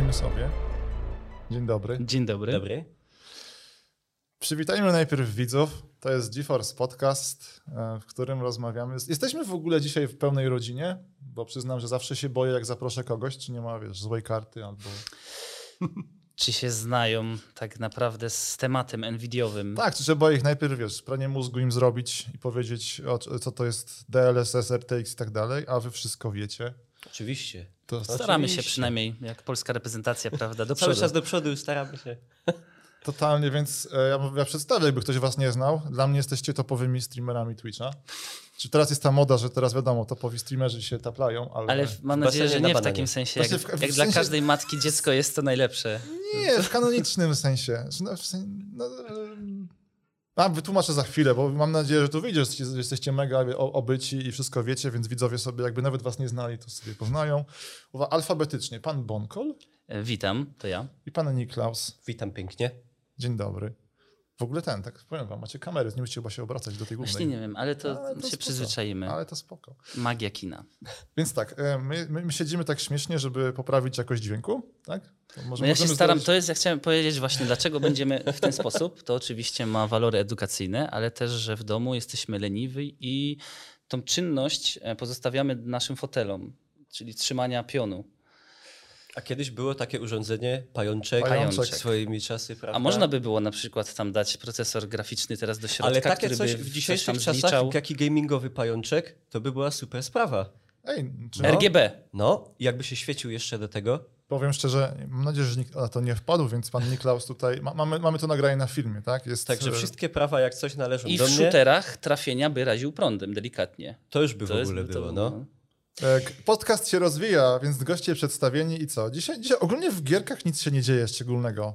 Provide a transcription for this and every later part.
siedzimy sobie. Dzień dobry. Dzień dobry. Dobry. Przywitajmy najpierw widzów. To jest GeForce Podcast, e, w którym rozmawiamy. Jesteśmy w ogóle dzisiaj w pełnej rodzinie, bo przyznam, że zawsze się boję, jak zaproszę kogoś, czy nie ma, wiesz, złej karty albo... Czy się znają tak naprawdę z tematem NVIDIowym? Tak, czy trzeba ich najpierw, wiesz, pranie mózgu im zrobić i powiedzieć, o, co to jest DLSS, RTX i tak dalej, a wy wszystko wiecie. Oczywiście. To Staramy się Oczywiście. przynajmniej, jak polska reprezentacja, prawda, do Cały przodu. czas do przodu staramy się. Totalnie, więc e, ja, ja przedstawię, jakby ktoś was nie znał. Dla mnie jesteście topowymi streamerami Twitcha. Czy teraz jest ta moda, że teraz wiadomo, topowi streamerzy się taplają, ale... Ale mam nadzieję, że nie w takim sensie, jak, Znaczy w- w jak dla sensie- każdej matki dziecko jest to najlepsze. Nie, w kanonicznym sensie. Że No, w sen... no, a, wytłumaczę za chwilę, bo mam nadzieję, że tu wyjdzie, że jesteście, mega obyci i wszystko wiecie, więc widzowie sobie, jakby nawet was nie znali, to sobie poznają. Uwa- Alfabetycznie, pan Bonkol E, Witam, to ja. i pan Niklaus. Witam pięknie. Dzień dobry. W ogóle ten, tak powiem wam, macie kamery, nie musicie chyba się obracać do tej głównej. Właśnie nie wiem, ale to, Ale to się spoko. przyzwyczaimy. Ale to spoko. Magia kina. Więc tak, e, my, my, my siedzimy tak śmiesznie, żeby poprawić jakość dźwięku, tak? Może No ja się staram, zrobić- to jest, ja chciałem powiedzieć właśnie, dlaczego będziemy w ten sposób. To oczywiście ma walory edukacyjne, ale też, że w domu jesteśmy leniwi i tą czynność e, pozostawiamy naszym fotelom, czyli trzymania pionu. A kiedyś było takie urządzenie, pajączek, Pajączek. swoimi czasy, prawda? A można by było na przykład tam dać procesor graficzny teraz do środka, Ale takie który coś w coś dzisiejszych tam czasach, zliczał. jaki gamingowy pajączek, to by była super sprawa. Ej, czy RGB. No, jakby się świecił jeszcze do tego. Powiem szczerze, mam nadzieję, że nikt na to nie wpadł, więc pan Niklaus tutaj, ma, mamy, mamy to nagranie na filmie, tak? Jest, Także e, wszystkie prawa, jak coś należą I do w mnie, shooterach trafienia by raził prądem delikatnie. to już by To w jest- ogóle to- było, no. E, k- Podcast się rozwija, więc goście przedstawieni i co? Dzisiaj, dzisiaj ogólnie w gierkach nic się nie dzieje szczególnego,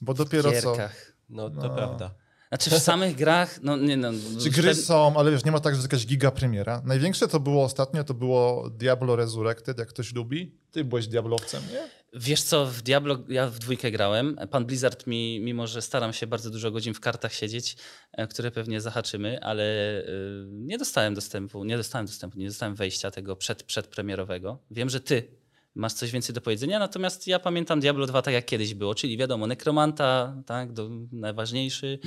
bo dopiero co... Gierkach. No, to No. prawda. Znaczy w samych grach, no nie no. Czy gry są, ale wiesz, nie ma tak, że jest jakaś giga premiera. Największe to było ostatnio, to było Diablo Resurrected, jak ktoś lubi. Ty byłeś Diablowcem, nie? Wiesz co, w Diablo ja w dwójkę grałem. Pan Blizzard mi, mimo że staram się bardzo dużo godzin w kartach siedzieć, e, które pewnie zahaczymy, ale y, nie dostałem dostępu, nie dostałem dostępu, nie dostałem wejścia tego przed, przedpremierowego. Wiem, że ty masz coś więcej do powiedzenia, natomiast ja pamiętam Diablo 2 tak jak kiedyś było, czyli wiadomo, nekromanta, tak, do, najważniejszy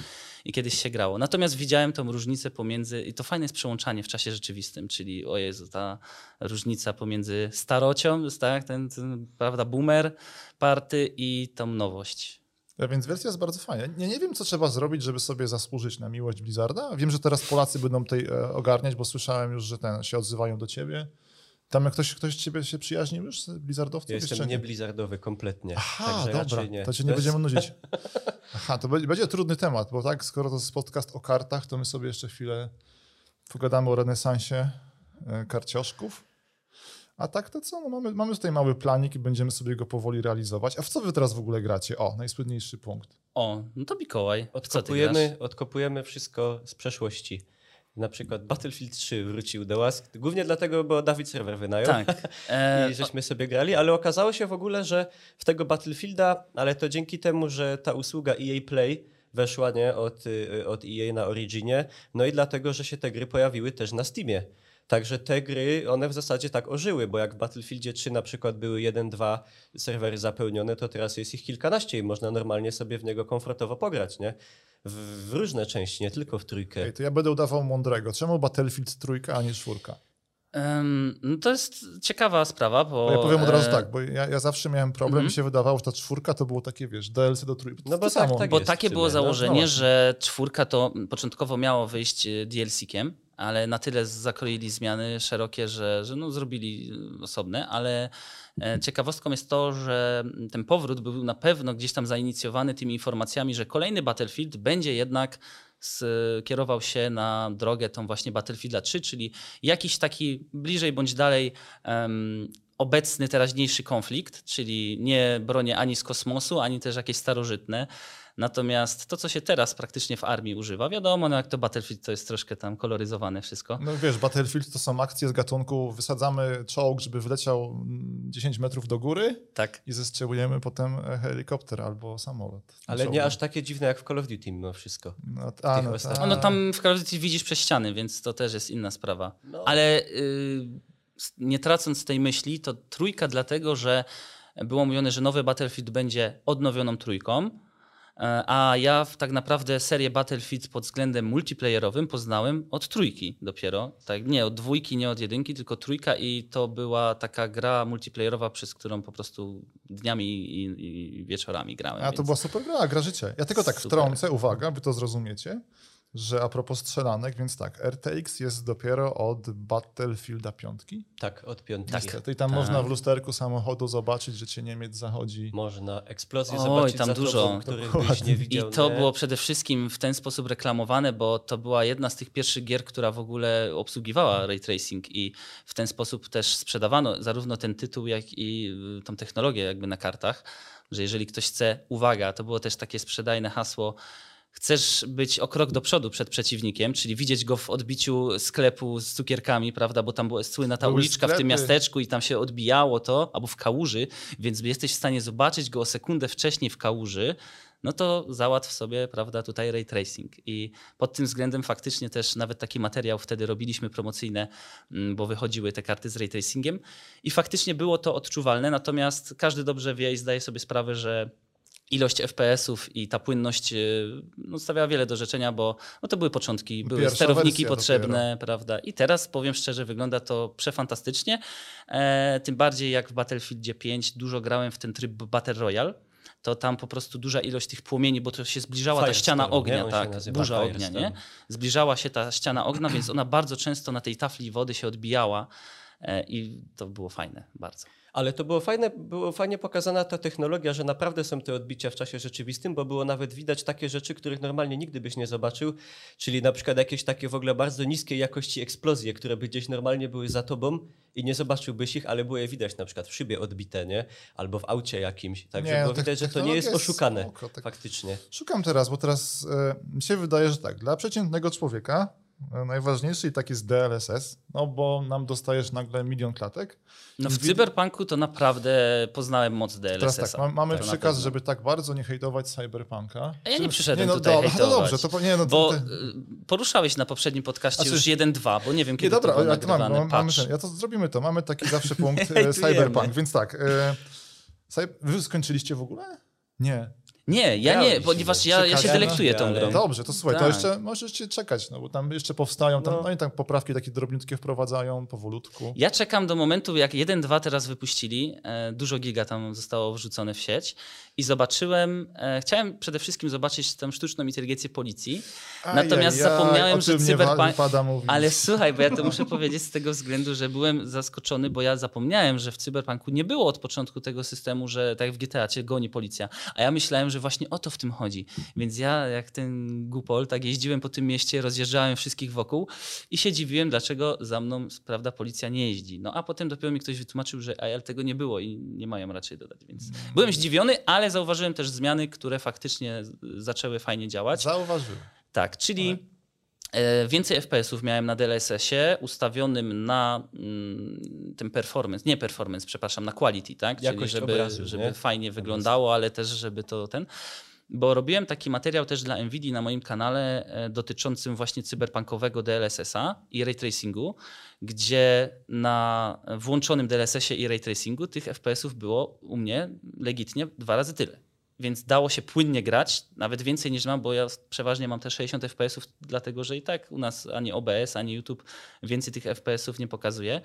i kiedyś się grało. Natomiast widziałem tą różnicę pomiędzy, i to fajne jest przełączanie w czasie rzeczywistym, czyli o Jezu, ta różnica pomiędzy starocią, tak, ten, ten prawda, boomer party i tą nowość. A więc wersja jest bardzo fajna. Nie, nie wiem, co trzeba zrobić, żeby sobie zasłużyć na miłość Blizzarda. Wiem, że teraz Polacy będą tutaj e, ogarniać, bo słyszałem już, że ten się odzywają do ciebie. Tam jak ktoś, ktoś z ciebie się przyjaźnił już z Blizzardowców? Ja jestem Jeszcze nie blizzardowy kompletnie. Aha, także dobra, to cię nie To jest- będziemy nudzić. Aha, to będzie, będzie trudny temat, bo tak, skoro to jest podcast o kartach, to my sobie jeszcze chwilę pogadamy o renesansie e, karcioszków. A tak to co? No mamy, mamy tutaj mały planik i będziemy sobie go powoli realizować. A w co wy teraz w ogóle gracie? O, najsłynniejszy punkt. O, no to Mikołaj, w co ty grasz? Odkopujemy, odkopujemy wszystko z przeszłości. Na przykład Battlefield 3 wrócił do łask, głównie dlatego, bo Dawid serwer wynajął Tak. E, i żeśmy sobie grali, ale okazało się w ogóle, że w tego Battlefielda, ale to dzięki temu, że ta usługa EA Play weszła nie, od, y, od EA na Originie, no i dlatego, że się te gry pojawiły też na Steamie. Także te gry, one w zasadzie tak ożyły, bo jak w Battlefieldzie 3 na przykład były 1-2 serwery zapełnione, to teraz jest ich kilkanaście i można normalnie sobie w niego komfortowo pograć, nie? W, w różne części, nie tylko w trójkę. Ej, to ja będę udawał mądrego. Czemu Battlefield trójka, a nie czwórka? em, no to jest ciekawa sprawa, bo... Bo ja powiem od razu e, tak, bo ja, ja zawsze miałem problem, Mhm. mi się wydawało, że ta czwórka to było takie, wiesz, DLC do trójki. No bo tak, samo. tak Bo jest takie było no. założenie, No że czwórka to początkowo miało wyjść e, DLC-kiem, ale na tyle zakroili zmiany szerokie, że, że no zrobili osobne, ale ciekawostką jest to, że ten powrót był na pewno gdzieś tam zainicjowany tymi informacjami, że kolejny Battlefield będzie jednak skierował się na drogę tą właśnie Battlefielda 3, czyli jakiś taki bliżej bądź dalej em, obecny, teraźniejszy konflikt, czyli nie bronie ani z kosmosu, ani też jakieś starożytne. Natomiast to, co się teraz praktycznie w armii używa, wiadomo, no jak to Battlefield to jest troszkę tam koloryzowane wszystko. No wiesz, Battlefield to są akcje z gatunku, wysadzamy czołg, żeby wleciał mm, 10 metrów do góry Tak. i zestrzałujemy potem e, helikopter albo samolot. Ale nie Czołgiem. aż takie dziwne jak w Call of Duty mimo wszystko. No, a, no, ta. No tam w Call of Duty widzisz przez ściany, więc to też jest inna sprawa. No. Ale y, nie tracąc tej myśli, to trójka dlatego, że było mówione, że nowy Battlefield będzie odnowioną trójką. E, A ja w- tak naprawdę serię Battlefield pod względem multiplayerowym poznałem od trójki dopiero. Tak, nie od dwójki, nie od jedynki, tylko trójka i to była taka gra multiplayerowa, przez którą po prostu dniami i, i wieczorami grałem. A to więc- była super gra, gra życie. Ja tylko tak Super. wtrącę, uwaga, wy to zrozumiecie, że a propos strzelanek, więc tak, RTX jest dopiero od Battlefielda 5. Tak, od piątki. Niestety. I tam Tak. można w lusterku samochodu zobaczyć, że cię Niemiec zachodzi. Można eksplozję Oj, zobaczyć tam za dużo. tobą, których byś nie I to nie? było przede wszystkim w ten sposób reklamowane, bo to była jedna z tych pierwszych gier, która w ogóle obsługiwała ray tracing i w ten sposób też sprzedawano zarówno ten tytuł, jak i y, tą technologię jakby na kartach, że jeżeli ktoś chce, uwaga, to było też takie sprzedajne hasło, chcesz być o krok do przodu przed przeciwnikiem, czyli widzieć go w odbiciu sklepu z cukierkami, prawda, bo tam była słynna ta Były uliczka w tym miasteczku i tam się odbijało to, albo w kałuży, więc jesteś w stanie zobaczyć go o sekundę wcześniej w kałuży, no to załatw sobie, prawda, tutaj ray tracing. I pod tym względem faktycznie też nawet taki materiał wtedy robiliśmy promocyjne, mm, bo wychodziły te karty z ray tracingiem. I faktycznie było to odczuwalne, natomiast każdy dobrze wie i zdaje sobie sprawę, że ilość FPS-ów i ta płynność y, no, stawiała wiele do życzenia, bo no, to były początki, były Pierwsza sterowniki potrzebne, prawda? I teraz powiem szczerze, wygląda to przefantastycznie. E, tym bardziej jak w Battlefieldzie 5 dużo grałem w ten tryb Battle Royale. To tam po prostu duża ilość tych płomieni, bo to się zbliżała ta Firestorm, ściana nie? ognia, tak, burza ognia, nie? Zbliżała się ta ściana ognia, więc ona bardzo często na tej tafli wody się odbijała e, i to było fajne bardzo. Ale to było fajne, było fajnie pokazana ta technologia, że naprawdę są te odbicia w czasie rzeczywistym, bo było nawet widać takie rzeczy, których normalnie nigdy byś nie zobaczył, czyli na przykład jakieś takie w ogóle bardzo niskiej jakości eksplozje, które by gdzieś normalnie były za tobą i nie zobaczyłbyś ich, ale było je widać na przykład w szybie odbite, nie? Albo w aucie jakimś. Także Nie, no, było te- widać, że to nie jest jest oszukane spoko, tak- faktycznie. Szukam teraz, bo teraz e, mi się wydaje, że tak, dla przeciętnego człowieka najważniejszy i tak jest DLSS, no bo nam dostajesz nagle milion klatek. No w Cyberpunku to naprawdę poznałem moc Teraz DLSS-a. tak, ma, mamy przykaz, żeby tak bardzo nie hejtować Cyberpunka. A ja nie przyszedłem no, tutaj dobra, hejtować. No dobrze, to nie, no, Bo y, poruszałeś na poprzednim podcaście Znaczy- już 1-2, bo nie wiem, Nie, kiedy dobra, to był ale jak mam, mam, mamy ten, ja to zrobimy to. Mamy taki zawsze punkt e. Cyberpunk, więc tak. E, wy skończyliście w ogóle? Nie. Nie, ja nie, ponieważ ja, ja się delektuję tą grą. Dobrze, to słuchaj, to Tak. jeszcze możesz się czekać, no bo tam jeszcze powstają, tam, No. no. i tam poprawki takie drobniutkie wprowadzają powolutku. Ja czekam do momentu, jak 1-2 teraz wypuścili, e, dużo giga tam zostało wrzucone w sieć i zobaczyłem, e, chciałem przede wszystkim zobaczyć tę sztuczną inteligencję policji, natomiast Ajajaj, zapomniałem, że Cyberpunk... Ale słuchaj, bo ja to muszę powiedzieć z tego względu, że byłem zaskoczony, bo ja zapomniałem, że w Cyberpunku nie było od początku tego systemu, że tak jak w GTA cię goni policja. A ja myślałem, że właśnie o to w tym chodzi. Więc ja, jak ten gupol, tak jeździłem po tym mieście, rozjeżdżałem wszystkich wokół i się dziwiłem, dlaczego za mną, prawda, policja nie jeździ. No a potem dopiero mi ktoś wytłumaczył, że ale tego nie było i nie mają raczej dodać. Więc byłem zdziwiony, ale zauważyłem też zmiany, które faktycznie zaczęły fajnie działać. Zauważyłem. Tak, czyli e, więcej FPS-ów miałem na DLSS-ie ustawionym na mm, ten performance, nie performance, przepraszam, na quality, tak? Czyli Jakość żeby, obrazu, żeby nie? fajnie wyglądało, ale też żeby to ten... Bo robiłem taki materiał też dla NVIDII na moim kanale e, dotyczącym właśnie cyberpunkowego DLSS-a i ray tracingu, gdzie na włączonym DLSS-ie i ray tracingu tych FPS-ów było u mnie legitnie dwa razy tyle. Więc dało się płynnie grać, nawet więcej niż mam, bo ja przeważnie mam te 60 FPS-ów, dlatego że i tak u nas ani OBS, ani YouTube więcej tych FPS-ów nie pokazuje.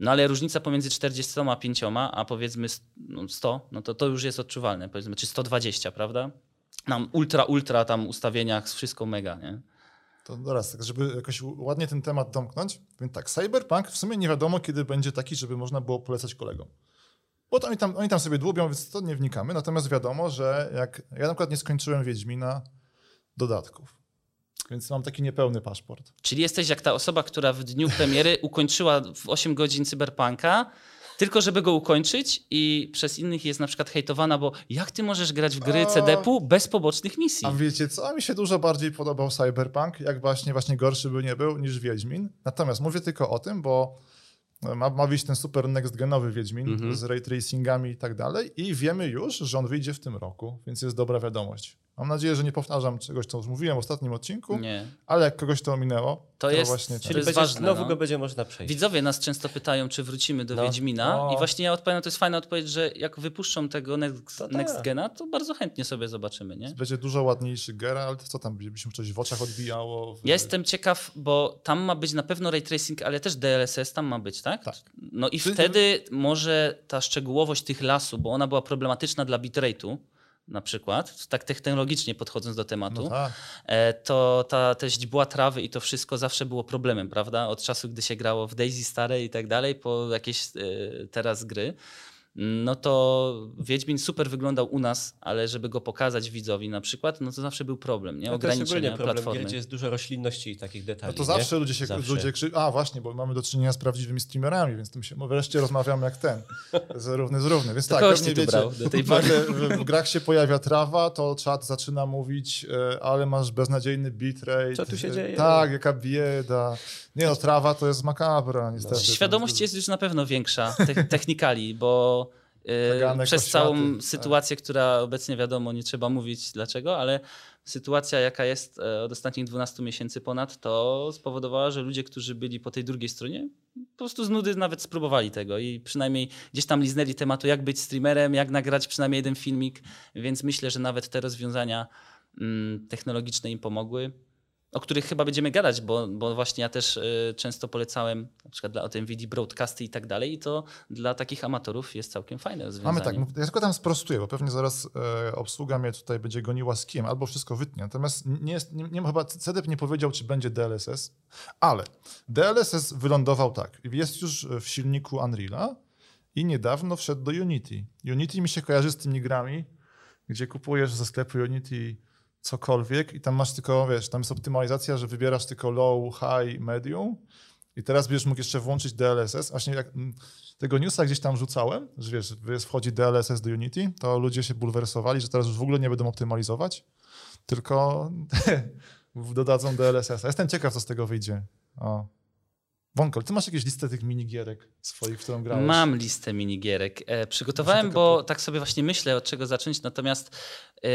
No ale różnica pomiędzy 45 a powiedzmy s- no 100, no to to już jest odczuwalne, powiedzmy, czy 120, prawda? Nam ultra, ultra tam ustawieniach, wszystko mega, nie? To teraz, tak, żeby jakoś ładnie ten temat domknąć, więc tak, Cyberpunk w sumie nie wiadomo, kiedy będzie taki, żeby można było polecać kolegom. Bo to oni tam, oni tam sobie dłubią, więc to nie wnikamy. Natomiast wiadomo, że jak ja na przykład nie skończyłem Wiedźmina dodatków, więc mam taki niepełny paszport. Czyli jesteś jak ta osoba, która w dniu premiery ukończyła w 8 godzin cyberpunka, tylko żeby go ukończyć i przez innych jest na przykład hejtowana, bo jak ty możesz grać w gry A- CD-pu bez pobocznych misji? A wiecie co? Mi się dużo bardziej podobał Cyberpunk, jak właśnie, właśnie gorszy by nie był niż Wiedźmin. Natomiast mówię tylko o tym, bo ma, ma wyjść ten super next genowy Wiedźmin Mhm. z ray tracingami i tak dalej i wiemy już, że on wyjdzie w tym roku, więc jest dobra wiadomość. Mam nadzieję, że nie powtarzam czegoś, co już mówiłem w ostatnim odcinku, Nie. ale jak kogoś to ominęło, to, jest- właśnie czyli. Czyli jest będzie, ważne, znowu no. go będzie można przejść. Widzowie nas często pytają, czy wrócimy do No. Wiedźmina O. i właśnie ja odpowiadam, to jest fajna odpowiedź, że jak wypuszczą tego next, To tak. next Gena, to bardzo chętnie sobie zobaczymy, nie? Będzie dużo ładniejszy Geralt. Co tam, byś mu coś w oczach odbijało? W... Ja jestem ciekaw, bo tam ma być na pewno ray tracing, ale też DLSS tam ma być, tak? Tak. No i Ty- wtedy może ta szczegółowość tych lasu, bo ona była problematyczna dla bitrate'u na przykład, tak technologicznie podchodząc do tematu, No tak. e, to ta, te źdźbła trawy i to wszystko zawsze było problemem, prawda? Od czasu, gdy się grało w Daisy stare i tak dalej, po jakieś e, teraz gry. No to Wiedźmin super wyglądał u nas, ale żeby go pokazać widzowi na przykład, no to zawsze był problem, nie? No to jest ogólnie Ograniczenia problem, platformy. gdzie jest dużo roślinności i takich detali. No to nie? zawsze ludzie się Zawsze. ludzie krzy... A właśnie, bo mamy do czynienia z prawdziwymi streamerami, więc tym się no wreszcie rozmawiam jak ten. Z równy z równy. Więc To tak, pewnie wiecie, brał do tej pory. w, w grach się pojawia trawa, to czat zaczyna mówić, e, ale masz beznadziejny bitrate. Co tu się dzieje? Tak, jaka bieda. Nie no, trawa to jest makabra niestety. Świadomość jest już na pewno większa te technikali, bo Kaganek, przez oświaty, całą tak. sytuację, która obecnie wiadomo, nie trzeba mówić dlaczego, ale sytuacja jaka jest e, od ostatnich 12 miesięcy ponad, to spowodowała, że ludzie, którzy byli po tej drugiej stronie, po prostu z nudy nawet spróbowali tego i przynajmniej gdzieś tam liznęli tematu, jak być streamerem, jak nagrać przynajmniej jeden filmik, więc myślę, że nawet te rozwiązania mm, technologiczne im pomogły o których chyba będziemy gadać, bo, bo właśnie ja też y, często polecałem na przykład dla OTMVD broadcasty i tak dalej i to dla takich amatorów jest całkiem fajne rozwiązanie. Mamy tak, mów- ja tylko tam sprostuję, bo pewnie zaraz e, obsługa mnie tutaj będzie goniła z albo wszystko wytnie. Natomiast nie, jest, nie, nie chyba CDEP nie powiedział, czy będzie DLSS, ale DLSS wylądował tak. Jest już w silniku Unreal'a i niedawno wszedł do Unity. Unity mi się kojarzy z tymi grami, gdzie kupujesz ze sklepu Unity cokolwiek i tam masz tylko, wiesz, tam jest optymalizacja, że wybierasz tylko low, high, medium i teraz będziesz mógł jeszcze włączyć DLSS. Właśnie jak mm, tego newsa gdzieś tam rzucałem, że wiesz, wchodzi DLSS do Unity, to ludzie się bulwersowali, że teraz już w ogóle nie będą optymalizować, tylko dodadzą DLSS. Jestem ciekaw, co z tego wyjdzie. O. Wonkol, ty masz jakieś listę tych minigierek swoich, w którą grałeś? Mam listę minigierek. E, przygotowałem, bo tak sobie właśnie myślę, od czego zacząć, natomiast e,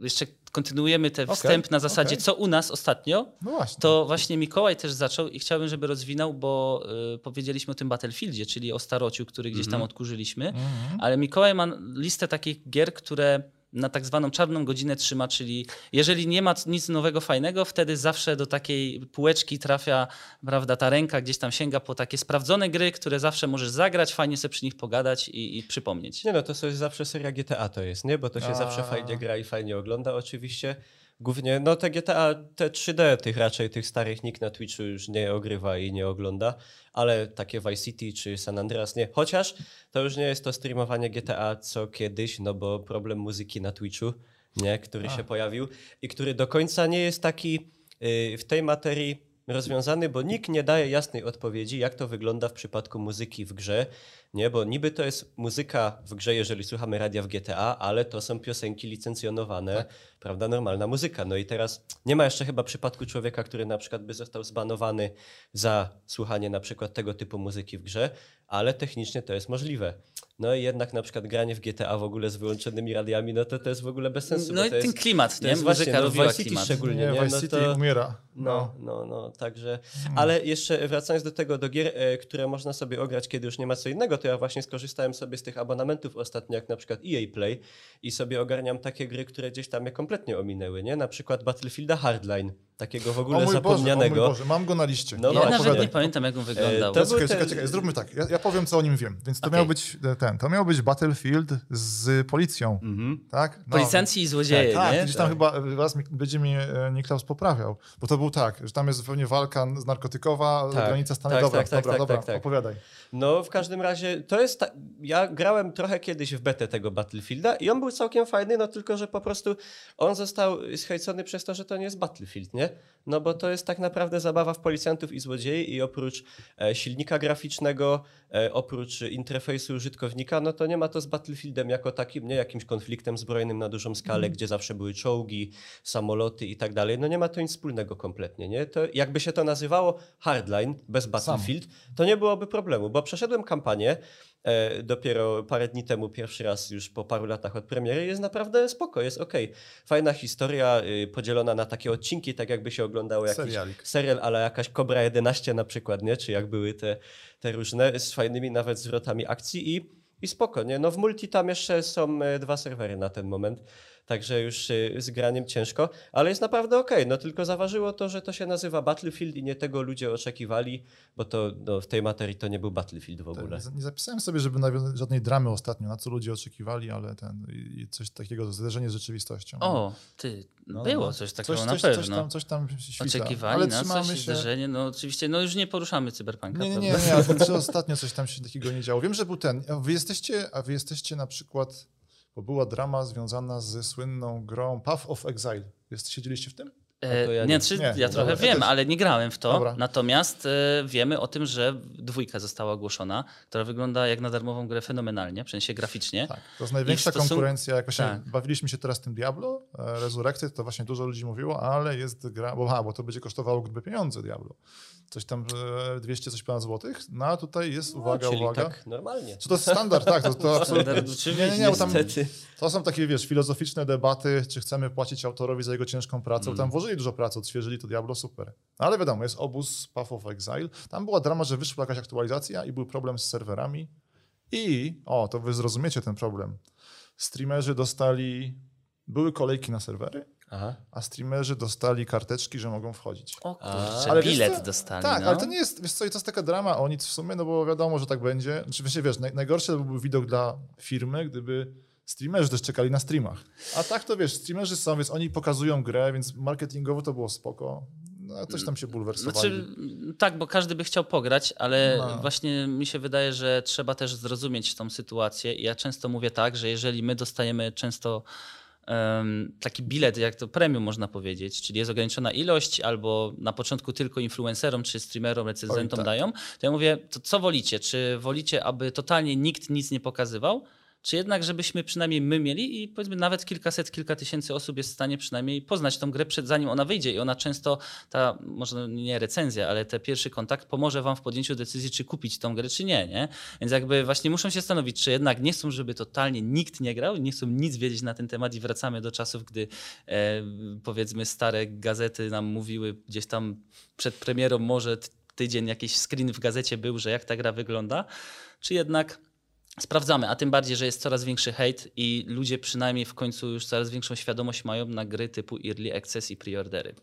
jeszcze kontynuujemy ten Okej, wstęp na zasadzie, okej. co u nas ostatnio. No właśnie. To właśnie Mikołaj też zaczął i chciałbym, żeby rozwinął, bo y, powiedzieliśmy o tym Battlefieldzie, czyli o starociu, który gdzieś tam odkurzyliśmy. Mhm. Ale Mikołaj ma listę takich gier, które na tak zwaną czarną godzinę trzyma, czyli jeżeli nie ma nic nowego, fajnego, wtedy zawsze do takiej półeczki trafia prawda, ta ręka, gdzieś tam sięga po takie sprawdzone gry, które zawsze możesz zagrać, fajnie sobie przy nich pogadać i, i przypomnieć. Nie no, to jest zawsze seria GTA to jest, nie? Bo to się A. zawsze fajnie gra i fajnie ogląda oczywiście. Głównie, no te GTA, te 3D tych raczej, tych starych nikt na Twitchu już nie ogrywa i nie ogląda, ale takie Vice City czy San Andreas nie. Chociaż to już nie jest to streamowanie GTA co kiedyś, no bo problem muzyki na Twitchu, nie? Który się pojawił i który do końca nie jest taki yy, w tej materii rozwiązany, bo nikt nie daje jasnej odpowiedzi, jak to wygląda w przypadku muzyki w grze, nie? Bo niby to jest muzyka w grze, jeżeli słuchamy radia w GTA, ale to są piosenki licencjonowane, prawda, normalna muzyka. No i teraz nie ma jeszcze chyba przypadku człowieka, który na przykład by został zbanowany za słuchanie na przykład tego typu muzyki w grze, ale technicznie to jest możliwe. No i jednak na przykład granie w GTA w ogóle z wyłączonymi radiami, no to to jest w ogóle bez sensu. No i to ten jest, klimat, to nie? jest Muzyka właśnie, no, robiła Vice City klimat. szczególnie, nie, nie? Vice No City to- umiera. no, no, no, także. Ale jeszcze wracając do tego, do gier, e, które można sobie ograć, kiedy już nie ma co innego, to ja właśnie skorzystałem sobie z tych abonamentów ostatnio, jak na przykład EA Play i sobie ogarniam takie gry, które gdzieś tam mnie kompletnie ominęły, nie? Na przykład Battlefielda Hardline, takiego w ogóle o mój Boże, o mój zapomnianego. Boże, mam go na liście. No ja właśnie. nawet nie pamiętam, jak on wyglądał. to To był czekaj, ten- czekaj, czekaj, zróbmy tak. Ja, ja powiem, co o nim wiem. Więc to Okej. miał być e, ten, to miał być Battlefield z policją, Mhm. tak? No. Policjanci i złodzieje, Tak, nie? gdzieś tam chyba raz mi- będzie mnie e, Niklaus poprawiał, bo to był tak, że tam jest pewnie walka z narkotykowa, Tak, granica tak, dobra, tak, tak, dobra, tak, dobra, tak, tak. opowiadaj. No, w każdym razie, to jest. Ta... Ja grałem trochę kiedyś w betę tego Battlefielda i on był całkiem fajny, no tylko, że po prostu on został schejcony przez to, że to nie jest Battlefield, nie? No bo to jest tak naprawdę zabawa w policjantów i złodziei i oprócz e, silnika graficznego, e, oprócz interfejsu użytkownika, no to nie ma to z Battlefieldem jako takim, nie jakimś konfliktem zbrojnym na dużą skalę, gdzie zawsze były czołgi, samoloty i tak dalej. No nie ma to nic wspólnego kompletnie, nie? To jakby się to nazywało Hardline bez Battlefield, to nie byłoby problemu, bo przeszedłem kampanię dopiero parę dni temu, pierwszy raz już po paru latach od premiery, jest naprawdę spoko, jest okej. Fajna historia, y, podzielona na takie odcinki, tak jakby się oglądało jakiś Serialik. serial, ale jakaś Cobra 11 na przykład, nie? Czy jak były te, te różne, z fajnymi nawet zwrotami akcji i, i spoko, nie? No w multi tam jeszcze są e, dwa serwery na ten moment, także już y, z graniem ciężko, ale jest naprawdę okej, no tylko zaważyło to, że to się nazywa Battlefield i nie tego ludzie oczekiwali, bo to no, w tej materii to nie był Battlefield w ogóle. Nie zapisałem sobie, żeby nawiązać żadnej dramy ostatnio, na co ludzie oczekiwali, ale ten i coś takiego, zderzenie z rzeczywistością. O, ty, No, było no. coś takiego coś, na coś, pewno. Coś tam, coś tam świta. Oczekiwali ale na coś, się... zderzenie, no oczywiście, no już nie poruszamy cyberpunka. Nie, nie, nie, prawda? nie, ale to ostatnio coś tam się takiego nie działo. Wiem, że był ten. A wy jesteście, a wy jesteście na przykład, bo była drama związana ze słynną grą Path of Exile. Jest, siedzieliście w tym? To ja E, nie. nie, czy Nie, ja dobra, trochę ja wiem, też. ale nie grałem w to. Dobra. Natomiast e, wiemy o tym, że dwójka została ogłoszona, która wygląda jak na darmową grę fenomenalnie, w sensie graficznie. Tak. To jest największa konkurencja. Jak właśnie Tak. bawiliśmy się teraz tym Diablo, e, Resurrected, to właśnie dużo ludzi mówiło, ale jest gra, bo, aha, bo to będzie kosztowało grube pieniądze Diablo. Coś tam e, 200 coś ponad złotych. No a tutaj jest, uwaga, no, czyli uwaga. tak normalnie. Czy to jest standard? Tak, to, to absolutnie. Standard, Nie, nie, nie, bo tam, to są takie, wiesz, filozoficzne debaty, czy chcemy płacić autorowi za jego ciężką pracę. Mm. Tam włożyli dużo pracy, odświeżyli to Diablo, super. Ale wiadomo, jest obóz Path of Exile. Tam była drama, że wyszła jakaś aktualizacja i był problem z serwerami. I, o, to wy zrozumiecie ten problem. Streamerzy dostali, były kolejki na serwery, Aha. a streamerzy dostali karteczki, że mogą wchodzić. O kurczę, ale wiesz bilet co? dostali. Tak, no. ale to nie jest, wiesz co, to jest taka drama o nic w sumie, no bo wiadomo, że tak będzie. Oczywiście, wiesz, naj, najgorszy to byłby widok dla firmy, gdyby streamerzy też czekali na streamach. A tak to wiesz, streamerzy są, więc oni pokazują grę, więc marketingowo to było spoko. No, coś tam się bulwersowali. Znaczy, tak, bo każdy by chciał pograć, ale No. właśnie mi się wydaje, że trzeba też zrozumieć tą sytuację. I ja często mówię tak, że jeżeli my dostajemy często taki bilet, jak to premium można powiedzieć, czyli jest ograniczona ilość, albo na początku tylko influencerom czy streamerom, recenzentom tak. dają, to ja mówię, to co wolicie? Czy wolicie, aby totalnie nikt nic nie pokazywał? Czy jednak, żebyśmy przynajmniej my mieli i powiedzmy nawet kilkaset, kilka tysięcy osób jest w stanie przynajmniej poznać tą grę przed zanim ona wyjdzie i ona często, ta może nie recenzja, ale ten pierwszy kontakt pomoże wam w podjęciu decyzji, czy kupić tą grę, czy nie, nie? Więc jakby właśnie muszą się stanowić, czy jednak nie chcą, żeby totalnie nikt nie grał, nie chcą nic wiedzieć na ten temat i wracamy do czasów, gdy e, powiedzmy stare gazety nam mówiły gdzieś tam przed premierą może tydzień jakiś screen w gazecie był, że jak ta gra wygląda, czy jednak sprawdzamy, a tym bardziej, że jest coraz większy hejt i ludzie przynajmniej w końcu już coraz większą świadomość mają na gry typu Early Access i preordery.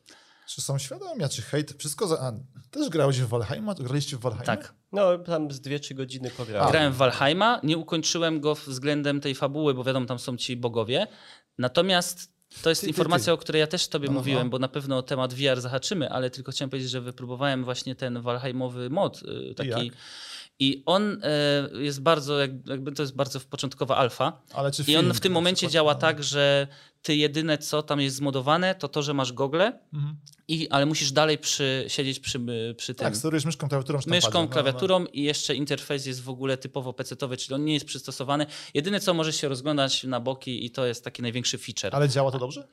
Czy są świadomi, a czy hejt, wszystko za... A, też grałeś w Valheima? Graliście w Valheima? Tak. No, tam z 2-3 godziny pograłem. Grałem w Valheima, nie ukończyłem go względem tej fabuły, bo wiadomo, tam są ci bogowie. Natomiast to jest Ty, ty, informacja, ty. o której ja też tobie No, no, mówiłem, no. bo na pewno temat VR zahaczymy, ale tylko chciałem powiedzieć, że wypróbowałem właśnie ten Valheimowy mod y, taki. jak? I on e, jest bardzo, jak- jakby to jest bardzo początkowa alfa. I on w tym momencie działa No. tak, że ty jedyne co tam jest zmodowane, to to, że masz gogle, Mhm. i, ale musisz dalej przy, siedzieć przy, przy tym Tak, sterujesz myszką, klawiaturą, myszką, No, no, no. klawiaturą i jeszcze interfejs jest w ogóle typowo PC-towy, czyli on nie jest przystosowany. Jedyne co możesz się rozglądać na boki i to jest taki największy feature. Ale działa to dobrze?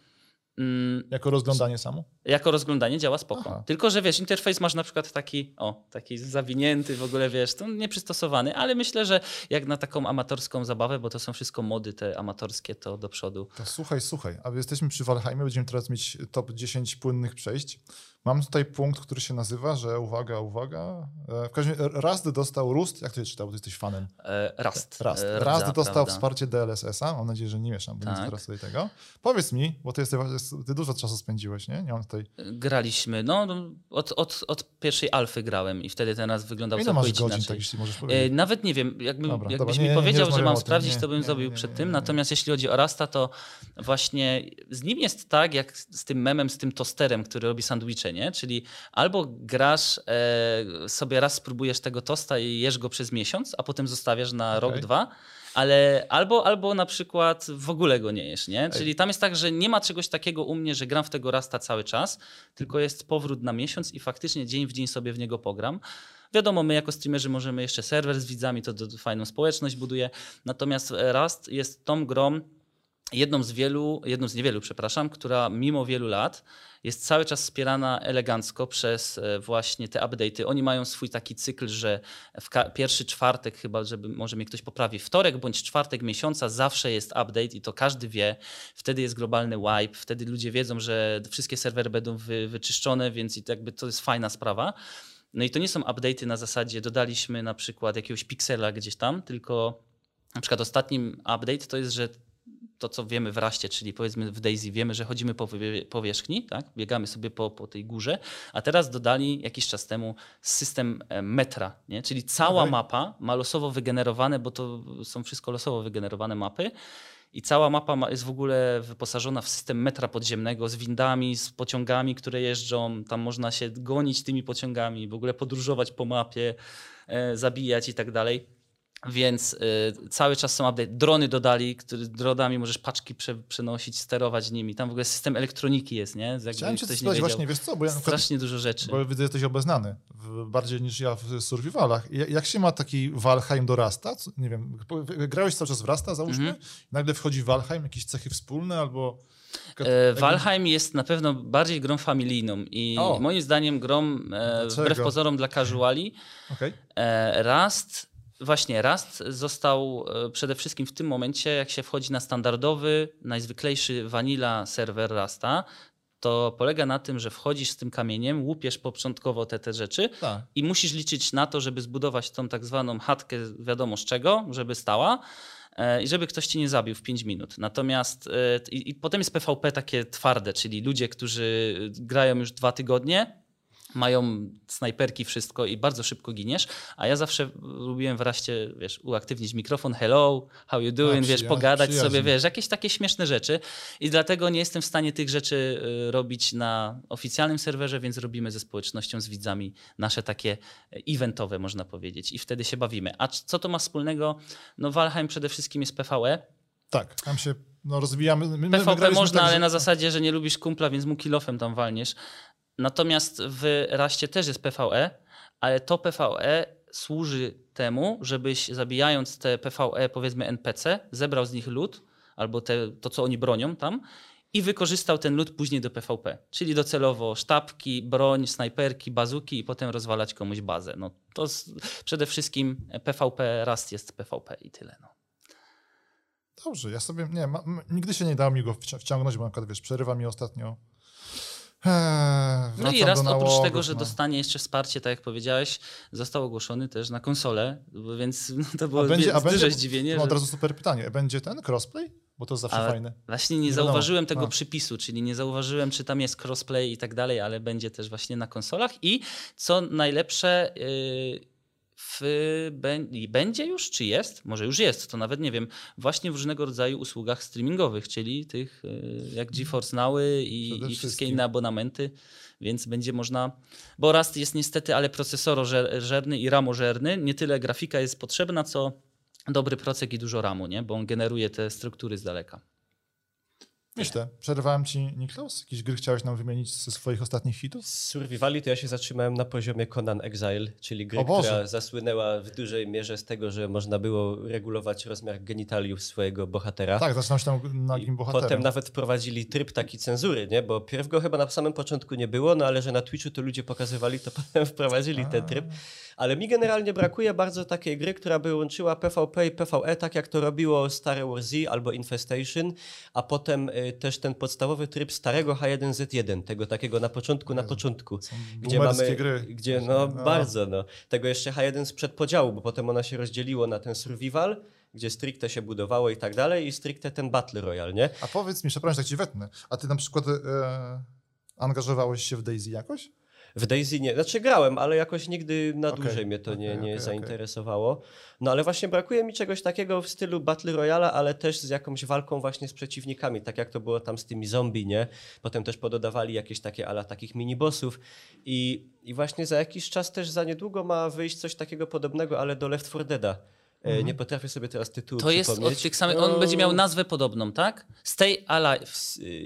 Mm, Jako rozglądanie samo? jako rozglądanie działa spoko. Aha. Tylko, że wiesz, interfejs masz na przykład taki, o, taki zawinięty w ogóle, wiesz, to nieprzystosowany, ale myślę, że jak na taką amatorską zabawę, bo to są wszystko mody te amatorskie, to do przodu. To słuchaj, słuchaj, a jesteśmy przy Valheimie, będziemy teraz mieć top 10 płynnych przejść. Mam tutaj punkt, który się nazywa, że uwaga, uwaga, e, w każdym razie Rast dostał Rust, jak to się czytało, ty jesteś fanem. E, Rust. E, Rast rdza, dostał prawda. wsparcie DLSS-a, mam nadzieję, że nie mieszam, bo nie Tak. teraz tutaj tego. Powiedz mi, bo ty, jesteś, ty dużo czasu spędziłeś, nie? Nie mam tutaj... Graliśmy, no, no od, od, od pierwszej alfy grałem i wtedy ten raz wyglądał Ile masz całkowicie godzin, inaczej. tak jeśli możesz E, powiedzieć? Nawet nie wiem, jakbym, Dobra, jakbyś dobra, mi nie, nie, nie powiedział, że mam tym. sprawdzić, Nie, to bym nie, zrobił nie, przed nie, tym. nie. Natomiast jeśli chodzi o Rasta, to właśnie z nim jest tak, jak z tym memem, z tym tosterem, który robi sandwicze, nie? Czyli albo grasz, e, sobie raz spróbujesz tego tosta i jesz go przez miesiąc, a potem zostawiasz na rok, Okej. dwa, ale albo, albo na przykład w ogóle go nie jesz, nie? Czyli tam jest tak, że nie ma czegoś takiego u mnie, że gram w tego Rasta cały czas, tylko jest powrót na miesiąc i faktycznie dzień w dzień sobie w niego pogram. Wiadomo, my jako streamerzy możemy jeszcze serwer z widzami, to, to fajną społeczność buduje. Natomiast Rust jest tą grą, jedną z wielu, jedną z niewielu, przepraszam, która mimo wielu lat jest cały czas wspierana elegancko przez e, właśnie te update'y. Oni mają swój taki cykl, że w pierwszy czwartek chyba, żeby może mnie ktoś poprawi, wtorek bądź czwartek miesiąca zawsze jest update i to każdy wie. Wtedy jest globalny wipe, wtedy ludzie wiedzą, że wszystkie serwery będą wy- wyczyszczone, więc i jakby to jest fajna sprawa. No i to nie są update'y na zasadzie dodaliśmy na przykład jakiegoś piksela gdzieś tam, tylko na przykład ostatnim update to jest, że to, co wiemy w raście, czyli powiedzmy w Daisy, wiemy, że chodzimy po powierzchni, tak? biegamy sobie po, po tej górze, a teraz dodali jakiś czas temu system e, metra, nie? czyli cała Okej. mapa ma losowo wygenerowane, bo to są wszystko losowo wygenerowane mapy. I cała mapa ma, jest w ogóle wyposażona w system metra podziemnego z windami, z pociągami, które jeżdżą. Tam można się gonić tymi pociągami, w ogóle podróżować po mapie, e, zabijać i tak dalej. Więc y, cały czas są update. Drony dodali, które dronami możesz paczki prze, przenosić, sterować nimi. Tam w ogóle system elektroniki jest, nie? Jakby Chciałem cię spytać właśnie, wiesz co, bo ja na przykład, Strasznie dużo rzeczy. bo widzę, że jesteś obeznany w, bardziej niż ja w survivalach. Ja- Jak się ma taki Valheim do Rasta? Co, nie wiem, grałeś cały czas w Rasta, załóżmy, Mhm. nagle wchodzi Valheim, jakieś cechy wspólne albo... E, Valheim jest na pewno bardziej grą familijną i O. moim zdaniem grą e, wbrew pozorom dla casuali. Okej. E, Rust, właśnie Rust został e, przede wszystkim w tym momencie, jak się wchodzi na standardowy, najzwyklejszy vanilla serwer Rusta, to polega na tym, że wchodzisz z tym kamieniem, łupiesz początkowo te, te rzeczy Tak. i musisz liczyć na to, żeby zbudować tą tak zwaną chatkę wiadomo z czego, żeby stała e, i żeby ktoś ci nie zabił w 5 minut. Natomiast e, i, i potem jest PvP takie twarde, czyli ludzie, którzy grają już dwa tygodnie, mają snajperki, wszystko i bardzo szybko giniesz, a ja zawsze lubiłem wreszcie, wiesz, uaktywnić mikrofon, hello, how you doing, wiesz, przyja- pogadać przyjaźń. sobie, wiesz, jakieś takie śmieszne rzeczy i dlatego nie jestem w stanie tych rzeczy y, robić na oficjalnym serwerze, więc robimy ze społecznością, z widzami nasze takie e, eventowe, można powiedzieć i wtedy się bawimy. A co to ma wspólnego? No Valheim przede wszystkim jest PvE, Tak, tam się no, rozwijamy. My, my PvP graliśmy można, tak, ale że- na zasadzie, że nie lubisz kumpla, więc mu kilofem tam walniesz. Natomiast w Raście też jest PvE, ale to PvE służy temu, żebyś zabijając te PvE, powiedzmy NPC, zebrał z nich lód, albo te, to, co oni bronią tam, i wykorzystał ten lód później do PvP. Czyli docelowo sztabki, broń, snajperki, bazuki i potem rozwalać komuś bazę. No, to przede wszystkim PvP, Rust jest PvP i tyle. No. Dobrze, ja sobie, nie, ma, nigdy się nie dało mi go wci- wciągnąć, bo na przykład, wiesz, przerywa mi ostatnio. Eee, No i raz oprócz nałogów, tego, że no. dostanie jeszcze wsparcie, tak jak powiedziałeś, został ogłoszony też na konsolę, więc no, to było A będzie, a duże będzie, zdziwienie. to Że... Od razu super pytanie, będzie ten crossplay? Bo to jest zawsze fajne. Właśnie nie, Nie wiadomo. zauważyłem tego A. przypisu, czyli nie zauważyłem, czy tam jest crossplay i tak dalej, ale będzie też właśnie na konsolach. I co najlepsze, yy, w, będzie już, czy jest? Może już jest, to nawet nie wiem. Właśnie w różnego rodzaju usługach streamingowych, czyli tych yy, jak GeForce Nowy i, i wszystkie inne abonamenty. Więc będzie można. Bo Rust jest niestety, ale procesorożerny i ramożerny. Nie tyle grafika jest potrzebna, co dobry procek i dużo ramu, nie? bo on generuje te struktury z daleka. Myślę, przerwałem ci, Niklaus? Jakieś gry chciałeś nam wymienić ze swoich ostatnich hitów? Z Survivali to ja się zatrzymałem na poziomie Conan Exile, czyli gry, która zasłynęła w dużej mierze z tego, że można było regulować rozmiar genitaliów swojego bohatera. Tak, zaczynam się tam nagim bohaterem. Potem nawet wprowadzili tryb taki cenzury, nie? Bo pierw go chyba na samym początku nie było, no ale że na Twitchu to ludzie pokazywali, to potem wprowadzili ten tryb. Ale mi generalnie brakuje bardzo takiej gry, która by łączyła PvP i PvE, tak jak to robiło stare War Z albo Infestation, a potem y, też ten podstawowy tryb starego H1Z1, tego takiego na początku, na początku. Gdzie mamy, gry. gdzie no, bardzo no. Tego jeszcze H1 sprzed podziału, bo potem ona się rozdzieliło na ten survival, gdzie stricte się budowało i tak dalej i stricte ten Battle Royale, nie? A powiedz mi, przepraszam, tak ci wetnę, a ty na przykład e, angażowałeś się w Daisy jakoś? W Daisy nie, znaczy grałem, ale jakoś nigdy na Okej, dłużej mnie to nie, okej, nie okej, zainteresowało. No ale właśnie brakuje mi czegoś takiego w stylu Battle Royale, ale też z jakąś walką właśnie z przeciwnikami, tak jak to było tam z tymi zombie, nie? Potem też pododawali jakieś takie ala takich minibossów i, i właśnie za jakiś czas też za niedługo ma wyjść coś takiego podobnego, ale do Left 4 Dead'a. E, Nie potrafię sobie teraz tytułu To jest od tych samych. On No, będzie miał nazwę podobną, tak? Stay Alive.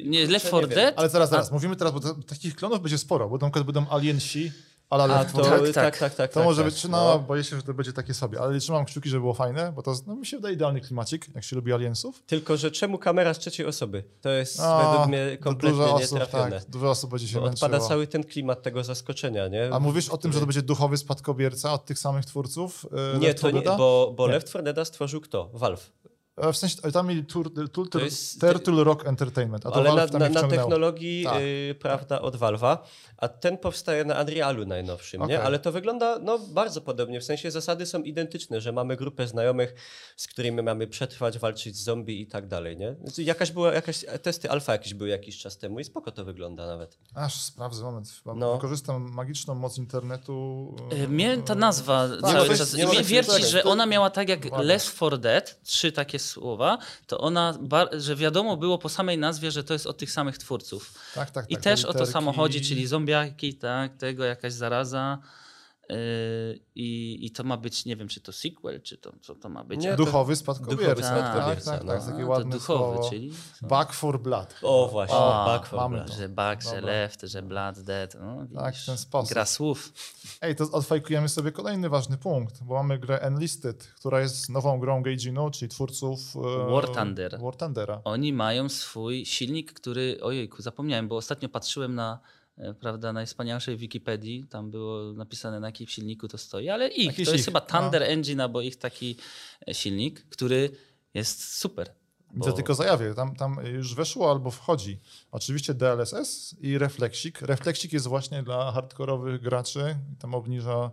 Nie, Left 4 nie wiem. Dead? Ale zaraz, zaraz, mówimy teraz, bo takich klonów będzie sporo, bo na przykład będą aliensi, Ale A Left to, 4 tak, Dead. tak, tak, tak. To tak, może tak. być, no, boję się, że to będzie takie sobie, ale trzymam kciuki, żeby było fajne, bo to no, mi się wydaje idealny klimacik, jak się lubi aliensów. Tylko, że czemu kamera z trzeciej osoby? To jest A, według mnie kompletnie dużo osób, nietrafione. tak, dużo osób będzie się Bo odpada męczyło. cały ten klimat tego zaskoczenia, nie? A mówisz o tym, że to będzie duchowy spadkobierca od tych samych twórców? yy, Nie, Left to 4 nie, Deada? bo, bo Nie. Left 4 Dead stworzył kto? Valve. E, W sensie, ale tam mieli tur, tur, tur, jest- Turtle Rock Entertainment, a to Ale na, Valve tam na, na wciągnęło. technologii, Tak. y, prawda, od Valve'a, a ten powstaje na Unrealu najnowszym, nie? Okej. Ale to wygląda no, bardzo podobnie, w sensie zasady są identyczne, że mamy grupę znajomych, z którymi mamy przetrwać, walczyć z zombie i tak dalej, nie? Więc Jakaś była, jakaś, testy alfa jakieś były jakiś czas temu i spoko to wygląda nawet. Aż sprawdzę moment, chyba No. wykorzystam magiczną moc internetu. E, Mnie ta nazwa Tak, cały czas. nie Mnie wierci, że ona miała tak jak. Left 4 Dead, trzy takie słowa, to ona, że wiadomo było po samej nazwie, że to jest od tych samych twórców. Tak, tak, I tak, też te o to literki. samo chodzi, czyli zombiaki, tak, tego jakaś zaraza. Yy, i, I to ma być, nie wiem, czy to sequel, czy to, co to ma być. Nie, Duchowy spadkobierca. Duchowy tak, tak, tak, no. tak, takie to ładne duchowy, słowo. czyli... Back for Blood. O, właśnie, A, Back for mamy Blood. to. Że back, że Dobra. left, że blood, dead. No, Tak, w ten sposób. Gra słów. Ej, to odfajkujemy sobie kolejny ważny punkt, bo mamy grę Enlisted, która jest nową grą Gaijinu, czyli twórców e, War Thunder. War Thundera. Oni mają swój silnik, który, ojejku, zapomniałem, bo ostatnio patrzyłem na prawda, najwspanialszej Wikipedii, tam było napisane na jakim silniku to stoi, ale ich, Jakiś to jest ich, chyba no. Thunder Engine albo ich taki e, silnik, który jest super. I to Bo- tylko zajawię, tam, tam już weszło albo wchodzi. Oczywiście DLSS i Reflexik. Reflexik jest właśnie dla hardkorowych graczy, i tam obniża,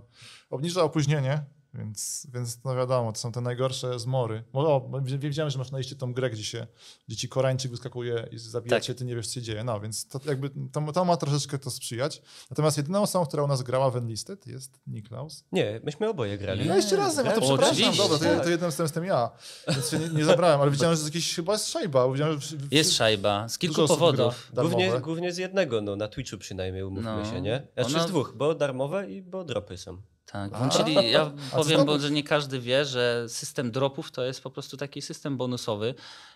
obniża opóźnienie, więc, więc no wiadomo, to są te najgorsze zmory. Bo, o, wiedziałem, że masz na liście tą grę, gdzie, się, gdzie ci Koreańczyk wyskakuje i zabija Tak. cię, ty nie wiesz, co się dzieje. No, więc to jakby to, to ma troszeczkę to sprzyjać. Natomiast jedyną osobą, która u nas grała w Enlisted jest Niklaus. Nie, myśmy oboje grali. No jeszcze razem, ja to przepraszam, Oczywiście. dobra, to, to jednym z tym jestem ja, więc się nie, nie zabrałem, ale widziałem, że jest jakiś chyba jest szajba, bo widziałem, że w- Jest szajba, z kilku powodów. Głównie, darmowe. głównie z jednego, no na Twitchu przynajmniej umówmy No. się, nie? Znaczy Ona- z dwóch, bo darmowe i bo dropy są. Tak, włączyli, ja powiem, bo że nie każdy wie, że system dropów to jest po prostu taki system bonusowy.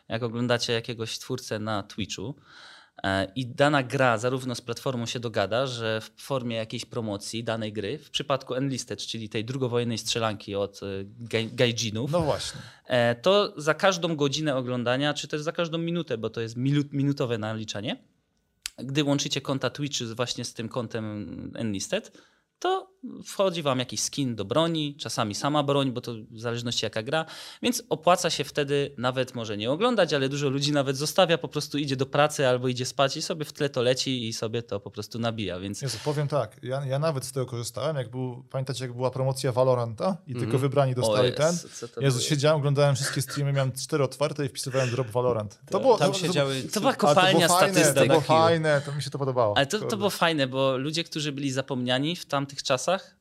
Jak oglądacie jakiegoś twórcę na Twitchu e, i dana gra zarówno z platformą się dogada, że w formie jakiejś promocji danej gry, w przypadku Enlisted, czyli tej drugowojennej strzelanki od e, gaijinów, No właśnie. e, to za każdą godzinę oglądania, czy też za każdą minutę, bo to jest minut, minutowe naliczanie, gdy łączycie konta Twitch właśnie z tym kontem Enlisted, to wchodzi wam jakiś skin do broni, czasami sama broń, bo to w zależności jaka gra, więc opłaca się wtedy nawet może nie oglądać, ale dużo ludzi nawet zostawia, po prostu idzie do pracy albo idzie spać i sobie w tle to leci i sobie to po prostu nabija, więc Jezu, powiem tak, ja, ja nawet z tego korzystałem, jak był, pamiętacie jak była promocja Valoranta i tylko wybrani dostali Jezu, ten? to Jezu, było? siedziałem, oglądałem wszystkie streamy, miałem cztery otwarte i wpisywałem drop Valorant. To Tak. było, Tam to, siedziały... to była to było kopalnia fajne, to statystyk. było fajne, to mi się to podobało. Ale to, to było fajne, bo ludzie, którzy byli zapomniani w tamtych czasach,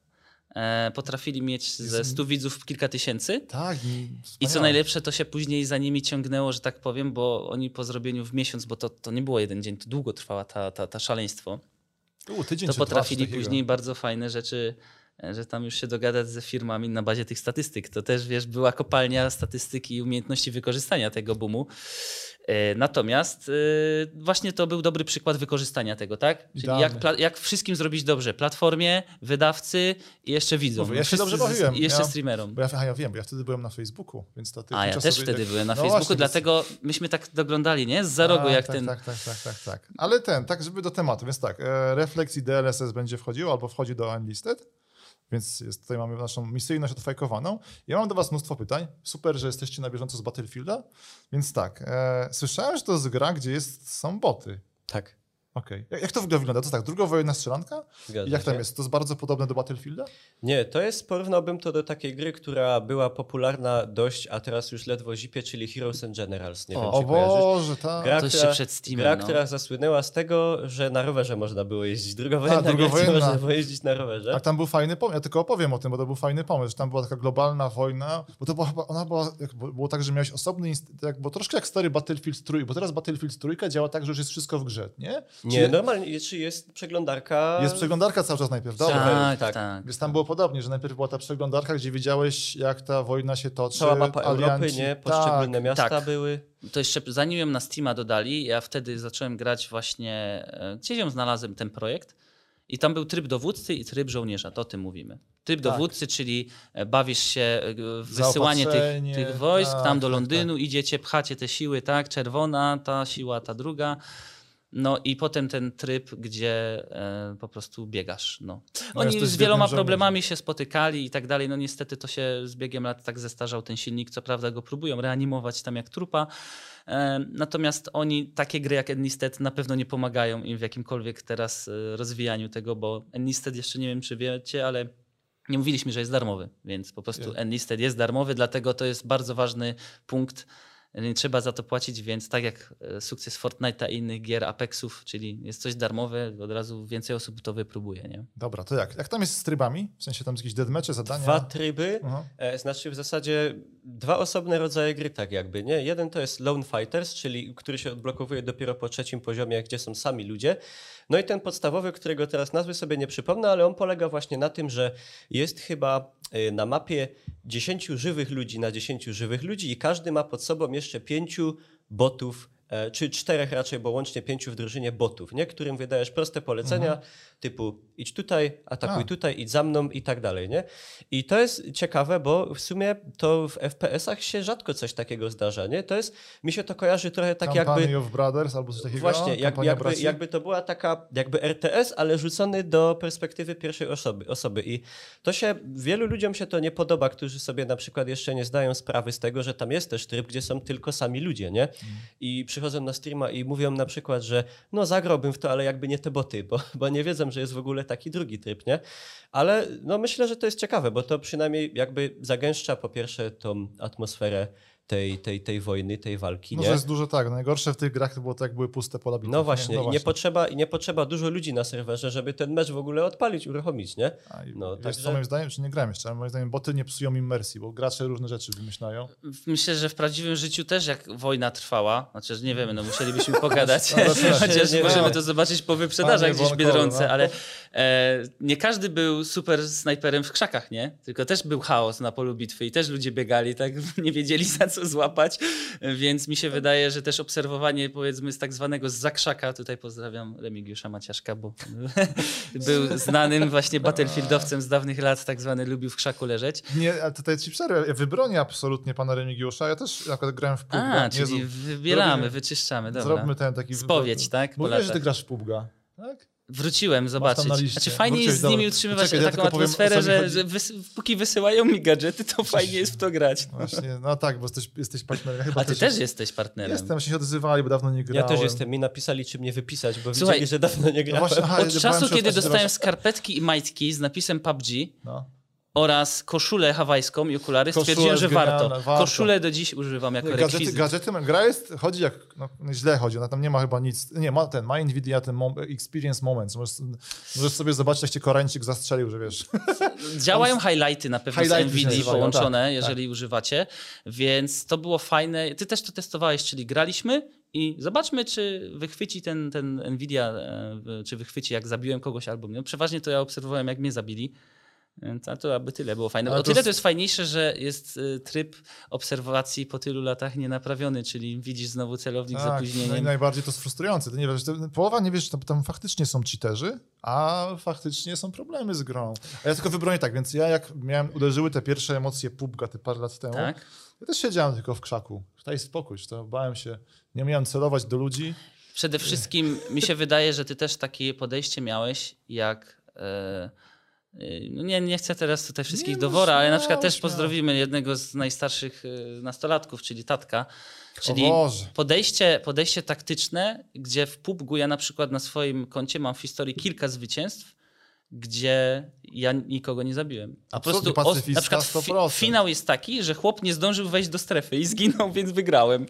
e, potrafili mieć ze 100 widzów kilka tysięcy. Tak, i, I co najlepsze, to się później za nimi ciągnęło, że tak powiem, bo oni po zrobieniu w miesiąc, bo to, to nie było jeden dzień, to długo trwała ta, ta, ta szaleństwo, U, tydzień to potrafili później bardzo fajne rzeczy, że tam już się dogadać ze firmami na bazie tych statystyk. To też, wiesz, była kopalnia statystyki i umiejętności wykorzystania tego boomu. E, Natomiast e, właśnie to był dobry przykład wykorzystania tego, tak? Czyli jak, jak wszystkim zrobić dobrze? Platformie, wydawcy i jeszcze widzom. Ja się Wszyscy dobrze bawiłem. I jeszcze Ja- streamerom. Bo ja, aha, ja wiem, bo ja wtedy byłem na Facebooku, więc to A ja też wtedy jak- byłem na No Facebooku, właśnie, dlatego myśmy tak doglądali, nie? Z za rogu, A, jak tak, ten. Tak, tak, tak, tak, tak. Ale ten, tak, żeby do tematu, więc tak, e, Reflex i DLSS będzie wchodził albo wchodzi do Unlisted, więc jest, tutaj mamy naszą misyjność odfajkowaną. Ja mam do was mnóstwo pytań. Super, że jesteście na bieżąco z Battlefielda, więc tak, e, słyszałem, że to jest gra, gdzie jest, są boty. Tak, Okej. Jak, jak to w ogóle wygląda? To tak, drugowojenna strzelanka? zgadza I jak tam się. jest? To jest bardzo podobne do Battlefielda? Nie, to jest, porównałbym to do takiej gry, która była popularna dość, a teraz już ledwo zipie, czyli Heroes and Generals. Nie O, wiem, O czy kojarzysz. Boże, tak. Gra, To jeszcze która, przed Steamem, gra no. która zasłynęła z tego, że na rowerze można było jeździć. Drugowojenna, A, gra, gdzie drugowojenna. można było jeździć na rowerze. A tam był fajny pomysł, ja tylko opowiem o tym, bo to był fajny pomysł, że tam była taka globalna wojna, bo to była chyba, ona była, było tak, że miałeś osobny, bo troszkę jak stary Battlefield trój, bo teraz Battlefield trójka działa tak, że już jest wszystko w grze, nie? Nie, Czyli normalnie, czy jest przeglądarka... Jest przeglądarka cały czas najpierw, dobra. tak, tak. tak. Więc tam było podobnie, że najpierw była ta przeglądarka, gdzie widziałeś, jak ta wojna się toczy. Cała mapa Europy, alianci- nie? Poszczególne tak. miasta tak. były. To jeszcze zanim ją na Steama dodali, ja wtedy zacząłem grać właśnie, e, gdzieś ją znalazłem ten projekt I tam był tryb dowódcy i tryb żołnierza, to o tym mówimy. Tryb Tak. dowódcy, czyli e, bawisz się e, w wysyłanie tych, tych wojsk tak, tam do tak, Londynu, idziecie, pchacie te siły, tak, czerwona, ta siła, ta druga. No i potem ten tryb, gdzie e, po prostu biegasz. No. No, Oni z wieloma problemami się spotykali i tak dalej. No niestety to się z biegiem lat tak zestarzał ten silnik. Co prawda go próbują reanimować tam jak trupa. E, natomiast oni, takie gry jak Enlisted na pewno nie pomagają im w jakimkolwiek teraz e, rozwijaniu tego, bo Enlisted jeszcze nie wiem czy wiecie, ale nie mówiliśmy, że jest darmowy, więc po prostu Wiem. Enlisted jest darmowy, dlatego to jest bardzo ważny punkt. Nie trzeba za to płacić, więc tak jak e, sukces Fortnite'a i innych gier Apexów, czyli jest coś darmowe, od razu więcej osób to wypróbuje. Nie? Dobra, to jak? Jak tam jest z trybami? W sensie tam jakieś deadmatche, zadania? Dwa tryby, e, znaczy w zasadzie dwa osobne rodzaje gry, tak jakby, nie? Jeden to jest Lone Fighters, czyli który się odblokowuje dopiero po trzecim poziomie, gdzie są sami ludzie. No i ten podstawowy, którego teraz nazwy sobie nie przypomnę, ale on polega właśnie na tym, że jest chyba na mapie 10 żywych ludzi na 10 żywych ludzi i każdy ma pod sobą jeszcze pięciu botów, e, czy czterech raczej, bo łącznie pięciu w drużynie botów, nie? którym wydajesz proste polecenia typu idź tutaj, atakuj A. tutaj, idź za mną i tak dalej. Nie? I to jest ciekawe, bo w sumie to w FPS-ach się rzadko coś takiego zdarza. Nie? To jest, mi się to kojarzy trochę tak Company jakby... of Brothers albo coś takiego? Właśnie, jak, jakby, braci? jakby to była taka jakby RTS, ale rzucony do perspektywy pierwszej osoby, osoby. I to się, wielu ludziom się to nie podoba, którzy sobie na przykład jeszcze nie zdają sprawy z tego, że tam jest też tryb, gdzie są tylko sami ludzie, nie? I przychodzą na streama i mówią na przykład, że no zagrałbym w to, ale jakby nie te boty, bo, bo nie wiedzą, że jest w ogóle taki drugi tryb, nie? Ale no myślę, że to jest ciekawe, bo to przynajmniej jakby zagęszcza po pierwsze tą atmosferę tej, tej, tej wojny, tej walki, No, nie? że jest dużo tak. Najgorsze w tych grach to było tak, jak były puste pola bitów. No właśnie, nie? i nie potrzeba, i nie potrzeba dużo ludzi na serwerze, żeby ten mecz w ogóle odpalić, uruchomić, nie? No, wiesz także- co moim zdaniem, czy nie grałem jeszcze, ale moim zdaniem boty nie psują immersji, bo gracze różne rzeczy wymyślają. Myślę, że w prawdziwym życiu też jak wojna trwała, znaczy że nie wiemy, no musielibyśmy pogadać, No, to chociaż nie możemy to zobaczyć po wyprzedażach gdzieś w Biedronce, no. ale e, nie każdy był super snajperem w krzakach, nie? Tylko też był chaos na polu bitwy i też ludzie biegali, tak nie wiedzieli za co złapać, więc mi się wydaje, że też obserwowanie powiedzmy z tak zwanego zakrzaka, tutaj pozdrawiam Remigiusza Maciaszka, bo był znanym właśnie battlefieldowcem z dawnych lat, tak zwany lubił w krzaku leżeć. Nie, ale tutaj ci przerwę. Ja wybronię absolutnie pana Remigiusza. Ja też przykład grałem w PUBG. A, czyli zrób- wybieramy, zrobimy- wyczyszczamy, dobra. Zróbmy ten taki... Spowiedź, tak, po Mówiłeś, że ty grasz w PUBG, tak? Wróciłem zobaczyć. Znaczy fajnie Wróciłeś, jest z nimi utrzymywać Czekaj, ja taką powiem, o atmosferę, mi że, że wys póki wysyłają mi gadżety, to fajnie jest w to grać. Właśnie, no tak, bo jesteś, jesteś partnerem. Ja Chyba A ty też jesteś partnerem. Jestem, się odzywali, bo dawno nie Ja grałem. też jestem, mi napisali, czy mnie wypisać, bo Słuchaj, widzieli, że dawno nie No grałem. właśnie, aha, Od ja czasu, kiedy dostałem skarpetki i majtki z napisem PUBG No. Oraz koszulę hawajską i okulary, Koszula stwierdziłem, że warto. genialna, warto. Koszulę do dziś używam jako Gadżety, rekwizyt. gadżety, gra jest, chodzi jak, no, źle chodzi, ona tam nie ma chyba nic, nie, ma ten, ma Nvidia ten mom, Experience Moments, możesz, możesz sobie zobaczyć, jak cię Koreańczyk zastrzelił, że wiesz. Działają highlighty na pewno Highlighty z nazywają, połączone, tak, jeżeli używacie, więc to było fajne. Ty też to testowałeś, czyli graliśmy i zobaczmy, czy wychwyci ten, ten NVIDIA, e, czy wychwyci jak zabiłem kogoś albo mnie. No, Przeważnie to ja obserwowałem, jak mnie zabili. Więc A to aby tyle było fajne. O tyle to jest fajniejsze, że jest y, tryb obserwacji po tylu latach nienaprawiony, czyli widzisz znowu celownik z Tak, i opóźnieniem. najbardziej to jest frustrujące. Ty nie wiesz, ty, połowa nie wiesz, tam, tam faktycznie są cheaterzy, a faktycznie są problemy z grą. A ja tylko wybronię tak, więc ja jak miałem, uderzyły te pierwsze emocje PUBG te parę lat temu, Tak? ja też siedziałem tylko w krzaku. Daj spokój, to bałem się, nie miałem celować do ludzi. Przede wszystkim mi się wydaje, że ty też takie podejście miałeś, jak. No nie, nie chcę teraz tutaj wszystkich Nie, do no wora, ale na przykład też śmiało. pozdrowimy jednego z najstarszych e, nastolatków, czyli tatka. Czyli O podejście, podejście taktyczne, gdzie w PUBG ja na przykład na swoim koncie mam w historii kilka zwycięstw, gdzie ja nikogo nie zabiłem. A po prostu os- pacyfista, na przykład fi- 100%. finał jest taki, że chłop nie zdążył wejść do strefy i zginął, więc wygrałem.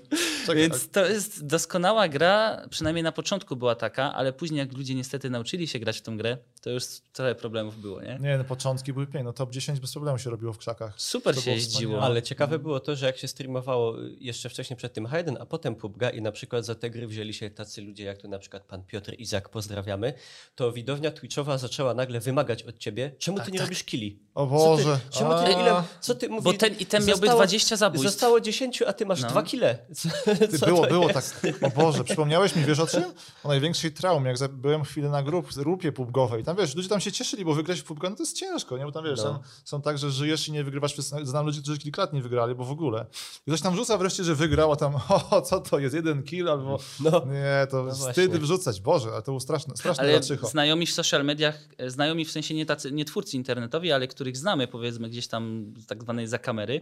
Więc to jest doskonała gra, przynajmniej na początku była taka, ale później jak ludzie niestety nauczyli się grać w tą grę, to już trochę problemów było, nie? Nie, no początki były piękne. No top 10 bez problemu się robiło w krzakach. Super To się było jeździło. Ale ciekawe było to, że jak się streamowało jeszcze wcześniej przed tym Hayden, a potem PUBG i na przykład za te gry wzięli się tacy ludzie, jak tu na przykład pan Piotr Izak, pozdrawiamy, to widownia Twitchowa zaczęła nagle wymagać od ciebie, czemu ty nie robisz killi? O Co Boże. ty, czemu ty, ile, co ty mówi, Bo ten i ten miałby zostało- 20 zabójstw. Zostało 10, a ty masz No. dwa kile. Co, Ty, co było, to było jest? tak. O Boże, przypomniałeś mi, wiesz o czym? O największej traumie, jak byłem chwilę na grup, grupie pubgowej. Tam Tam wiesz, ludzie tam się cieszyli, bo wygrać w PUBG, no to jest ciężko, nie? Bo tam wiesz, No. tam są tak, że żyjesz i nie wygrywasz. Przez... Znam ludzi, którzy kilka lat nie wygrali, bo w ogóle. I ktoś tam rzuca wreszcie, że wygrał, a tam, o, co to jest, jeden kill albo... No. Nie, to No wstyd właśnie. wrzucać, Boże, ale to było straszne, straszne Ale raczycho. znajomi w social mediach, e, znajomi w sensie nie, tacy, nie twórcy internetowi, ale których znamy powiedzmy gdzieś tam z tak zwanej za kamery,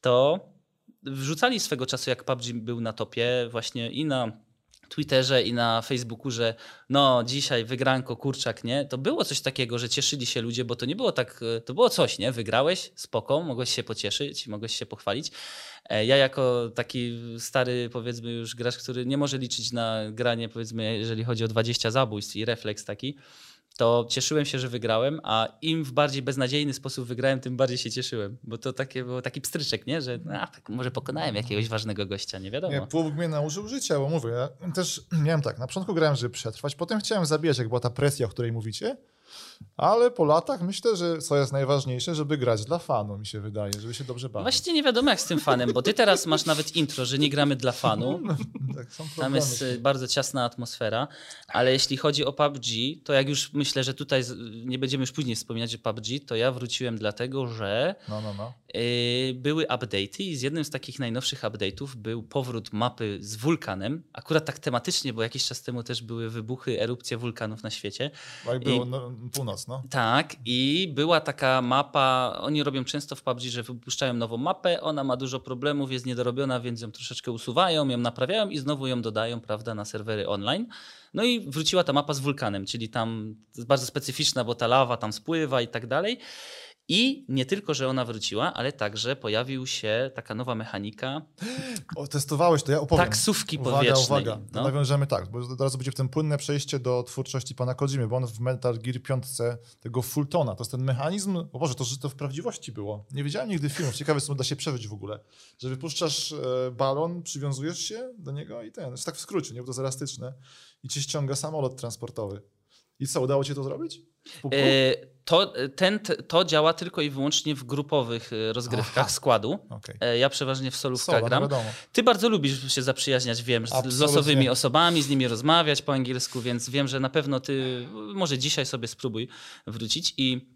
to wrzucali swego czasu, jak PUBG był na topie, właśnie i na Twitterze i na Facebooku, że no dzisiaj wygranko, kurczak, nie? To było coś takiego, że cieszyli się ludzie, bo to nie było tak, e, to było coś, nie? Wygrałeś, spoko, mogłeś się pocieszyć, mogłeś się pochwalić. E, Ja jako taki stary, powiedzmy już gracz, który nie może liczyć na granie, powiedzmy, jeżeli chodzi o 20 zabójstw i refleks taki, to cieszyłem się, że wygrałem, a im w bardziej beznadziejny sposób wygrałem, tym bardziej się cieszyłem, bo to takie było taki pstryczek, nie? Że a, tak, może pokonałem jakiegoś ważnego gościa, nie wiadomo. Nie, PUBG mnie nauczył życia, bo mówię, ja też miałem tak, na początku grałem, żeby przetrwać, potem chciałem zabijać, jak była ta presja, o której mówicie, ale po latach myślę, że co jest najważniejsze, żeby grać dla fanu, mi się wydaje, żeby się dobrze bawić. Właściwie nie wiadomo jak z tym fanem, bo ty teraz masz nawet intro, że nie gramy dla fanu. tak, są Tam problemy. jest y, bardzo ciasna atmosfera, ale jeśli chodzi o PUBG, to jak już myślę, że tutaj nie będziemy już później wspominać o PUBG, to ja wróciłem dlatego, że No, no, no. Yy, były update'y i z jednym z takich najnowszych update'ów był powrót mapy z wulkanem. Akurat tak tematycznie, bo jakiś czas temu też były wybuchy, erupcje wulkanów na świecie. Bo Jak było no, północ, no. Tak, i była taka mapa, oni robią często w PUBG, że wypuszczają nową mapę, ona ma dużo problemów, jest niedorobiona, więc ją troszeczkę usuwają, ją naprawiają i znowu ją dodają, prawda, na serwery online. No i wróciła ta mapa z wulkanem, czyli tam jest bardzo specyficzna, bo ta lawa tam spływa i tak dalej. I nie tylko, że ona wróciła, ale także pojawił się taka nowa mechanika O, testowałeś to, ja opowiem. taksówki Uwaga, powietrznej. uwaga, to No. nawiążemy tak, bo teraz będzie w tym płynne przejście do twórczości pana Kojimy, bo on w Metal Gear 5 tego Fultona, to jest ten mechanizm, o Boże, to, że to w prawdziwości było. Nie wiedziałem nigdy filmów, ciekawe co da się przeżyć w ogóle, że wypuszczasz e, balon, przywiązujesz się do niego i ten, jest tak w skrócie, nie, bo to jest elastyczne i ci ściąga samolot transportowy. I co, udało ci to zrobić? E, To, ten, to działa tylko i wyłącznie w grupowych e, rozgrywkach Aha. składu. Okej. E, Ja przeważnie w solówkach Solo, no gram. wiadomo. Ty bardzo lubisz się zaprzyjaźniać, wiem, z, z Absolutnie. losowymi osobami, z nimi rozmawiać po angielsku, więc wiem, że na pewno ty może dzisiaj sobie spróbuj wrócić i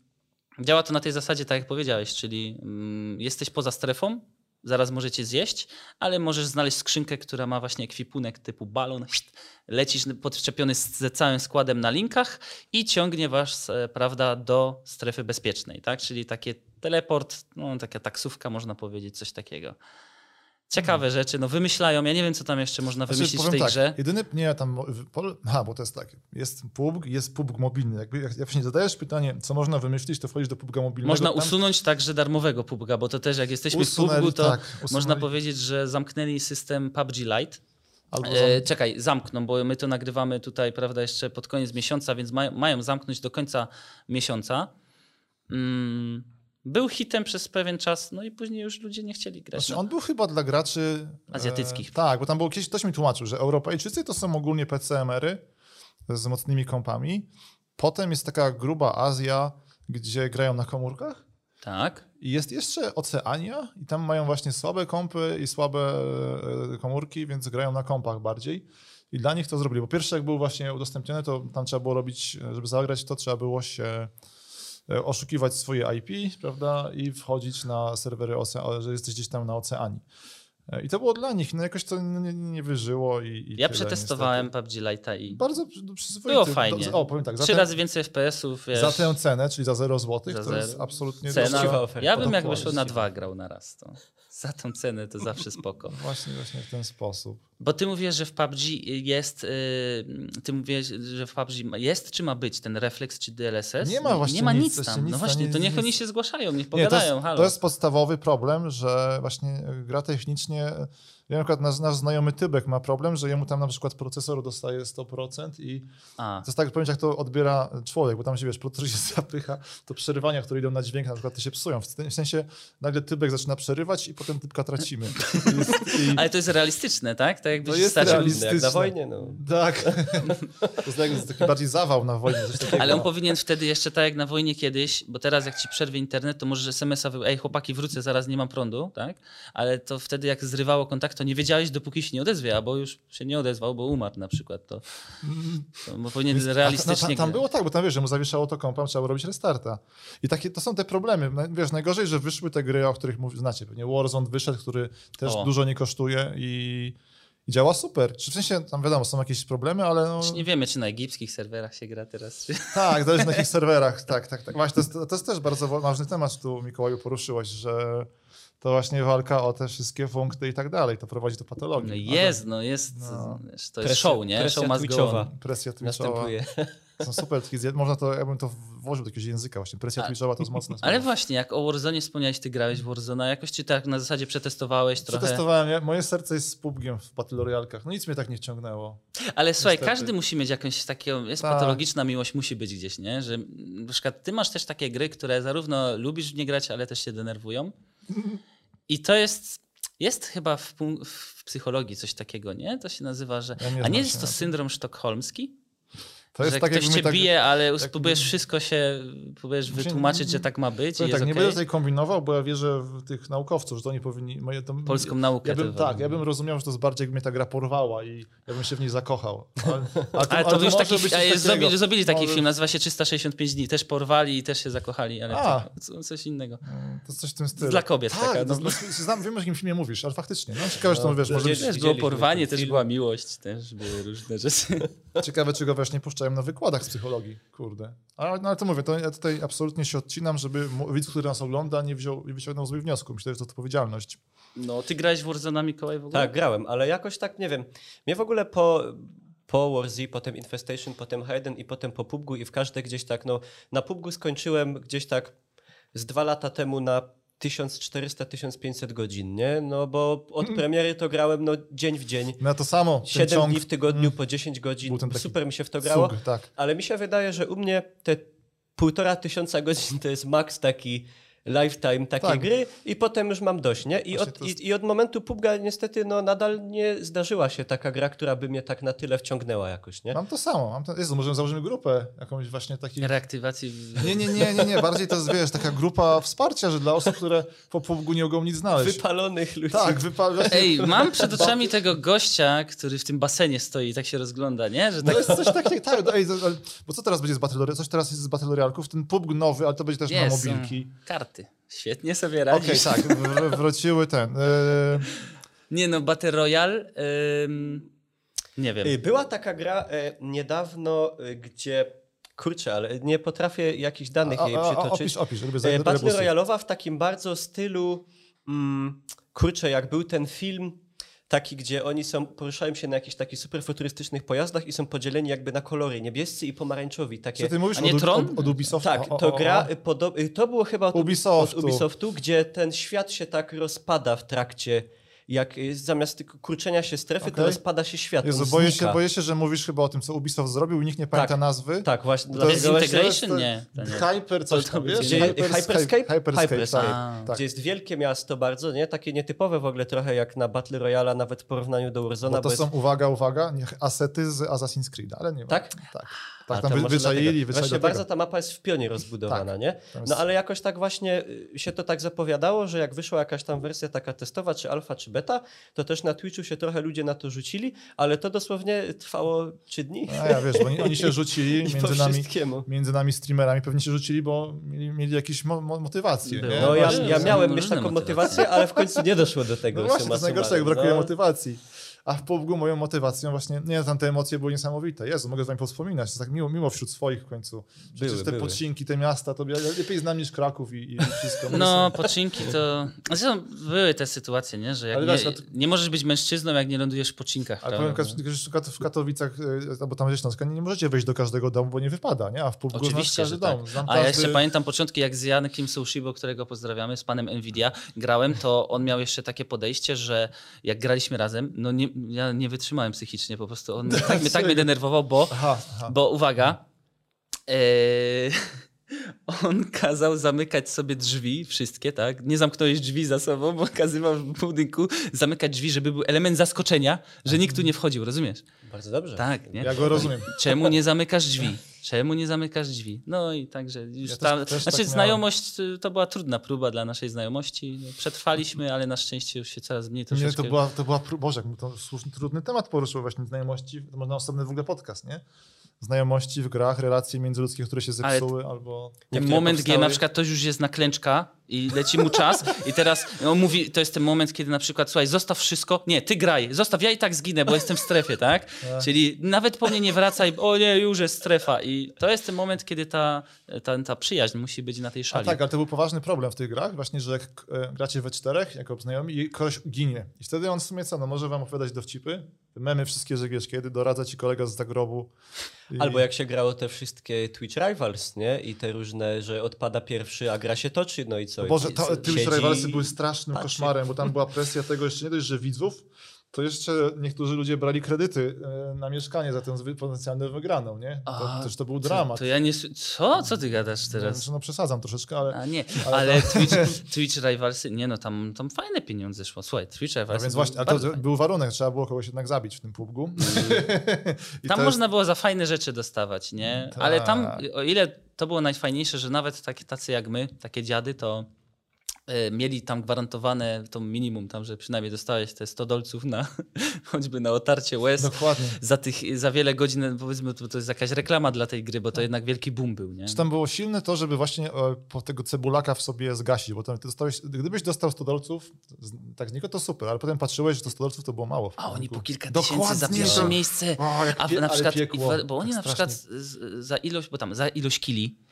działa to na tej zasadzie, tak jak powiedziałeś, czyli mm, jesteś poza strefą, zaraz możecie zjeść, ale możesz znaleźć skrzynkę, która ma właśnie ekwipunek typu balon, lecisz podczepiony ze całym składem na linkach i ciągnie was, e, prawda, do strefy bezpiecznej, tak? Czyli takie teleport, no, taka taksówka, można powiedzieć, coś takiego. Ciekawe rzeczy, no wymyślają. Ja nie wiem, co tam jeszcze można Znaczy, wymyślić w tej tak, grze. Jedyny, nie, tam, w- aha, bo to jest tak, jest PUBG, jest PUBG mobilny. Jakby, jak, właśnie zadajesz pytanie, co można wymyślić, to wchodzisz do PUBG mobilnego. Można tam usunąć także darmowego PUBG'a, bo to też jak jesteśmy w usunęli, PUBG'u, to tak, można powiedzieć, że zamknęli system PUBG Lite. Albo E, czekaj, zamkną, bo my to nagrywamy tutaj, prawda, jeszcze pod koniec miesiąca, więc mają, mają zamknąć do końca miesiąca. Mm, był hitem przez pewien czas, no i później już ludzie nie chcieli grać. Znaczy, on był chyba dla graczy... Azjatyckich. E, tak, bo tam było kiedyś, ktoś mi tłumaczył, że Europejczycy to są ogólnie PCMR-y z mocnymi kompami. Potem jest taka gruba Azja, gdzie grają na komórkach. Tak. I jest jeszcze Oceania i tam mają właśnie słabe kompy i słabe e, komórki, więc grają na kompach bardziej. I dla nich to zrobili, bo pierwsze jak był właśnie udostępnione, to tam trzeba było robić, e, żeby zagrać to, trzeba było się e, oszukiwać swoje IP, prawda, i wchodzić na serwery, Oce- że jesteś gdzieś tam na Oceanii. E, I to było dla nich, no jakoś to nie, nie wyżyło i, i Ja tyle, przetestowałem niestety. PUBG Lite'a i Bardzo przy- przyzwoity. Było fajnie. Do- O, powiem tak, za, trzy ten, razy więcej FPS-ów, wiesz. za tę cenę, czyli za 0 zł, Za to jest absolutnie Cena, ja bym jak wyszło na dwa grał na raz, to za tą cenę to zawsze spoko. Właśnie, właśnie w ten sposób. Bo ty mówisz, że w PUBG jest, yy, ty mówisz, że w PUBG jest czy ma być ten refleks czy DLSS? Nie ma właśnie Nie ma nic, nic, tam. nic no właśnie, nie- to niech nic- oni się zgłaszają, niech Nie, to, pogadają, jest, to jest podstawowy problem, że właśnie gra technicznie. Ja na przykład nasz, nasz znajomy Tybek ma problem, że jemu tam na przykład procesor dostaje 100% i A, to jest tak, powiem, jak to odbiera człowiek, bo tam się wiesz, procesor się zapycha, to przerywania, które idą na dźwięk, na przykład te się psują. W sensie nagle Tybek zaczyna przerywać i potem Tybka tracimy. I i, ale to jest realistyczne, tak? Tak jakbyś To jest starszy- realistyczne. Jak na wojnie, no. tak. to jest, tak- jest taki bardziej zawał na wojnie. Ale on powinien wtedy jeszcze tak jak na wojnie kiedyś, bo teraz jak ci przerwie internet, to możesz SMS-a wy... ej chłopaki wrócę, zaraz nie mam prądu, tak? Ale to wtedy jak zrywało kontakty tak to nie wiedziałeś, dopóki się nie odezwie, albo już się nie odezwał, bo umarł na przykład. To, to bo powinien Więc- realistycznie... ta- Tam grać. było tak, bo tam wiesz, że mu zawieszało to kompa, trzeba było robić restarta. I takie, to są te problemy. Wiesz, najgorzej, że wyszły te gry, o których mów, znacie, pewnie Warzone wyszedł, który też O. dużo nie kosztuje i, i działa super. Czy w sensie, tam wiadomo, są jakieś problemy, ale no, Nie wiemy, czy na egipskich serwerach się gra teraz. Czy... tak, zależy na jakich serwerach, tak, tak, tak. Właśnie to jest, to jest też bardzo wa- ważny temat, tu Mikołaju poruszyłeś, że to właśnie walka o te wszystkie punkty i tak dalej, to prowadzi do patologii. No jest, no jest, No. to jest Presja- show, nie? presja Show twitchowa. Presja twitchowa. Następuje. Są super, zje- można to, ja bym to włożył do jakiegoś języka właśnie. Presja twitchowa to jest mocne Ale właśnie, jak o Warzone wspomniałeś, ty grałeś w Warzone, jakoś ci tak na zasadzie przetestowałeś trochę. Przetestowałem, ja, moje serce jest z PUBGiem w Battle Royalkach. No nic mnie tak nie wciągnęło. Ale słuchaj, Niestety. każdy musi mieć jakąś taką, jest Tak. patologiczna miłość, musi być gdzieś, nie? Że na przykład ty masz też takie gry, które zarówno lubisz w nie grać, ale też się denerwują. I to jest, jest chyba w, w psychologii coś takiego, nie? To się nazywa, że... Ja nie A nie jest to syndrom sztokholmski? To jest że tak, ktoś cię tak, bije, ale jak- spróbujesz wszystko się, próbujesz Właśnie wytłumaczyć, że tak ma być tak, nie będę tutaj kombinował, bo ja wierzę w tych naukowców, że to oni powinni... Moje, to, Polską naukę. Ja bym, to tak, ja bym rozumiał, że to jest bardziej, jakby mnie ta gra porwała i ja bym się w niej zakochał. Ale, Ale to, już może taki, być coś a jest, takiego. zrobili, zrobili taki film, nazywa się 365 dni. Też porwali i też się zakochali, ale A. to, to coś innego. Mm, To coś w tym stylu. Dla kobiet tak, taka, no. no. Znam, wiem o jakim filmie mówisz, ale faktycznie. No, ciekawe, że to No, wiesz, to może Też było porwanie, też była miłość, też były różne rzeczy. ciekawe, czego wiesz, nie puszczają na wykładach z psychologii. Kurde. Ale, no, ale to mówię, to ja tutaj absolutnie się odcinam, żeby widz, który nas ogląda, nie, wziął, nie wyciągnął złych wniosków. Myślę, że to odpowiedzialność. No, ty grałeś w Warzona Mikołaj w ogóle? Tak, grałem, ale jakoś tak, nie wiem, mnie w ogóle po, po War Z, potem Infestation, potem Hayden i potem po PUBGu i w każde gdzieś tak, no na PUBGu skończyłem gdzieś tak z dwa lata temu na 1400-1500 godzin, nie? No bo od premiery to grałem no dzień w dzień, No to samo. ten 7 ciąg, dni w tygodniu po 10 godzin, super mi się w to grało, tak. ale mi się wydaje, że u mnie te półtora tysiąca godzin to jest maks taki lifetime takiej Tak. gry i potem już mam dość, nie? I Właśnie od, jest- i, i od momentu PUBG'a niestety no nadal nie zdarzyła się taka gra, która by mnie tak na tyle wciągnęła jakoś, nie? Mam to samo. Mam to, Jezu, może założymy grupę jakąś właśnie takich... Reaktywacji. Nie, nie, nie, nie, nie. Bardziej to jest, wiesz, taka grupa wsparcia, że dla osób, które po PUBG nie mogą nic znaleźć. Wypalonych ludzi. Tak, wypal... Ej, mam przed oczami tego gościa, który w tym basenie stoi i tak się rozgląda, nie? Że To tak... jest coś takiego, tak, ej, to- ale- bo co teraz będzie z Battle Royale? Coś teraz jest z Battle Royalków, ten PUBG nowy, ale to będzie też na Jest, są mobilki. karty. Świetnie sobie Okej, radzisz. tak, w, wróciły ten. Yy, Nie no, Battle Royale... ym, nie wiem. Y, Była taka gra e, niedawno, y, gdzie kurczę, ale nie potrafię jakichś danych a, jej a, przytoczyć. opisz, opisz, lubię za Battle Royalowa w takim bardzo stylu, mm, kurczę, jak był ten film taki, gdzie oni są, poruszają się na jakichś takich super futurystycznych pojazdach i są podzieleni jakby na kolory, niebiescy i pomarańczowi. Takie, Co ty mówisz A nie od, Tron? od, od Ubisoftu? tak, O, o, to o, gra, to było chyba od, Ubisoftu. od Ubisoftu, gdzie ten świat się tak rozpada w trakcie, jak y, zamiast tylko kurczenia się strefy, to Okej. rozpada się świat. Jezu, boję się, boję się, że mówisz chyba o tym, co Ubisoft zrobił i nikt nie pamięta Tak, nazwy. Tak, właśnie. To jest Integration? Nie, to nie. Hyper coś To- to tam, wiesz? Gdzie- Hyperscape? Hyperscape, Hyperscape. tak. Tak. Gdzie jest wielkie miasto bardzo, nie? Takie nietypowe w ogóle trochę jak na Battle Royale, nawet w porównaniu do Warzona. Bo to bo są, jest... uwaga, uwaga, niech asety z Assassin's Creed, ale nie ma. Tak? Tak, tak to tam wy, wyczaili, wyczaili Właśnie bardzo ta mapa jest w pionie rozbudowana, Tak. nie? No ale jakoś tak właśnie y, się to tak zapowiadało, że jak wyszła jakaś tam wersja taka testowa, czy alfa, czy beta, to też na Twitchu się trochę ludzie na to rzucili, ale to dosłownie trwało trzy dni. A ja wiesz, bo oni, oni się rzucili między nami, między nami streamerami, pewnie się rzucili, bo mieli, mieli jakieś mo, mo, motywacje. Nie? No ja, ja miałem mieć taką motywację, ale w końcu nie doszło do tego. No właśnie, to jest najgorsze, jak summarum. brakuje No. motywacji. A w PUBG moją motywacją właśnie, nie, tam te emocje były niesamowite. Jezu, mogę z wami powspominać, to jest tak miło, miło wśród swoich w końcu. Przecież Były, te były. podcinki, te miasta, to ja- lepiej znam niż Kraków i, i wszystko. No, poczynki to... Zresztą były te sytuacje, nie? Że nie, wiesz, nie możesz być mężczyzną, jak nie lądujesz w pocinkach. Ale powiem, że w Kat- w Katowicach, e, albo tam gdzieś Śląska, nie, nie możecie wejść do każdego domu, bo nie wypada, nie? A w PUBG Oczywiście, każdy że tak. dom. Znam A ja każdy... jeszcze pamiętam początki, jak z Jankiem Soushibo, którego pozdrawiamy, z panem Nvidia, grałem, to on miał jeszcze takie podejście, że jak graliśmy razem, no nie, ja nie wytrzymałem psychicznie, po prostu on tak, mnie, tak mnie denerwował, bo, Aha, aha. bo uwaga, e, on kazał zamykać sobie drzwi, wszystkie, tak? Nie zamknąłeś drzwi za sobą, bo kazywał w budynku zamykać drzwi, żeby był element zaskoczenia, że nikt tu nie wchodził, rozumiesz? Bardzo dobrze. Tak, nie? Ja go rozumiem. Czemu nie zamykasz drzwi? Czemu nie zamykasz drzwi? No i także już Ja ta, też- też znaczy tak znajomość y, to była trudna próba dla naszej znajomości. No, Przetrwaliśmy, ale na szczęście już się coraz mniej Nie, troszeczkę... to była, to była, Boże, to słuszny, trudny temat poruszył właśnie znajomości, to można osobny w ogóle podcast, nie? Znajomości w grach, relacje międzyludzkie, które się Ale- zepsuły, albo... Ten moment, powstały- gdzie na przykład ktoś już jest na klęczka i leci mu czas i teraz on mówi, to jest ten moment, kiedy na przykład, słuchaj, zostaw wszystko, nie, ty graj, zostaw, ja i tak zginę, bo jestem w strefie, tak? Czyli nawet po mnie nie wracaj, o nie, już jest strefa i to jest ten moment, kiedy ta, ta, ta przyjaźń musi być na tej A szali. tak, ale to był poważny problem w tych grach, właśnie, że jak e, gracie we czterech, jako znajomi i kogoś ginie. I wtedy on w sumie co, no może wam opowiadać dowcipy, memy wszystkie, że wiesz, kiedy doradza ci kolega z zagrobu. I... Albo jak się grało te wszystkie Twitch Rivals, nie? I te różne, że odpada pierwszy, a gra się toczy, no i co? Boże, co, Twitch Rivalsy były strasznym patrzy. koszmarem, bo tam była presja tego jeszcze nie dość, że widzów, to jeszcze niektórzy ludzie brali kredyty e, na mieszkanie za tę potencjalną wygraną, nie? To, A, też to był dramat. to ja nie... Co? Co ty gadasz teraz? No, no przesadzam troszeczkę, ale... A nie, Ale ale Twitch, Twitch Rivalsy, nie no, tam, tam fajne pieniądze szło. Słuchaj, Twitch No Rivalsy więc były właśnie, ale to fajne. był warunek, trzeba było kogoś jednak zabić w tym pubgu. I Tam można było za fajne rzeczy dostawać, nie? Tak. Ale tam, o ile to było najfajniejsze, że nawet takie, tacy jak my, takie dziady, to mieli tam gwarantowane to minimum, tam, że przynajmniej dostałeś te 100 dolców na choćby na otarcie łez. Dokładnie. Za, tych, za wiele godzin, powiedzmy, to, to jest jakaś reklama dla tej gry, bo to jednak wielki boom był, nie? Czy tam było silne to, żeby właśnie e, po tego cebulaka w sobie zgasić, bo tam ty dostałeś, gdybyś dostał 100 dolców, tak z niego to super, ale potem patrzyłeś, że to 100 dolców to było mało. A oni po kilka Dokładnie, tysięcy za pierwsze miejsce. O, A na przykład, bo oni Tak na przykład strasznie. za ilość, bo tam za ilość kili, e,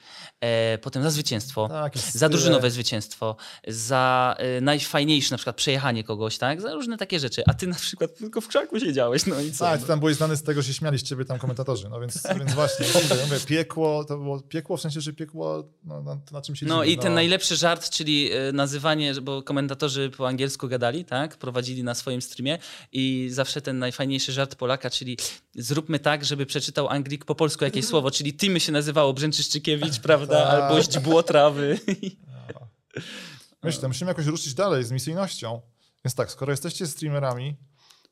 potem za zwycięstwo, Tak, za tyle. drużynowe zwycięstwo, za e, najfajniejsze na przykład przejechanie kogoś, tak? Za różne takie rzeczy. A ty na przykład tylko w krzaku siedziałeś, no i co? Tak, no? ty tam byłeś znany z tego, że śmiali z ciebie tam komentatorzy, no więc, więc właśnie, mówię, mówię, piekło, to było piekło w sensie, że piekło no, na, na czym się No i ten najlepszy żart, czyli e, nazywanie, bo komentatorzy po angielsku gadali, tak? Prowadzili na swoim streamie i zawsze ten najfajniejszy żart Polaka, czyli zróbmy tak, żeby przeczytał Anglik po polsku jakieś słowo, czyli Tymy się nazywało Brzęczyszczykiewicz, prawda? Tak. Albo źdźbło trawy. Myślę, musimy jakoś ruszyć dalej z misyjnością. Więc tak, skoro jesteście streamerami,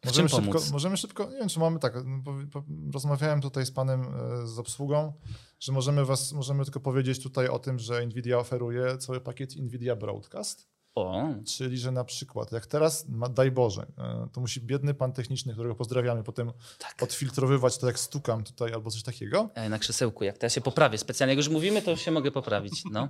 możemy szybko, możemy szybko, nie wiem, czy mamy tak, no, po, po, rozmawiałem tutaj z panem e, z obsługą, że możemy was, możemy tylko powiedzieć tutaj o tym, że Nvidia oferuje cały pakiet Nvidia Broadcast, O, czyli że na przykład, jak teraz, daj Boże, e, to musi biedny pan techniczny, którego pozdrawiamy, potem Tak. odfiltrowywać to, jak stukam tutaj albo coś takiego. e, na krzesełku, jak teraz się poprawię specjalnie. Jak już mówimy, to się mogę poprawić, no.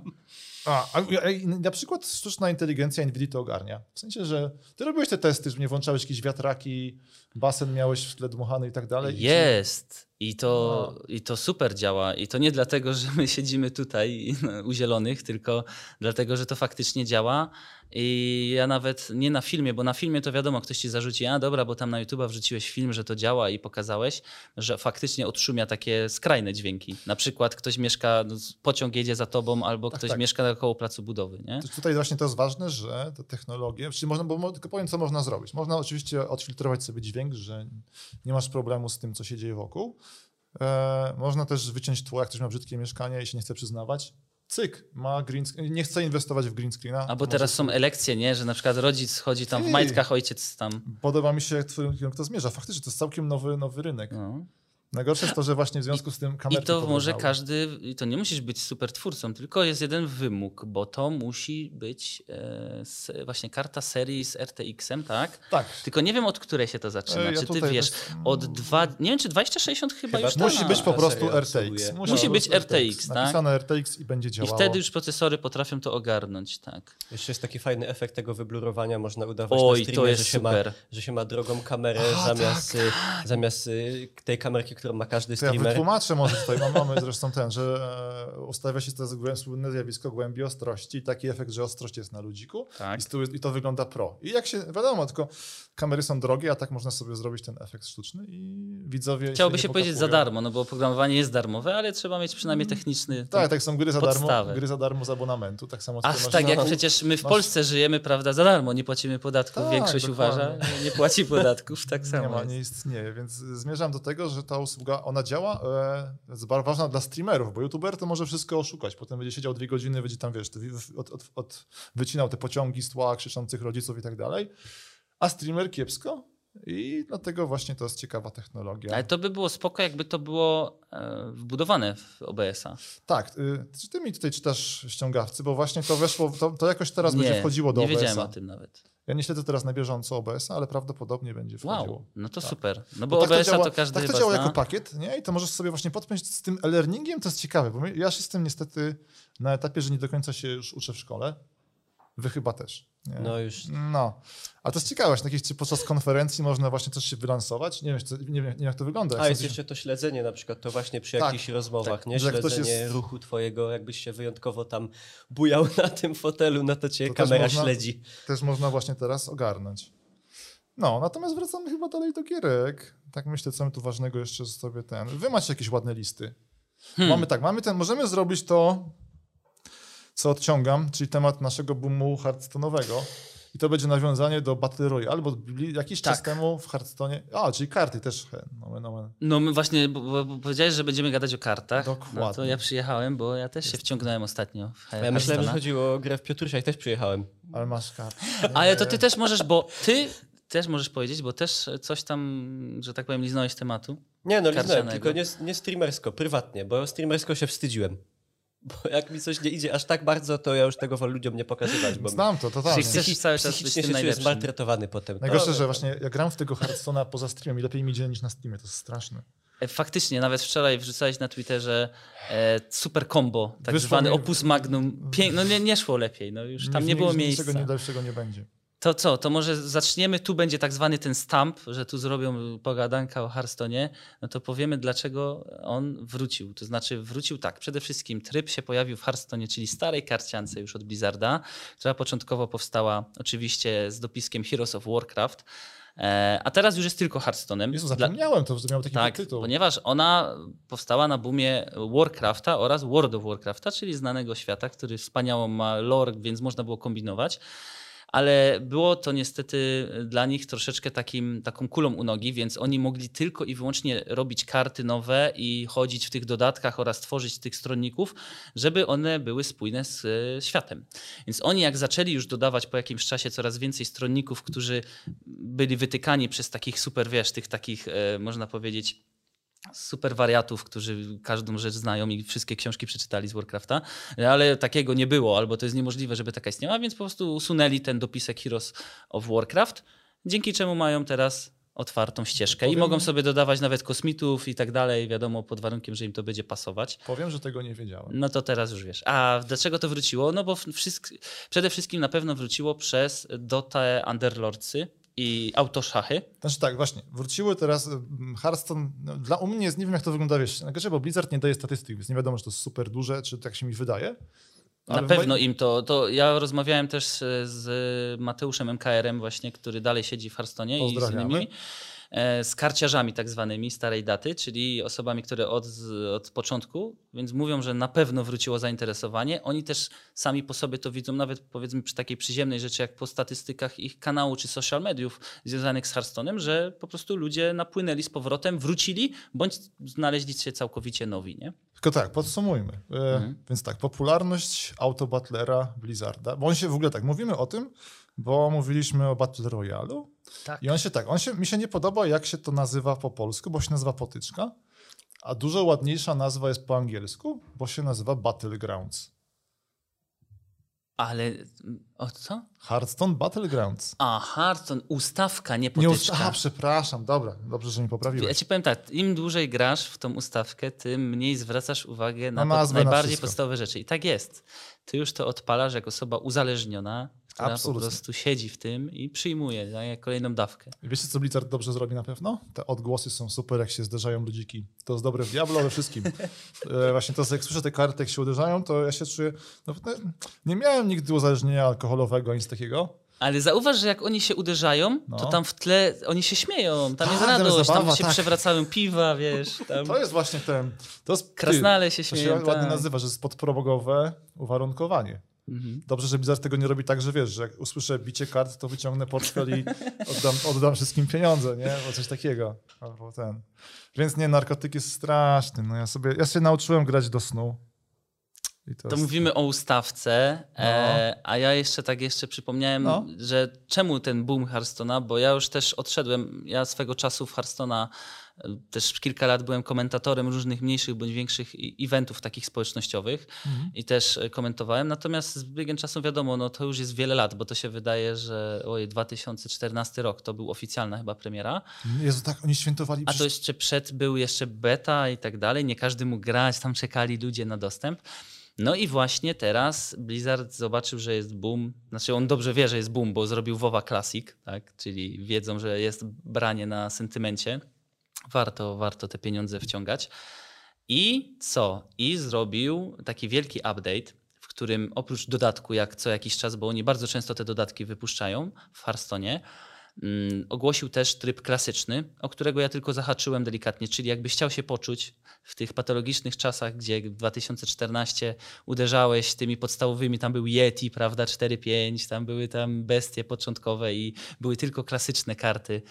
A, a, na przykład sztuczna inteligencja Nvidia to ogarnia. W sensie, że ty robiłeś te testy, że nie włączałeś jakieś wiatraki, basen miałeś w tle dmuchany i tak dalej. Jest. I to, No. I to super działa. I to nie dlatego, że my siedzimy tutaj u zielonych, tylko dlatego, że to faktycznie działa. I ja nawet nie na filmie, bo na filmie to wiadomo, ktoś ci zarzuci, a dobra, bo tam na YouTube wrzuciłeś film, że to działa i pokazałeś, że faktycznie odszumia takie skrajne dźwięki. Na przykład ktoś mieszka, no, pociąg jedzie za tobą, albo ktoś tak. mieszka koło placu budowy, nie? Tutaj właśnie to jest ważne, że te technologie, czyli można, bo tylko powiem, co można zrobić. Można oczywiście odfiltrować sobie dźwięk, że nie masz problemu z tym, co się dzieje wokół. E, można też wyciąć tło, jak ktoś ma brzydkie mieszkanie i się nie chce przyznawać. Cyk, ma green screen, nie chce inwestować w green screena. Albo teraz są elekcje, nie? Że na przykład rodzic chodzi tam w Ty. majtkach, ojciec tam. Podoba mi się, jak to zmierza. Faktycznie to jest całkiem nowy, nowy rynek. No. Najgorsze jest to, że właśnie w związku z tym kamerki I to może każdy, i to nie musisz być super twórcą, tylko jest jeden wymóg, bo to musi być e, właśnie karta serii z RTX-em, tak? Tak. Tylko nie wiem od której się to zaczyna. E, ja czy ty wiesz, też- od dwa, nie wiem czy 2060 chyba, Chyba już tak. Musi ma. być po prostu RTX. Musi po być prostu RTX, tak? Napisane RTX i będzie I działało. wtedy już procesory potrafią to ogarnąć, tak. Jeszcze jest taki fajny efekt tego wyblurowania, można udawać Oj, na streamie, to jest że, się ma, super. że się ma drogą kamerę A, zamiast, y, zamiast y, tej kamerki, którą ma każdy To ja streamer. wytłumaczę może tutaj, mam- mamy zresztą ten, że e, ustawia się to słynne zjawisko głębi ostrości i taki efekt, że ostrość jest na ludziku Tak. i, tyłu, i to wygląda pro. I jak się, wiadomo, tylko kamery są drogie, a tak można sobie zrobić ten efekt sztuczny i widzowie Chciałoby nie się powiedzieć za darmo, no bo oprogramowanie jest darmowe, ale trzeba mieć przynajmniej techniczny... Tak, tak są gry za darmo, Podstawę. gry za darmo z abonamentu, tak samo tutaj tak, jak przecież my w masz- Polsce żyjemy, prawda, za darmo, nie płacimy podatków. Tak, Większość dokładnie. uważa, nie płaci podatków, tak samo nie ma, jest. nie istnieje, więc zmierzam do tego, że ta usługa, ona działa, e, jest bardzo ważna dla streamerów, bo youtuber to może wszystko oszukać. Potem będzie siedział dwie godziny, będzie tam, wiesz, od, od, od, wycinał te pociągi z tła, krzyczących rodziców i tak dalej. A streamer kiepsko, i dlatego właśnie to jest ciekawa technologia. Ale to by było spoko, jakby to było e, wbudowane w OBS-a. Tak. Y, czy ty mi tutaj czytasz ściągawcy, bo właśnie to weszło, to, to jakoś teraz nie, będzie wchodziło do nie OBS-a. Nie wiedziałem o tym nawet. Ja nie śledzę teraz na bieżąco OBS-a, ale prawdopodobnie będzie wchodziło. Wow, no to tak. super. No bo, bo OBS-a tak to, działa, to każdy Tak to działa zna. jako pakiet, nie? I to możesz sobie właśnie podpiąć z tym e-learningiem, to jest ciekawe, bo ja już jestem niestety na etapie, że nie do końca się już uczę w szkole. Wy chyba też. Nie? No już. No. A to jest ciekawe, że takich, czy podczas konferencji można właśnie coś się wylansować. Nie wiem, czy- nie wiem, jak to wygląda. Jak A jest coś- jeszcze to śledzenie na przykład, to właśnie przy Tak, jakichś rozmowach, tak, nie? Śledzenie jest- ruchu twojego, jakbyś się wyjątkowo tam bujał na tym fotelu, na to cię To też kamera można- śledzi. też można właśnie teraz ogarnąć. No, natomiast wracamy chyba dalej do gierek. Tak myślę, co my tu ważnego jeszcze sobie ten. Wy macie jakieś ładne listy. Hmm. Mamy tak, mamy ten, możemy zrobić to, co odciągam, czyli temat naszego boomu Hearthstone'owego. I to będzie nawiązanie do Battle Royale, bo bli- jakiś czas Tak. temu w Hearthstone. A, czyli karty też. No, no, no. No my właśnie, bo, bo, bo powiedziałeś, że będziemy gadać o kartach. No to Dokładnie. ja przyjechałem, bo ja też się wciągnąłem ostatnio w ja myślałem, że chodziło o grę w Piotrusia i też przyjechałem. Ale masz karty. Ale to ty też możesz, bo ty też możesz powiedzieć, bo też coś tam, że tak powiem, liznąłeś tematu. Nie, no liznąłem, tylko nie, nie streamersko, prywatnie, bo streamersko się wstydziłem. Bo jak mi coś nie idzie aż tak bardzo, to ja już tego wolę ludziom nie pokazywać, bo Znam to, totalnie. Czyli chcesz cały czas być psychicznie tym się czuję najlepszym. zmaltretowany potem. Najgorsze, To- że właśnie ja gram w tego Hearthstone'a poza streamem i lepiej mi idzie niż na Steamie. To jest straszne. E, Faktycznie, nawet wczoraj wrzucałeś na Twitterze e, super combo, tak Wyszło zwany mi- opus magnum. Pięk, no nie, nie szło lepiej, no już tam nie, było miejsca. Niczego nie lepszego nie będzie. To co, to może zaczniemy, tu będzie tak zwany ten stamp, że tu zrobią pogadanka o Hearthstone'ie, no to powiemy dlaczego on wrócił. To znaczy wrócił tak, przede wszystkim tryb się pojawił w Hearthstone'ie, czyli starej karciance już od Blizzarda, która początkowo powstała oczywiście z dopiskiem Heroes of Warcraft, e, a teraz już jest tylko Hearthstone'em. Jezu, zapomniałem to, że miał taki tak, tytuł. ponieważ ona powstała na boomie Warcrafta oraz World of Warcrafta, czyli znanego świata, który wspaniałą ma lore, więc można było kombinować. Ale było to niestety dla nich troszeczkę takim, taką kulą u nogi, więc oni mogli tylko i wyłącznie robić karty nowe i chodzić w tych dodatkach oraz tworzyć tych stronników, żeby one były spójne z e, światem. Więc oni jak zaczęli już dodawać po jakimś czasie coraz więcej stronników, którzy byli wytykani przez takich super, wiesz, tych takich, e, można powiedzieć, super wariatów, którzy każdą rzecz znają i wszystkie książki przeczytali z Warcrafta, ale takiego nie było, albo to jest niemożliwe, żeby taka istniała, więc po prostu usunęli ten dopisek Heroes of Warcraft, dzięki czemu mają teraz otwartą ścieżkę i Powiem- mogą sobie dodawać nawet kosmitów i tak dalej, wiadomo, pod warunkiem, że im to będzie pasować. Powiem, że tego nie wiedziałem. No to teraz już wiesz. A dlaczego to wróciło? No bo wszystk- przede wszystkim na pewno wróciło przez Dotę Underlordsy i autoszachy. Znaczy tak, właśnie, wróciły teraz Hearthstone, no, dla u mnie jest, nie wiem jak to wygląda, wiesz, najgorsze, bo Blizzard nie daje statystyk, więc nie wiadomo, czy to jest super duże, czy tak się mi wydaje. Na Ale w pewno im to, to. Ja rozmawiałem też z, Mateuszem MKR-em, właśnie, który dalej siedzi w Hearthstone i z innymi. E, Z karciarzami tak zwanymi starej daty, czyli osobami, które od, od początku, więc mówią, że na pewno wróciło zainteresowanie. Oni też sami po sobie to widzą, nawet powiedzmy przy takiej przyziemnej rzeczy, jak po statystykach ich kanału czy social mediów związanych z Hearthstone'em, że po prostu ludzie napłynęli z powrotem, wrócili, bądź znaleźli się całkowicie nowi, nie? Tylko tak, podsumujmy. E, Mhm. Więc tak, popularność autobatlera Blizzarda, bo on się w ogóle tak, mówimy o tym, bo mówiliśmy o Battle Royale'u Tak. i on się tak, on się, mi się nie podoba jak się to nazywa po polsku, bo się nazywa potyczka, a dużo ładniejsza nazwa jest po angielsku, bo się nazywa Battlegrounds. Ale o co? Hearthstone Battlegrounds. A, Hearthstone, ustawka, nie Nie potyczka. ust- Aha, przepraszam, dobra, dobrze, że mi Ja poprawiłeś. ci powiem tak, im dłużej grasz w tą ustawkę, tym mniej zwracasz uwagę na, Na pod, na najbardziej wszystko. podstawowe rzeczy. I tak jest. Ty już to odpalasz jak osoba uzależniona, która Absolutnie. po prostu siedzi w tym i przyjmuje tak, kolejną dawkę. Wiecie, co Blizzard dobrze zrobi na pewno? Te odgłosy są super, jak się zderzają ludziki. To jest dobre w Diablo, we wszystkim. E, właśnie to, jak słyszę te karty, jak się uderzają, to ja się czuję... No, no, nie miałem nigdy uzależnienia alkoholowego, nic takiego. Ale zauważ, że jak oni się uderzają, No. to tam w tle oni się śmieją. Tam jest Tak, tam jest radość, tam zabawa, się tak. przewracają piwa, wiesz. Tam To jest właśnie ten... To jest, ty, krasnale się To się śmieją. ładnie tak. nazywa, że jest podprogowe uwarunkowanie. Mhm. Dobrze, że Blizzard tego nie robi tak, że wiesz, że jak usłyszę bicie kart, to wyciągnę portfel i oddam, oddam wszystkim pieniądze, nie? Bo coś takiego. Albo ten. Więc nie, narkotyk jest straszny. No ja sobie, ja się nauczyłem grać do snu. To To jest- mówimy o ustawce, e, a ja jeszcze tak jeszcze przypomniałem, No. że czemu ten boom Hearthstone'a, bo ja już też odszedłem, ja swego czasu w Hearthstone'a e, też kilka lat byłem komentatorem różnych mniejszych bądź większych eventów takich społecznościowych Mhm. i też e, komentowałem, natomiast z biegiem czasu wiadomo, no to już jest wiele lat, bo to się wydaje, że oj, 2014 rok to był oficjalna chyba premiera, Jezu, tak, oni świętowali... a to przecież- jeszcze przed był jeszcze beta i tak dalej. Nie każdy mógł grać, tam czekali ludzie na dostęp. No i właśnie teraz Blizzard zobaczył, że jest boom. Znaczy on dobrze wie, że jest boom, bo zrobił WoWa Classic, tak? czyli wiedzą, że jest branie na sentymencie. Warto, warto te pieniądze wciągać. I co? I zrobił taki wielki update, w którym oprócz dodatku, jak co jakiś czas, bo oni bardzo często te dodatki wypuszczają w Hearthstone'ie, mm, ogłosił też tryb klasyczny, o którego ja tylko zahaczyłem delikatnie, czyli jakbyś chciał się poczuć w tych patologicznych czasach, gdzie w 2014 uderzałeś tymi podstawowymi, tam był Yeti, prawda, 4-5, tam były tam bestie początkowe i były tylko klasyczne karty,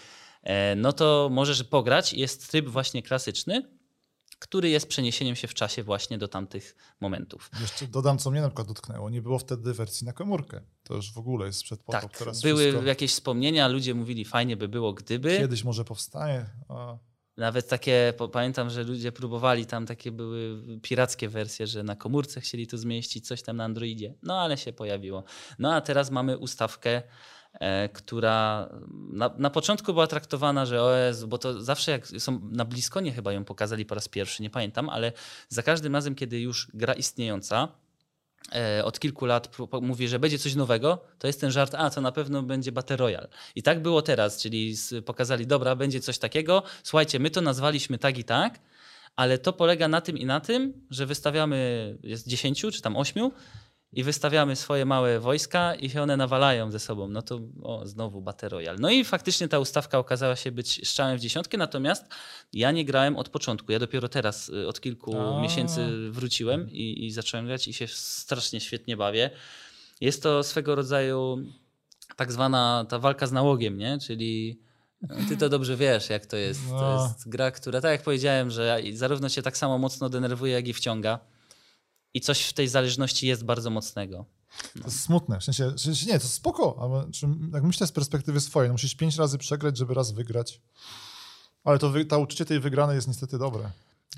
no to możesz pograć. Jest tryb właśnie klasyczny, który jest przeniesieniem się w czasie właśnie do tamtych momentów. Jeszcze dodam, co mnie na przykład dotknęło. Nie było wtedy wersji na komórkę. To już w ogóle jest przed potop. Tak, Teraz były wszystko jakieś wspomnienia, ludzie mówili fajnie by było, gdyby. Kiedyś może powstanie. A, Nawet takie, pamiętam, że ludzie próbowali, tam takie były pirackie wersje, że na komórce chcieli to zmieścić, coś tam na Androidzie. No ale się pojawiło. No a teraz mamy ustawkę, e, która na, na początku była traktowana, że o Jezu, bo to zawsze jak są na Bliskonie chyba ją pokazali po raz pierwszy, nie pamiętam, ale za każdym razem, kiedy już gra istniejąca, e, od kilku lat mówi, że będzie coś nowego, to jest ten żart, a to na pewno będzie Battle Royale. I tak było teraz, czyli pokazali, dobra, będzie coś takiego, słuchajcie, my to nazwaliśmy tak i tak, ale to polega na tym i na tym, że wystawiamy, jest 10 czy tam 8 i wystawiamy swoje małe wojska i się one nawalają ze sobą. No to o, znowu Battle Royale. No i faktycznie ta ustawka okazała się być strzałem w dziesiątkę, natomiast ja nie grałem od początku. Ja dopiero teraz y, od kilku miesięcy wróciłem i, i zacząłem grać i się strasznie świetnie bawię. Jest to swego rodzaju tak zwana ta walka z nałogiem, nie? Czyli no, ty to dobrze wiesz, jak to jest. To No. jest gra, która, tak jak powiedziałem, że zarówno cię tak samo mocno denerwuje, jak i wciąga. I coś w tej zależności jest bardzo mocnego. To jest smutne. W sensie, w sensie nie, to spoko, ale czy, jak myślę z perspektywy swojej, no musisz pięć razy przegrać, żeby raz wygrać. Ale to ta uczucie tej wygranej jest niestety dobre.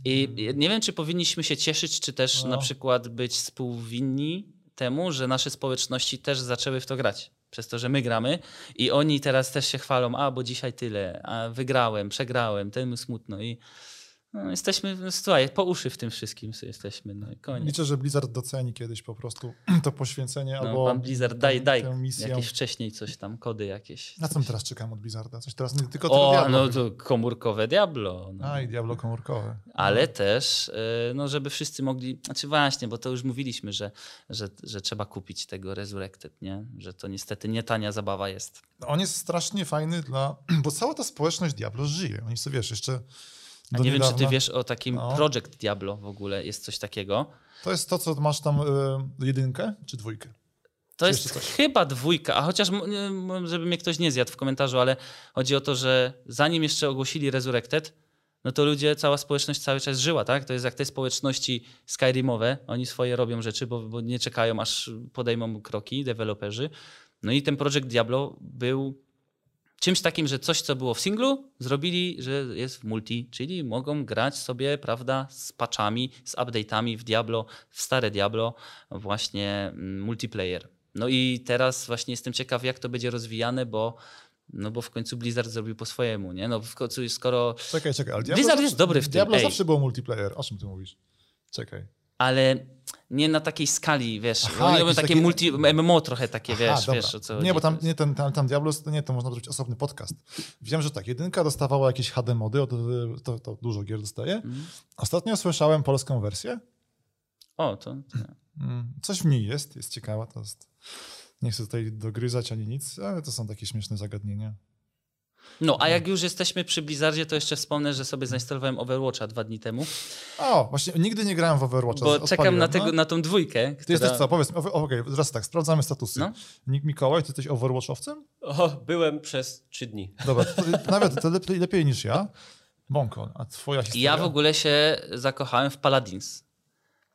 I nie wiem, czy powinniśmy się cieszyć, czy też No. na przykład być współwinni temu, że nasze społeczności też zaczęły w to grać. Przez to, że my gramy i oni teraz też się chwalą, a bo dzisiaj tyle, a wygrałem, przegrałem, temu smutno i no, jesteśmy, no, słuchaj, po uszy w tym wszystkim jesteśmy, no i koniec. Liczę, że Blizzard doceni kiedyś po prostu to poświęcenie No, albo pan Blizzard, daj, daj jakieś wcześniej coś tam, kody jakieś. Na co teraz czekamy od Blizzarda? Coś teraz nie tylko O, tego no Diablo. to komórkowe Diablo. No. A, i Diablo komórkowe. Ale też, y, no, żeby wszyscy mogli. Znaczy, właśnie, bo to już mówiliśmy, że, że, że trzeba kupić tego Resurrected, nie? Że to niestety nie tania zabawa jest. No, On jest strasznie fajny dla... Bo cała ta społeczność Diablo żyje. Oni sobie, wiesz, jeszcze A nie wiem, czy ty niedawna- wiesz o takim No. Project Diablo w ogóle, jest coś takiego. To jest to, co masz tam y, jedynkę czy dwójkę? To Czy jest chyba dwójka, a chociaż, żeby mnie ktoś nie zjadł w komentarzu, ale chodzi o to, że zanim jeszcze ogłosili Resurrected, no to ludzie, cała społeczność cały czas żyła, tak? To jest jak te społeczności Skyrimowe, oni swoje robią rzeczy, bo, bo nie czekają, aż podejmą kroki deweloperzy. No i ten Project Diablo był czymś takim, że coś, co było w singlu, zrobili, że jest w multi, czyli mogą grać sobie, prawda, z patchami, z update'ami w Diablo, w stare Diablo, właśnie mm, multiplayer. No i teraz właśnie jestem ciekaw, jak to będzie rozwijane, bo, no bo w końcu Blizzard zrobił po swojemu, nie? No w końcu, skoro... Czekaj, czekaj. Ale Diablo Blizzard jest dobry w tym, Diablo ej. zawsze było multiplayer. O czym ty mówisz? Czekaj. Ale nie na takiej skali, wiesz, Aha, oni robią takie takie- multi, MMO trochę takie, Aha, wiesz, dobra. wiesz o co Nie, bo tam, nie, ten, tam, tam Diablo, nie, to można zrobić osobny podcast. Wiem, że tak, jedynka dostawała jakieś HD mody, od, to, to dużo gier dostaje. Mhm. Ostatnio słyszałem polską wersję. O, to... to. Mm, Coś w niej jest, jest ciekawa. To jest, nie chcę tutaj dogryzać ani nic, ale to są takie śmieszne zagadnienia. No, a jak już jesteśmy przy Blizzardzie, to jeszcze wspomnę, że sobie zainstalowałem Overwatcha dwa dni temu, O, właśnie nigdy nie grałem w Overwatcha. bo czekam na, no. tego, na tą dwójkę. Ty która... jesteś co? Powiedz okej, teraz tak, sprawdzamy statusy. No. Nik Mikołaj, ty jesteś Overwatchowcem? O, byłem przez trzy dni. Dobra, to, nawet to lepiej, lepiej niż ja. Bąko, a twoja historia? Ja w ogóle się zakochałem w Paladins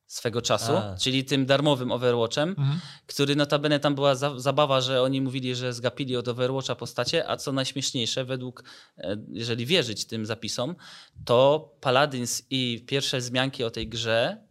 swego czasu, A. czyli tym darmowym Overwatchem, Mhm. który notabene tam była za zabawa, że oni mówili, że zgapili od Overwatcha postacie, a co najśmieszniejsze, według, e, jeżeli wierzyć tym zapisom, to Paladins i pierwsze wzmianki o tej grze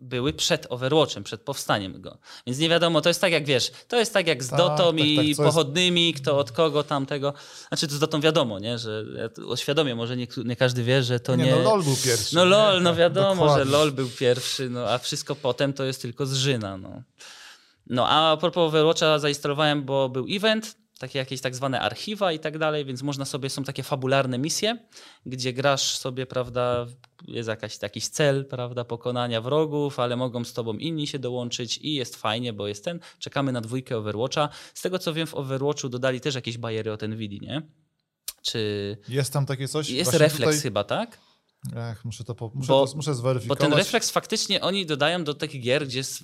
były przed Overwatchem, przed powstaniem go. Więc nie wiadomo, to jest tak jak wiesz, to jest tak jak z Tak, Dotą tak, i tak, co jest- pochodnymi, kto od kogo tamtego. Znaczy to z Dotą wiadomo, nie? że ja może nie, nie każdy wie, że to nie... nie, no LOL był pierwszy. No nie? LOL, no Tak, wiadomo, dokładnie. że LOL był pierwszy, no a wszystko potem to jest tylko zżyna, no. No a propos Overwatcha zainstalowałem, bo był event, takie jakieś tak zwane archiwa i tak dalej, więc można sobie, są takie fabularne misje, gdzie grasz sobie, prawda, jest jakaś, jakiś cel, prawda, pokonania wrogów, ale mogą z tobą inni się dołączyć i jest fajnie, bo jest ten, czekamy na dwójkę Overwatcha. Z tego co wiem, w Overwatchu dodali też jakieś bariery o ten Nvidia, nie? Czy Jest tam takie coś? jest Właśnie refleks tutaj- chyba, tak? Ech, muszę to po... muszę, Bo- to, muszę Bo zweryfikować. ten refleks faktycznie oni dodają do takich gier, gdzie w-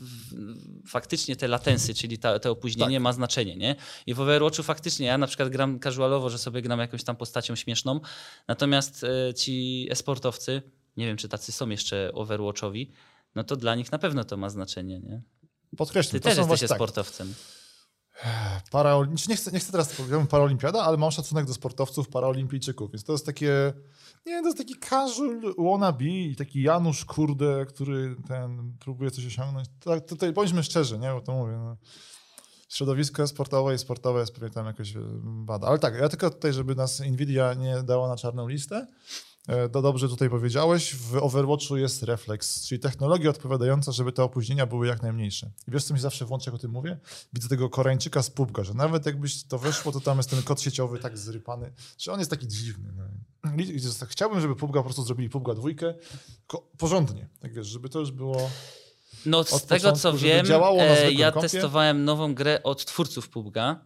faktycznie te latensy, czyli ta, to opóźnienie Tak. ma znaczenie, nie? I w Overwatchu faktycznie ja na przykład gram casualowo, że sobie gram jakąś tam postacią śmieszną, natomiast e, ci esportowcy, nie wiem czy tacy są jeszcze Overwatchowi, no to dla nich na pewno to ma znaczenie, nie? Podkreślam, Ty to też jesteś tak, esportowcem. Paraolim... Nie, chcę, nie chcę teraz powiedzieć paraolimpiada, ale mam szacunek do sportowców paraolimpijczyków, więc to jest takie, nie to jest taki casual wannabe i taki Janusz, kurde, który ten próbuje coś osiągnąć. Tak, tutaj bądźmy szczerzy, nie, bo to mówię, no. Środowisko sportowe i sportowe jest pewnie tam jakoś e, bada. Ale tak, ja tylko tutaj, żeby nas Nvidia nie dała na czarną listę, to dobrze tutaj powiedziałeś, w Overwatchu jest refleks, czyli technologia odpowiadająca, żeby te opóźnienia były jak najmniejsze. I wiesz, co mi zawsze włączy, jak o tym mówię? Widzę tego Koreańczyka z pubka, że nawet jakbyś to weszło, to tam jest ten kod sieciowy tak zrypany, że on jest taki dziwny. No. Tak Chciałbym, żeby pubga po prostu zrobili pubga dwójkę porządnie, tak wiesz, żeby to już było... No z tego co początku, żeby wiem, e, ja kompie? testowałem nową grę od twórców PUBG'a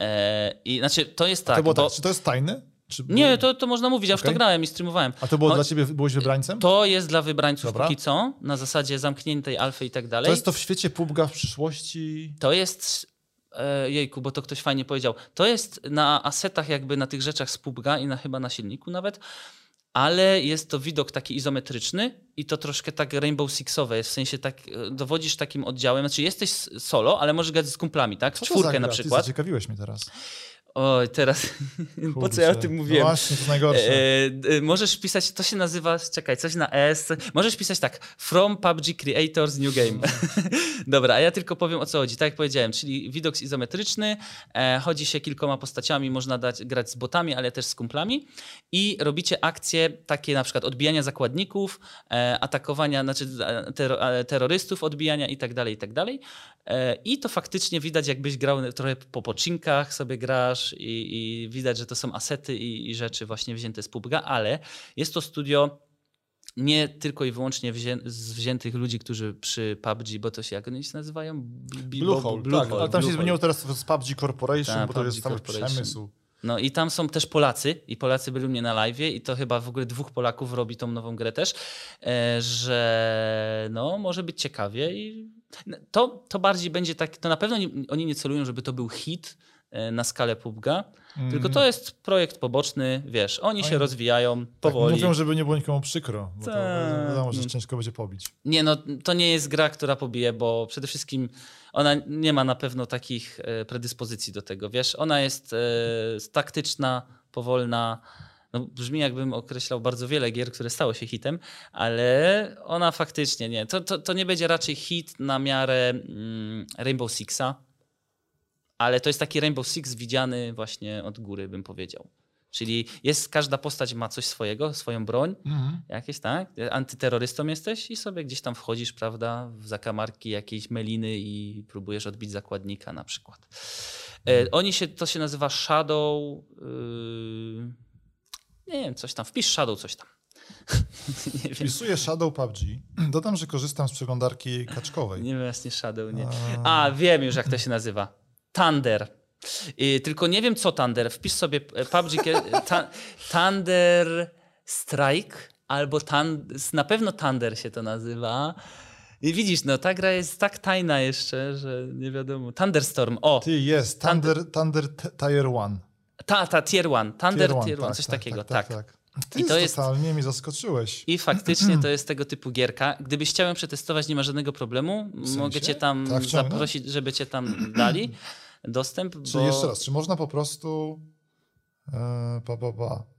e, i znaczy to jest tak, to było bo... tak, czy to jest tajne? Czy. Nie, to, to można mówić, ja w to grałem i streamowałem. A to było No, dla ciebie, byłeś wybrańcem? To jest dla wybrańców Dobra. póki co, na zasadzie zamkniętej alfy i tak dalej. To jest to w świecie pubga w przyszłości... To jest e, jejku, bo to ktoś fajnie powiedział. To jest na asetach jakby na tych rzeczach z PUBG'a i na chyba na silniku nawet, ale jest to widok taki izometryczny i to troszkę tak Rainbow Sixowe jest, w sensie tak e, dowodzisz takim oddziałem, znaczy jesteś solo, ale możesz grać z kumplami, tak? W czwórkę na Ty przykład. zaciekawiłeś mnie teraz. Oj, teraz po co ja o Kurczę. tym No mówiłem? właśnie, to najgorsze. E, e, możesz pisać, to się nazywa, czekaj, coś na S. Możesz pisać tak, from PUBG Creators New Game. Dobra, a ja tylko powiem o co chodzi. Tak jak powiedziałem, czyli widok izometryczny, e, chodzi się kilkoma postaciami, można dać, grać z botami, ale też z kumplami i robicie akcje takie na przykład odbijania zakładników, e, atakowania, znaczy e, terro, e, terrorystów, odbijania i tak dalej, i tak dalej. E, I to faktycznie widać, jakbyś grał trochę po pocinkach, sobie grasz i, i widać, że to są asety i, i rzeczy właśnie wzięte z PUBG'a, ale jest to studio nie tylko i wyłącznie wzię z wziętych ludzi, którzy przy PUBG, bo to się jak oni się nazywają? Bluehole, Blue tak, Hole, ale tam się zmieniło teraz z PUBG Corporation, Tak, bo to PUBG jest cały Corporation. przemysł. No i tam są też Polacy i Polacy byli u mnie na live i to chyba w ogóle dwóch Polaków robi tą nową grę też, e, że no może być ciekawie i to, to bardziej będzie tak, to na pewno oni nie celują, żeby to był hit na skalę PUBG'a, tylko to jest projekt poboczny, wiesz, oni się Mm. Rozwijają Tak, powoli. mówią, żeby nie było nikomu przykro, bo to Tak. wiadomo, że ciężko będzie pobić. Nie, no to nie jest gra, która pobije, bo przede wszystkim ona nie ma na pewno takich e, predyspozycji do tego, wiesz. Ona jest e, taktyczna, powolna. No, brzmi jakbym określał bardzo wiele gier, które stały się hitem, ale ona faktycznie nie. To, to, to nie będzie raczej hit na miarę mm, Rainbow Sixa, ale to jest taki Rainbow Six widziany właśnie od góry, bym powiedział. Czyli jest, każda postać ma coś swojego, swoją broń, Mhm. jakieś, tak? Antyterrorystą jesteś i sobie gdzieś tam wchodzisz, prawda, w zakamarki jakiejś meliny i próbujesz odbić zakładnika na przykład. E, oni się, to się nazywa Shadow, yy, nie wiem, coś tam, wpisz Shadow coś tam. Wpisuję Shadow PUBG. Dodam, że korzystam z przeglądarki kaczkowej. nie wiem, właśnie Shadow, nie. A, wiem już jak to się nazywa. Thunder. Y, tylko nie wiem co Thunder. Wpisz sobie e, PUBG e, Thunder Strike albo na pewno Thunder się to nazywa. I widzisz, no ta gra jest tak tajna jeszcze, że nie wiadomo. Thunderstorm, o! Ty, jest, Thunder, Thunder Tier 1. Ta, ta, Tier 1. Thunder one, Tier 1, tak, coś tak, takiego, tak. tak. tak, tak. Ty I to jest- totalnie mi zaskoczyłeś. I faktycznie to jest tego typu gierka. Gdybyś chciałem przetestować, nie ma żadnego problemu. sensie? Mogę cię tam Tak, zaprosić, żeby cię tam dali dostęp. Czyli bo... jeszcze raz, czy można po prostu. E, pa, pa, pa.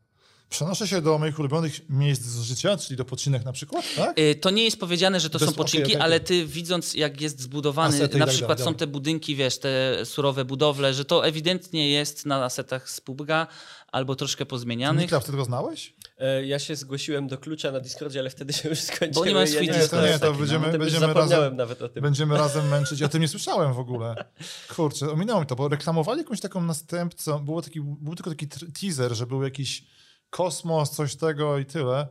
Przenoszę się do moich ulubionych miejsc z życia, czyli do pocinek na przykład, tak? Y, To nie jest powiedziane, że to są poczynki, okej, okej, ale ty widząc, jak jest zbudowany, Asety na tak przykład są te budynki, wiesz, te surowe budowle, że to ewidentnie jest na asetach z PUBG'a albo troszkę pozmienianych. Nikla, wtedy go znałeś? E, Ja się zgłosiłem do klucza na Discordzie, ale wtedy się już skończyło. Bo nie ma ja nie, to nie, to taki, no. będziemy, będziemy razem, nawet o tym. będziemy razem męczyć. Ja o tym nie słyszałem w ogóle. Kurczę, ominęło mi to, bo reklamowali jakąś taką następcę. Było taki, był tylko taki teaser, że był jakiś kosmos, coś tego i tyle.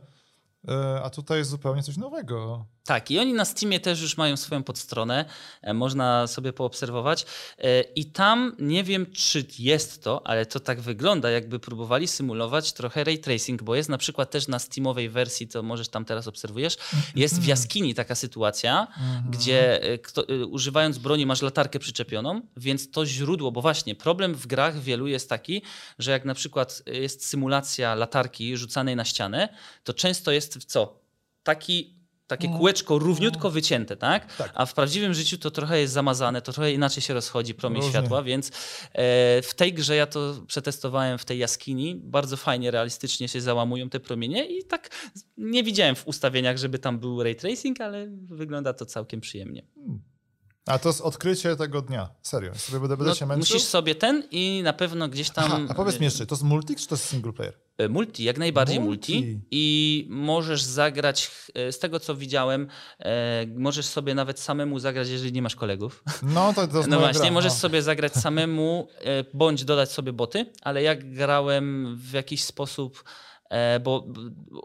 E, A tutaj jest zupełnie coś nowego. Tak, i oni na Steamie też już mają swoją podstronę, e, można sobie poobserwować. E, I tam nie wiem, czy jest to, ale to tak wygląda, jakby próbowali symulować trochę ray tracing, bo jest na przykład też na Steamowej wersji, to możesz tam teraz obserwujesz, jest w jaskini taka sytuacja, gdzie e, kto, używając broni masz latarkę przyczepioną, więc to źródło, bo właśnie problem w grach wielu jest taki, że jak na przykład jest symulacja latarki rzucanej na ścianę, to często jest w co? Taki takie kółeczko równiutko wycięte, tak? Tak. A w prawdziwym życiu to trochę jest zamazane, to trochę inaczej się rozchodzi promień Różnie. światła, więc e, w tej grze ja to przetestowałem w tej jaskini. Bardzo fajnie, realistycznie się załamują te promienie i tak nie widziałem w ustawieniach, żeby tam był ray tracing, ale wygląda to całkiem przyjemnie. A to jest odkrycie tego dnia. Serio. Sobie będę, będę No, się męczył. musisz sobie ten i na pewno gdzieś tam... Aha, a powiedz mi jeszcze, to jest multi czy to jest single player? E, Multi, jak najbardziej multi. Multi. I możesz zagrać, e, z tego co widziałem, e, możesz sobie nawet samemu zagrać, jeżeli nie masz kolegów. No to, to jest No właśnie, gra, możesz no. sobie zagrać samemu, e, bądź dodać sobie boty, ale jak grałem w jakiś sposób, bo b-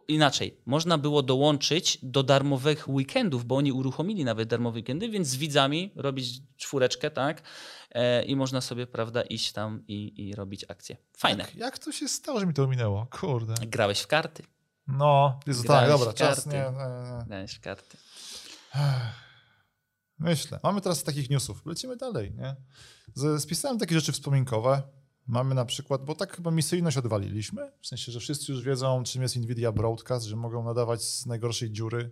inaczej, można było dołączyć do darmowych weekendów, bo oni uruchomili nawet darmowe weekendy, więc z widzami robić czwóreczkę, tak? E, I można sobie, prawda, iść tam i, i robić akcje. Fajne. Jak, jak to się stało, że mi to ominęło? Kurde. Grałeś w karty. No, Jezu, tak, dobra, czas. Nie, nie, nie. Grałeś w karty. Myślę. Mamy teraz takich newsów. Lecimy dalej, nie? Spisałem takie rzeczy wspominkowe. Mamy na przykład, bo tak chyba misyjność odwaliliśmy, w sensie, że wszyscy już wiedzą, czym jest NVIDIA Broadcast, że mogą nadawać z najgorszej dziury,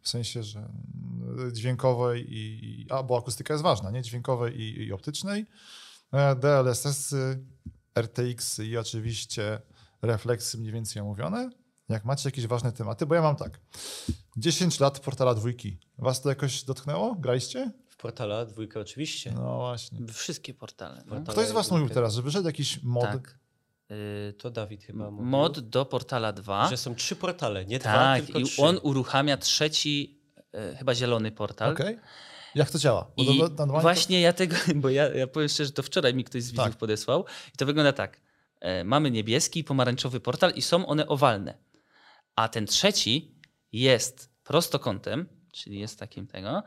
w sensie, że mm, dźwiękowej i, a, bo akustyka jest ważna, nie? Dźwiękowej i, i optycznej. E, DLSS-y, RTX i oczywiście refleksy mniej więcej omówione. Jak macie jakieś ważne tematy, bo ja mam tak. 10 lat portala dwójki. Was to jakoś dotknęło? Graliście? Portala dwójka oczywiście. No właśnie. Wszystkie portale. No. Portale Ktoś z was mówił teraz, że wyszedł jakiś mod. Tak. Y, To Dawid chyba mówił. mod do portala 2. Że są trzy portale, nie dwa, Tak, tylko i trzy. on uruchamia trzeci, e, chyba zielony portal. Okej. Jak to działa? Bo I do- do- do- właśnie ja tego, bo ja, ja powiem szczerze, że to wczoraj mi ktoś z widzów Tak. podesłał i to wygląda tak. E, Mamy niebieski i pomarańczowy portal i są one owalne. A ten trzeci jest prostokątem, czyli jest takim tego,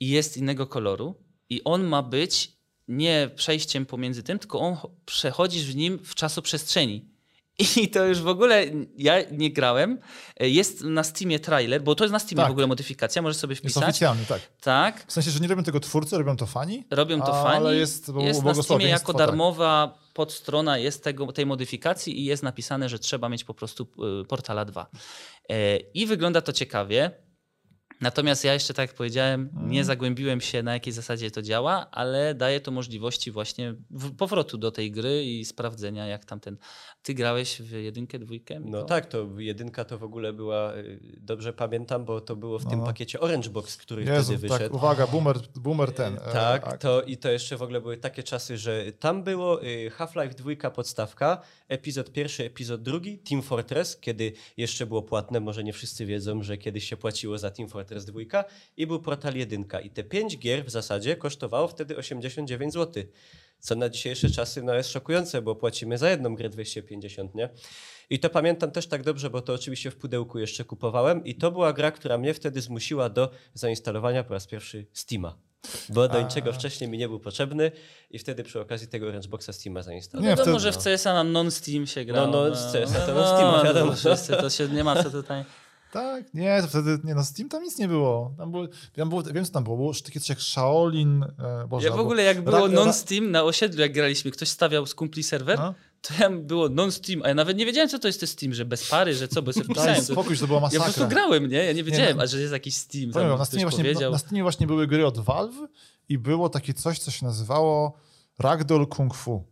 i jest innego koloru i on ma być nie przejściem pomiędzy tym, tylko on cho- przechodzisz w nim w czasoprzestrzeni. I to już w ogóle ja nie grałem. Jest na Steamie trailer, bo to jest na Steamie Tak. w ogóle modyfikacja, możesz sobie Jest wpisać. oficjalny, tak. Tak, W sensie, że nie robią tego twórcy, robią to fani. robią to Ale fani. jest bo- jest na Steamie jako tak. darmowa podstrona jest tego, tej modyfikacji i jest napisane, że trzeba mieć po prostu y, Portala 2. E, I wygląda to ciekawie. Natomiast ja jeszcze, tak jak powiedziałem, Mhm. nie zagłębiłem się na jakiej zasadzie to działa, ale daje to możliwości właśnie powrotu do tej gry i sprawdzenia, jak tamten. Ty grałeś w jedynkę, dwójkę? No tak, to jedynka to w ogóle była, y, dobrze pamiętam, bo to było w tym No. pakiecie Orange Box, który Jezu, wtedy tak, wyszedł. uwaga, boomer, boomer ten. e, Tak, a- to, i to jeszcze w ogóle były takie czasy, że tam było y, Half-Life 2 podstawka, epizod pierwszy, epizod drugi, Team Fortress, kiedy jeszcze było płatne, może nie wszyscy wiedzą, że kiedyś się płaciło za Team Fortress 2 i był Portal 1 i te pięć gier w zasadzie kosztowało wtedy 89 zł. Co na dzisiejsze czasy no, jest szokujące, bo płacimy za jedną grę 250, nie? I to pamiętam też tak dobrze, bo to oczywiście w pudełku jeszcze kupowałem i to była gra, która mnie wtedy zmusiła do zainstalowania po raz pierwszy Steama. Bo do niczego wcześniej mi nie był potrzebny i wtedy przy okazji tego Orange Boxa Steama No zainstalowałem. Nie, wiadomo, wtedy- że w CS-a na non-Steam się gra. No, no, z CS-a to na Steama, wiadomo. Wszyscy, to się nie ma co tutaj... Tak, nie, to wtedy, nie no, Steam tam nic nie było. Tam było, tam było wiem co tam było, było takie coś jak Shaolin, e, Boże, Ja w ogóle jak było Ra- non-Steam na osiedlu, jak graliśmy, ktoś stawiał z kumpli serwer, No. to ja było non-Steam, a ja nawet nie wiedziałem, co to jest Steam, że bez pary, że co, bo sobie. To, spokój, że to była ja po masakra. prostu grałem, nie? Ja nie wiedziałem, no. a że jest jakiś Steam, Powiem na Steamie, właśnie, powiedział. na Steamie właśnie były gry od Valve i było takie coś, co się nazywało Ragdoll Kung Fu.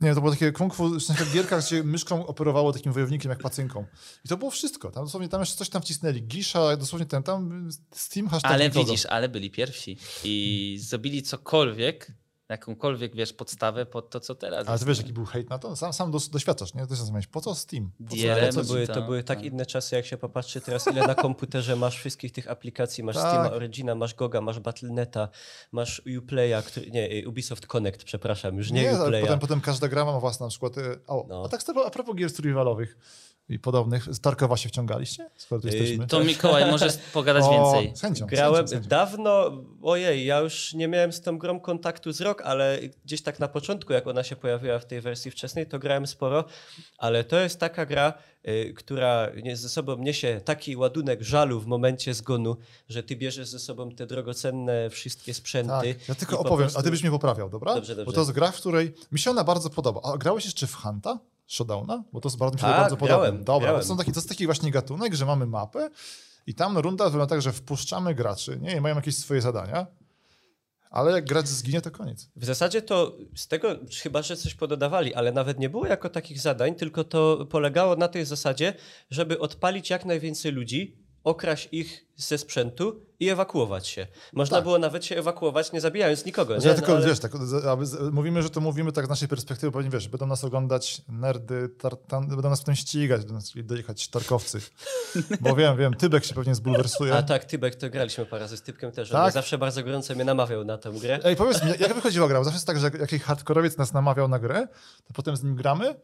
Nie, to było takie kung fu, w sensie gierka, gdzie myszką operowało takim wojownikiem jak pacynką. I to było wszystko. Tam dosłownie tam jeszcze coś tam wcisnęli. Gisza, dosłownie ten tam Steam hashtag Ale widzisz, ale byli pierwsi i zrobili cokolwiek, jakąkolwiek, wiesz, podstawę pod to, co teraz. Ale ty wiesz, jaki był hejt na to? Sam, sam doświadczasz, nie? Ty się zastanawiasz, po co Steam? Po DRM co To były, to tak, były tak tak. inne czasy, jak się popatrzy teraz, ile na komputerze masz wszystkich tych aplikacji. Masz Tak. Steama, Origina, masz Goga, masz Battle.neta, masz Uplaya, który, nie, y, Ubisoft Connect, przepraszam, już nie, Nie, Uplaya. potem, potem każda gra ma własną na przykład. e, O, No. a tak a propos gier survivalowych i podobnych, z Tarkowa się wciągaliście? Skoro tu jesteśmy. To Mikołaj, możesz pogadać O, więcej. Z chęcią. Grałem z chęcią, z chęcią. dawno, ojej, ja już nie miałem z tą grą kontaktu z rok, ale gdzieś tak na początku, jak ona się pojawiła w tej wersji wczesnej, to grałem sporo, ale to jest taka gra, y, która ze sobą niesie taki ładunek żalu w momencie zgonu, że ty bierzesz ze sobą te drogocenne wszystkie sprzęty. Tak, ja tylko opowiem, prostu- a ty byś mnie poprawiał, dobra? Dobrze, dobrze. Bo to jest gra, w której mi się ona bardzo podoba. A grałeś jeszcze w Hunta? Showdowna? Bo to jest bardzo, mi się Tak, bardzo podoba. grałem, Dobra, są taki, to jest taki właśnie gatunek, że mamy mapę i tam runda wygląda tak, że wpuszczamy graczy, nie? I mają jakieś swoje zadania, ale jak gracz zginie, to koniec. W zasadzie to z tego, chyba że coś pododawali, ale nawet nie było jako takich zadań, tylko to polegało na tej zasadzie, żeby odpalić jak najwięcej ludzi, okraść ich ze sprzętu i ewakuować się. Można Tak. było nawet się ewakuować, nie zabijając nikogo. Znaczy, Nie? ja tylko, no, ale... wiesz, tak, mówimy, że to mówimy tak z naszej perspektywy, bo nie wiesz, będą nas oglądać nerdy, tar, tam, będą nas potem ścigać, będą nas dojechać tarkowcy. Bo wiem, wiem, Tybek się pewnie zbulwersuje. A tak, Tybek, to graliśmy parę razy z Tybkiem też. Tak? Zawsze bardzo gorąco mnie namawiał na tę grę. Ej, powiedz mi, jak wychodziła gra? Bo zawsze jest tak, że jak jakiś hardkorowiec nas namawiał na grę, to potem z nim gramy,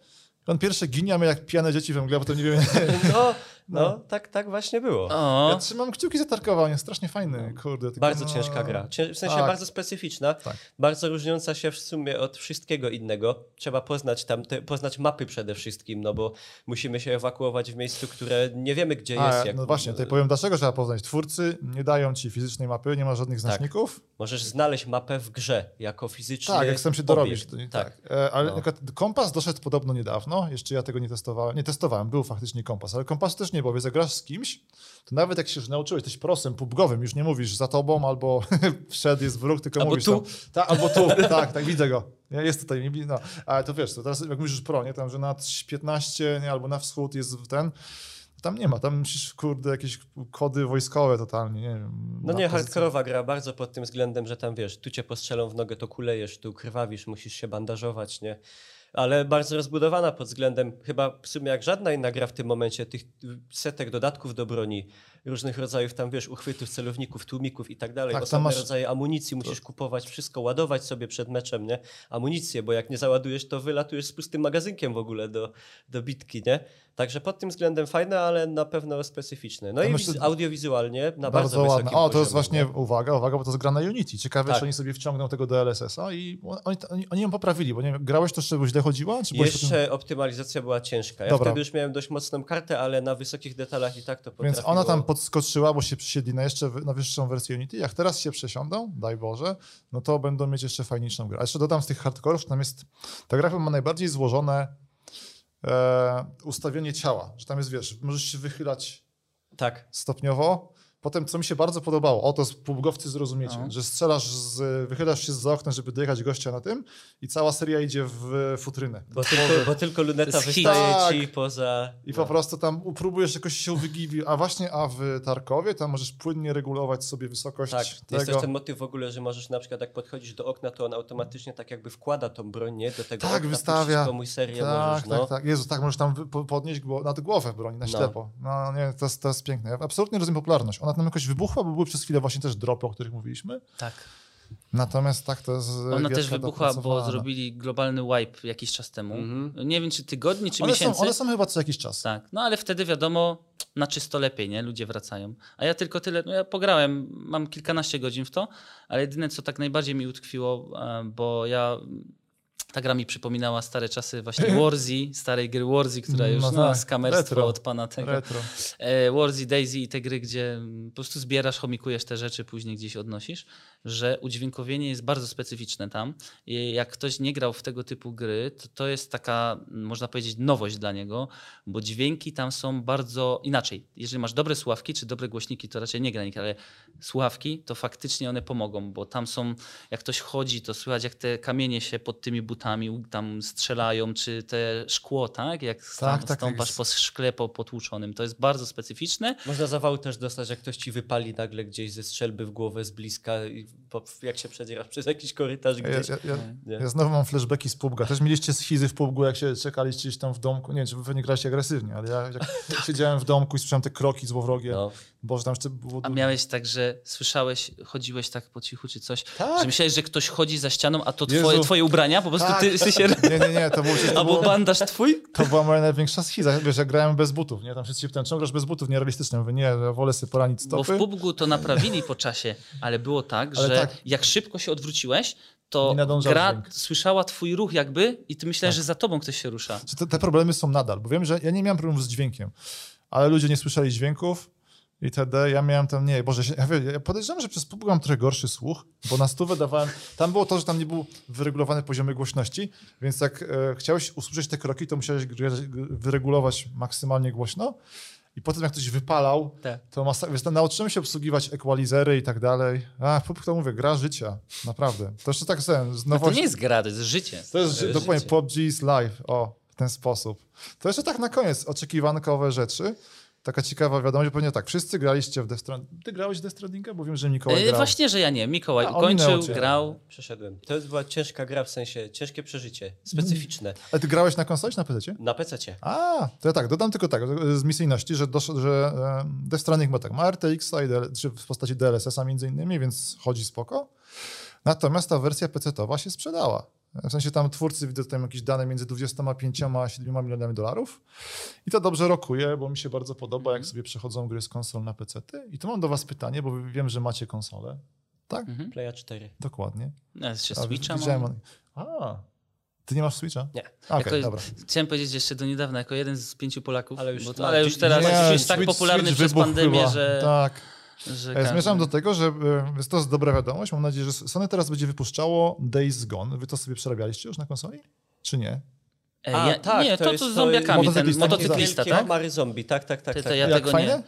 on pierwsze ginie, a my jak pijane dzieci we mgle, a potem nie wiemy. No, no, tak, tak właśnie było. O, Ja trzymam kciuki za Tarkowa, on jest strasznie fajny, kurde. tylko Bardzo no- ciężka gra. W sensie Tak. bardzo specyficzna, Tak. bardzo różniąca się w sumie od wszystkiego innego. Trzeba poznać tam, te, poznać mapy przede wszystkim, no bo musimy się ewakuować w miejscu, które nie wiemy gdzie A, jest. Jak, no właśnie, tutaj powiem dlaczego trzeba poznać. Twórcy nie dają ci fizycznej mapy, nie ma żadnych Tak. znaczników. Możesz znaleźć mapę w grze jako fizyczny Tak, jak sam się dorobisz. obiekt. Tak. tak. E, ale No. na przykład kompas doszedł podobno niedawno, jeszcze ja tego nie testowałem. Nie testowałem, był faktycznie kompas, ale kompas też nie, bo jak grasz z kimś, to nawet jak się już nauczyłeś, jesteś prosem, pubgowym, już nie mówisz za tobą albo wszedł, jest wróg, tylko Albo mówisz tu. Tam, ta, albo tu, tak, tak, widzę go. Nie, jest tutaj, nie, no. Ale to wiesz, to teraz jak mówisz pro, nie, tam, że na 15, nie, albo na wschód jest ten, tam nie ma, tam musisz, kurde, jakieś kody wojskowe totalnie, nie wiem. No nie, hardkorowa gra bardzo pod tym względem, że tam wiesz, tu cię postrzelą w nogę, to kulejesz, tu krwawisz, musisz się bandażować, nie? Ale bardzo rozbudowana pod względem, chyba w sumie jak żadna inna gra w tym momencie, tych setek dodatków do broni, różnych rodzajów tam, wiesz, uchwytów, celowników, tłumików i tak dalej, Tak, osobne masz- rodzaje amunicji, musisz kupować wszystko, ładować sobie przed meczem, nie? Amunicję, bo jak nie załadujesz, to wylatujesz z pustym magazynkiem w ogóle do, do bitki, nie? Także pod tym względem fajne, ale na pewno specyficzne. No Ja i myślę- wiz- audiowizualnie na bardzo, Bardzo ładne. O, to jest poziomie, właśnie, nie? uwaga, uwaga, bo to jest gra na Unity. Ciekawe, Tak. czy oni sobie wciągną tego DLSS-a i oni, oni, oni ją poprawili, bo nie wiem, grałeś to, żeby źle chodziła? Czy po tym- Jeszcze optymalizacja była ciężka. Ja Dobra. wtedy już miałem dość mocną kartę, ale na wysokich detalach i tak to Więc potrafiło. ona tam podskoczyła, bo się przysiedli na jeszcze na wyższą wersję Unity. Jak teraz się przesiądą, daj Boże, no to będą mieć jeszcze fajniejszą grę. A jeszcze dodam z tych hardcorów, że tam jest, ta gra ma najbardziej złożone e, ustawienie ciała, że tam jest, wiesz, możesz się wychylać Tak. stopniowo. Potem, co mi się bardzo podobało, o to z pubgowcy zrozumiecie, No. że strzelasz, z, wychylasz się z okna, żeby dojechać gościa na tym i cała seria idzie w futrynę. Bo tylko, bo tylko luneta jest wystaje Tak. ci poza... I po prostu tam próbujesz jakoś się wygibić, a właśnie a w Tarkowie tam możesz płynnie regulować sobie wysokość Tak, jest tego. też ten motyw w ogóle, że możesz na przykład jak podchodzisz do okna, to on automatycznie tak jakby wkłada tą broń, nie? Do tego Tak, okna, wystawia. komuś serię tak, możesz, no. tak, tak. Jezu, tak, możesz tam podnieść nad głowę broni, na No. ślepo. No nie, to jest, to jest piękne. Ja absolutnie rozumiem popularność. Ona tam jakoś wybuchła, bo były przez chwilę właśnie też dropy, o których mówiliśmy. tak. Natomiast tak to jest. Ona też wybuchła, bo dopracowana. zrobili globalny wipe jakiś czas temu. Mhm. Nie wiem, czy tygodni, czy One miesięcy. są, one są chyba co jakiś czas. Tak, no ale wtedy wiadomo, na czysto lepiej, nie? Ludzie wracają. A ja tylko tyle, no ja pograłem, mam kilkanaście godzin w to, ale jedyne, co tak najbardziej mi utkwiło, e, bo ja, ta gra mi przypominała stare czasy właśnie Warzy, starej gry Warzy, która już No no, tak, z kamerstwo retro. od pana tego. Retro. E, Warzy, Daisy i te gry, gdzie mm, po prostu zbierasz, chomikujesz te rzeczy, później gdzieś odnosisz, że udźwiękowienie jest bardzo specyficzne tam. I jak ktoś nie grał w tego typu gry, to to jest taka, mm, można powiedzieć, nowość dla niego, bo dźwięki tam są bardzo inaczej. Jeżeli masz dobre słuchawki czy dobre głośniki, to raczej nie gra nikt, ale słuchawki, to faktycznie one pomogą, bo tam są, jak ktoś chodzi, to słychać jak te kamienie się pod tymi butami tam strzelają, czy te szkło, tak? Jak stam, Tak, tak, stąpasz jest. po szkle po potłuczonym. To jest bardzo specyficzne. Można zawału też dostać, jak ktoś ci wypali nagle gdzieś ze strzelby w głowę z bliska, jak się przedzierasz przez jakiś korytarz Ja, gdzieś. ja, ja, Nie. ja znowu mam flashbacki z PUBG. Też mieliście schizy w PUBG, jak się czekaliście gdzieś tam w domku. Nie wiem, czy wy pewnie graliście agresywnie, ale ja jak siedziałem w domku i słyszałem te kroki złowrogie. No. Boże, tam jeszcze było A miałeś tak, że słyszałeś, chodziłeś tak po cichu czy coś, Tak. że myślałeś, że ktoś chodzi za ścianą, a to twoje, twoje ubrania, po prostu Tak. ty, ty się... Nie, nie, nie, to było, to Albo było, bandaż twój? to była moja największa schiza. Wiesz, ja grałem bez butów, nie? Tam wszyscy się pytają, czemu grasz bez butów? Nierealistyczne. Mówię, nie, ja wolę sobie poranić Bo stopy. w PUBG to naprawili po czasie, ale było tak, Ale że tak. jak szybko się odwróciłeś, to gra dźwięk. słyszała twój ruch jakby i ty myślałeś, Tak. że za tobą ktoś się rusza. Te, te problemy są nadal, bo wiem, że ja nie miałem problemów z dźwiękiem, ale ludzie nie słyszeli dźwięków itd. Ja miałem tam, nie, Boże, ja, podejrzewam, że przez PUBG mam trochę gorszy słuch, bo na stówę dawałem, tam było to, że tam nie był wyregulowany poziomy głośności, więc jak e, chciałeś usłyszeć te kroki, to musiałeś wyregulować maksymalnie głośno i potem jak ktoś wypalał, Tak. to masa- więc tam nauczyłem się obsługiwać equalizery i tak dalej. A, PUBG to mówię, gra życia, naprawdę. To jeszcze tak sen, z No to nowości- nie jest gra, to jest życie. to jest życie. dokładnie PUBG is live. O, w ten sposób. To jeszcze tak na koniec, oczekiwankowe rzeczy. Taka ciekawa wiadomość, pewnie tak, wszyscy graliście w Death Stranding. Ty grałeś w Death Strandinga? Bo wiem, że Mikołaj E, grał. Właśnie, że ja nie. Mikołaj A, ukończył, cię. grał. Przeszedłem. To była ciężka gra, w sensie ciężkie przeżycie, specyficzne. Ale ty grałeś na konsoli czy na PC? Na PC. A, to ja tak, dodam tylko tak, z misyjności, że, dosz, że Death Stranding ma tak, ma RTX-a i DL, czy w postaci DLSS-a między innymi, więc chodzi spoko. Natomiast ta wersja PC-towa się sprzedała. W sensie tam twórcy widzą tam jakieś dane między 25 a 7 milionami dolarów. I to dobrze rokuje, bo mi się bardzo podoba, jak sobie przechodzą gry z konsol na PC. -ty. I tu mam do was pytanie, bo wiem, że macie konsolę. Tak? Mhm. Playa 4. Dokładnie. Ja jeszcze A, Switcha widziałem- mam. A, ty nie masz Switcha? Nie. Okej, Jako- dobra. Chciałem powiedzieć jeszcze do niedawna, jako jeden z pięciu Polaków, Ale już- bo to, no, ale już teraz Nie, jest tak Switch- popularny Switch przez pandemię, chyba. że, Tak. Że każdy- zmierzam do tego, że e, jest to dobra wiadomość. Mam nadzieję, że Sony teraz będzie wypuszczało Days Gone. Wy to sobie przerabialiście już na konsoli? Czy nie? E, A, ja, tak, nie, to to, jest- to z to zombiakami, jest- ten Motocyklista, motocyklista, tak? Mary zombie, tak, tak, tak. Ty- to tak. ja Jak tego fajne? nie.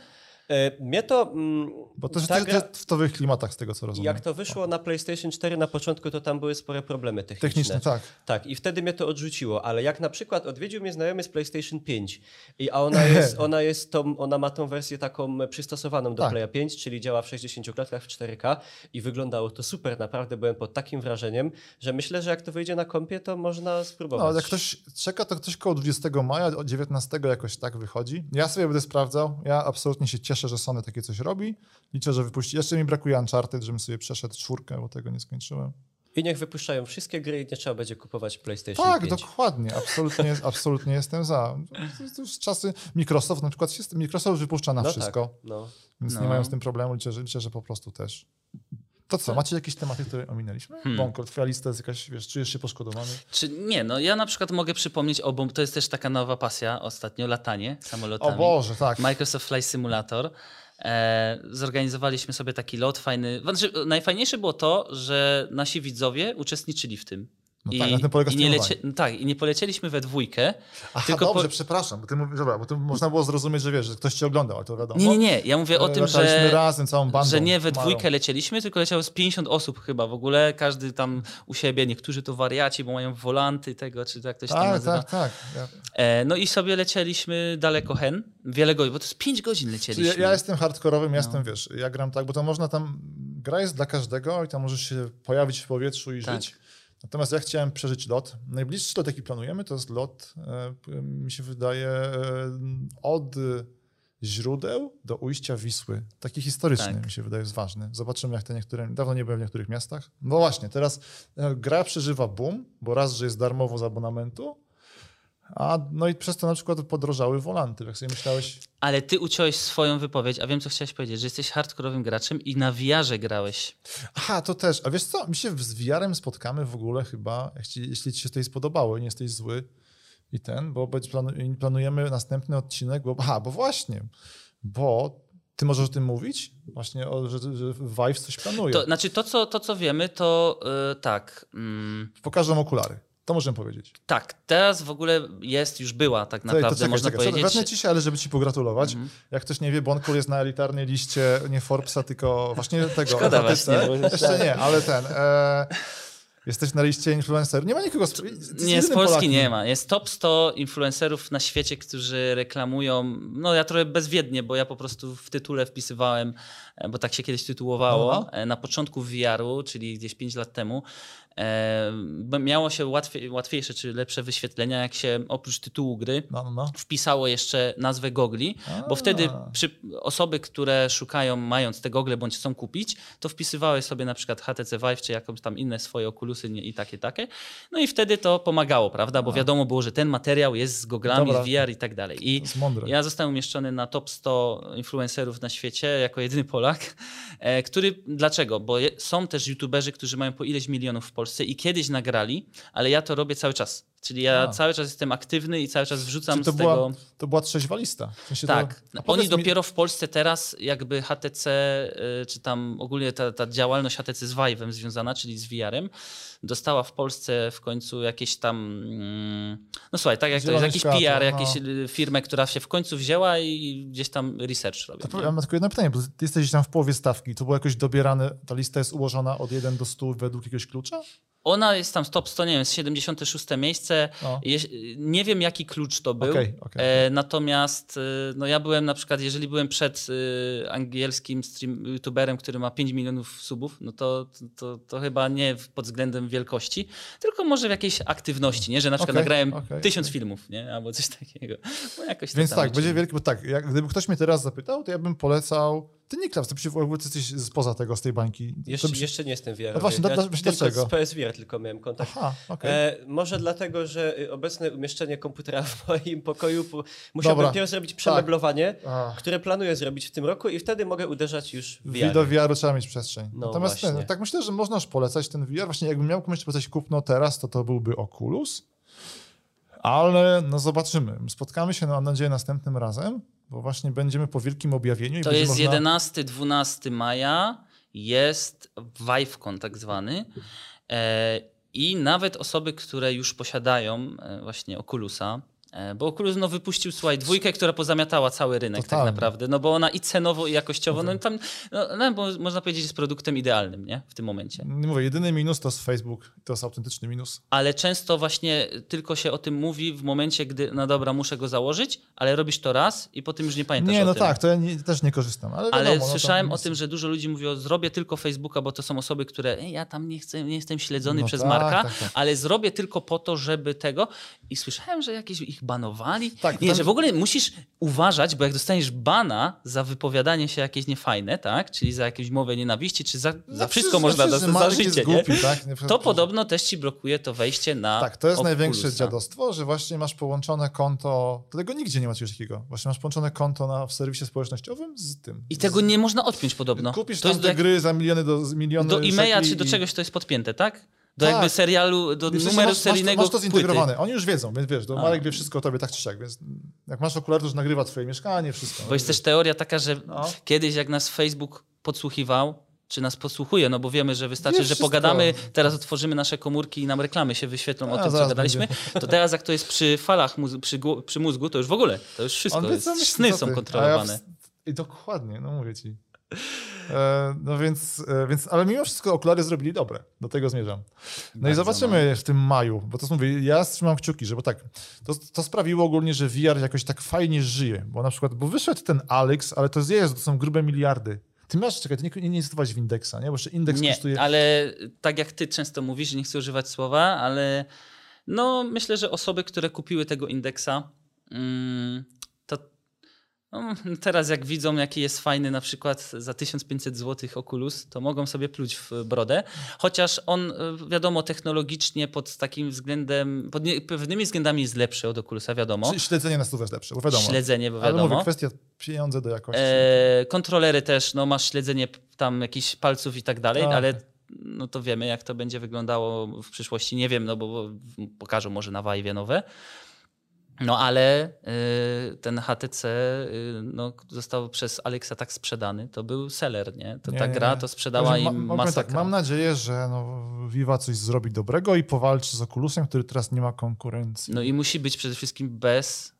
E, Mnie to... Mm, Bo to, ta gra- w towych klimatach, z tego co rozumiem. Jak to wyszło na PlayStation 4 na początku, to tam były spore problemy techniczne. Techniczne, tak. Tak, i wtedy mnie to odrzuciło, ale jak na przykład odwiedził mnie znajomy z PlayStation 5, i, a ona, jest, ona, jest tą, ona ma tą wersję taką przystosowaną do Tak. Playa 5, czyli działa w 60 klatkach w 4K i wyglądało to super, naprawdę byłem pod takim wrażeniem, że myślę, że jak to wyjdzie na kompie, to można spróbować. No, ale jak ktoś czeka, to ktoś koło 20 maja, od 19 jakoś tak wychodzi. Ja sobie będę sprawdzał. Ja absolutnie się cieszę, że Sony takie coś robi. Liczę, że wypuści. Jeszcze mi brakuje Uncharted, żebym sobie przeszedł czwórkę, bo tego nie skończyłem. I niech wypuszczają wszystkie gry i nie trzeba będzie kupować PlayStation Tak, 5. dokładnie. Absolutnie, absolutnie jestem za. Już czasy Microsoft na przykład. Się, Microsoft wypuszcza na No wszystko, Tak, no. więc No. nie mają z tym problemu. Liczę, że, liczę, że po prostu też. To co, macie jakieś tematy, które ominęliśmy? Hmm. Bąko, twoja lista jest jakaś, wiesz, czujesz się poszkodowany? Czy nie, no ja na przykład mogę przypomnieć o, bo to jest też taka nowa pasja ostatnio, latanie samolotami. O Boże, tak. Microsoft Flight Simulator. E, zorganizowaliśmy sobie taki lot fajny. Znaczy, najfajniejsze było to, że nasi widzowie uczestniczyli w tym. No tak, na tym polega i nie streamowanie. no tak, i nie polecieliśmy we dwójkę. Aha, tylko dobrze, po- przepraszam, bo ty mówisz, dobra, bo tu można było zrozumieć, że wiesz, że ktoś cię oglądał, ale to wiadomo. Nie, nie, nie. Ja mówię o tym, że, razem, całą bandą. że nie we Marą. dwójkę lecieliśmy, tylko leciało z 50 osób chyba w ogóle. Każdy tam u siebie, niektórzy to wariaci, bo mają wolanty tego, czy tak ktoś tam Tak, nazywa. tak, tak. Ja, E, no i sobie lecieliśmy daleko hen, wiele godzin, bo to jest 5 godzin lecieliśmy. ja, ja jestem hardkorowym, No. ja jestem, wiesz, ja gram tak, bo to można tam, gra jest dla każdego i tam możesz się pojawić w powietrzu i Tak. żyć. Natomiast ja chciałem przeżyć lot. Najbliższy lot, jaki planujemy, to jest lot, e, mi się wydaje, e, od źródeł do ujścia Wisły. Taki historyczny Tak. mi się wydaje jest ważny. Zobaczymy, jak te niektóre. Dawno nie byłem w niektórych miastach. No właśnie, teraz e, gra przeżywa boom, bo raz, że jest darmowo z abonamentu, a no i przez to na przykład podrożały wolanty. Jak sobie myślałeś, Ale ty uciąłeś swoją wypowiedź, a wiem, co chciałeś powiedzieć, że jesteś hardkorowym graczem i na VR-ze grałeś. aha, to też. A wiesz co, my się z VR-em spotkamy w ogóle chyba, jeśli, jeśli ci się to spodobało i nie jesteś zły i ten, bo planujemy następny odcinek, bo, aha, bo właśnie, bo ty możesz o tym mówić? Właśnie, o, że, że Vive coś planuje. To, znaczy to, co, to, co wiemy, to yy, tak. Mm, Pokażą okulary. To możemy powiedzieć. tak, teraz w ogóle jest, już była tak naprawdę, można powiedzieć. Wetnę ci się, ale żeby ci pogratulować. Mhm. Jak ktoś nie wie, Bonkul jest na elitarnej liście nie Forbesa, tylko właśnie tego. Szkoda właśnie, Jeszcze nie, ale ten. E, jesteś na liście influencerów. Nie ma nikogo z, Nie, z Polski Polakiem. nie ma. Jest top 100 influencerów na świecie, którzy reklamują. No ja trochę bezwiednie, bo ja po prostu w tytule wpisywałem, e, bo tak się kiedyś tytułowało, No. e, na początku VR-u, czyli gdzieś 5 lat temu. Bo miało się łatwiej, łatwiejsze czy lepsze wyświetlenia, jak się oprócz tytułu gry No, no, no. wpisało jeszcze nazwę gogli, bo A. wtedy przy, osoby, które szukają, mając te gogle bądź chcą kupić, to wpisywały sobie na przykład HTC Vive czy jakąś tam inne swoje okulusy nie, i takie, takie. No i wtedy to pomagało, prawda? Bo wiadomo było, że ten materiał jest z goglami, Dobra. z VR i tak dalej. I ja zostałem umieszczony na top 100 influencerów na świecie jako jedyny Polak, e, który, dlaczego? Bo są też youtuberzy, którzy mają po ileś milionów w Polsce i kiedyś nagrali, ale ja to robię cały czas. Czyli ja A. cały czas jestem aktywny i cały czas wrzucam Czyli to z była, tego... to była trzeźwa lista. W sensie Tak. To, Oni mi- dopiero w Polsce teraz jakby HTC, y, czy tam ogólnie ta, ta działalność HTC z Vive'em związana, czyli z VR-em, dostała w Polsce w końcu jakieś tam, mm, no słuchaj, tak jak to jest, jakiś światło, PR, no. jakieś y, firmę, która się w końcu wzięła i gdzieś tam research robi. To ja mam tylko jedno pytanie, bo ty jesteś tam w połowie stawki. To było jakoś dobierane, ta lista jest ułożona od 1 do 100 według jakiegoś klucza? Ona jest tam z top 100, nie wiem, jest 76 miejsce. No. Jeś- Nie wiem, jaki klucz to był. Okej, okej. E, natomiast e, no ja byłem na przykład, jeżeli byłem przed e, angielskim stream, youtuberem, który ma 5 milionów subów, no to, to, to chyba nie pod względem wielkości, tylko może w jakiejś aktywności, nie? Że na przykład Okej, nagrałem okej, tysiąc filmów, nie? Albo coś takiego. No jakoś Więc tak, będzie wielki, bo tak, jak, gdyby ktoś mnie teraz zapytał, to ja bym polecał. Ty Niklas, ty przecież w ogóle ty jesteś spoza tego, z tej bańki. Jeszcze, jeszcze nie jestem VR. No właśnie, tylko dlaczego? z PSVR tylko miałem kontakt. Aha, okej. E, może dlatego, że y, obecne umieszczenie komputera w moim pokoju po, musiałbym Dobra. najpierw zrobić przemeblowanie, A. które planuję zrobić w tym roku i wtedy mogę uderzać już w VR. Do VR trzeba mieć przestrzeń. No Natomiast ten, tak myślę, że można już polecać ten VR. Właśnie jakbym miał komuś polecać kupno teraz, to to byłby Oculus. Ale no zobaczymy. Spotkamy się, no, mam nadzieję, następnym razem, bo właśnie będziemy po wielkim objawieniu. To jest można... 11-12 maja, jest ViveCon tak zwany. E, I nawet osoby, które już posiadają e, właśnie Oculusa, bo Oculus no, wypuścił, słuchaj, dwójkę, która pozamiatała cały rynek Totalnie. tak naprawdę, no bo ona i cenowo, i jakościowo, no tam, no, no, bo można powiedzieć, jest produktem idealnym, nie, w tym momencie. Nie mówię, jedyny minus to jest Facebook. To jest autentyczny minus. Ale często właśnie tylko się o tym mówi w momencie, gdy, no dobra, muszę go założyć, ale robisz to raz i potem już nie pamiętasz Nie, no tym. tak, to ja nie, też nie korzystam. Ale, Ale wiadomo, no, słyszałem tam o tym, że dużo ludzi mówi, o, zrobię tylko Facebooka, bo to są osoby, które "Ej, ja tam nie chcę, nie jestem śledzony No przez tak, Marka, tak, tak. ale zrobię tylko po to, żeby tego. I słyszałem, że jakieś ich banowali. Tak, nie, tam- że w ogóle musisz uważać, bo jak dostaniesz bana za wypowiadanie się jakieś niefajne, tak? Czyli za jakąś mowę nienawiści, czy za, za No wszystko przecież- można dostać za życie, nie? głupi, tak? Nie, To podobno też ci blokuje to wejście na Tak, to jest największe dziadostwo, że właśnie masz połączone konto, tego nigdzie nie ma czegoś takiego. Właśnie masz połączone konto na, w serwisie społecznościowym z tym. I tego nie można odpiąć podobno. Kupisz to tam jest gry za miliony do z miliony do e-maila czy do i- czegoś to jest podpięte, tak? Do Tak. jakby serialu, do I w sensie numeru masz, seryjnego masz, masz to płyty. zintegrowane. Oni już wiedzą, więc wiesz, to A. Marek wie wszystko o tobie tak czy siak, więc jak masz okulary, to już nagrywa twoje mieszkanie, wszystko. Bo jest też teoria taka, że No. kiedyś jak nas Facebook podsłuchiwał, czy nas podsłuchuje, no bo wiemy, że wystarczy, Wie że wszystko. pogadamy, teraz otworzymy nasze komórki i nam reklamy się wyświetlą A, o tym, co gadaliśmy, to teraz jak to jest przy falach, mózgu, przy, przy mózgu, to już w ogóle, to już wszystko On jest, sny są kontrolowane. Ja w... I dokładnie, no mówię ci. E, no więc, e, więc, ale mimo wszystko okulary zrobili dobre. Do tego zmierzam. No i Bardzo, zobaczymy w tym maju, bo to mówię, ja trzymam kciuki, żeby tak, to, to sprawiło ogólnie, że VR jakoś tak fajnie żyje, bo na przykład, bo wyszedł ten Alex, ale to jest, to są grube miliardy. Ty masz, czekaj, ty nie, nie w indeksa, nie? Bo jeszcze indeks Nie, kosztuje... ale tak jak ty często mówisz, że nie chcę używać słowa, ale no myślę, że osoby, które kupiły tego indeksa, mm, No, teraz jak widzą, jaki jest fajny na przykład za 1500 zł Oculus, to mogą sobie pluć w brodę. Chociaż on, y, wiadomo, technologicznie pod takim względem, pod nie, pewnymi względami jest lepszy od Oculusa, wiadomo. Śledzenie na stówę jest lepsze, bo wiadomo. Śledzenie, bo Ale wiadomo. mówię, kwestia pieniądze do jakości. E, kontrolery też, no masz śledzenie tam jakichś palców i tak dalej, Tak. ale no to wiemy, jak to będzie wyglądało w przyszłości. Nie wiem, no bo bo pokażą może na Vive nowe. No ale y, ten HTC y, no, został przez Alexa tak sprzedany. To był seller, nie? To Nie, ta nie, gra to sprzedała Także im ma- tak, Mam nadzieję, że no, Viva coś zrobi dobrego i powalczy z Oculusem, który teraz nie ma konkurencji. No i musi być przede wszystkim bez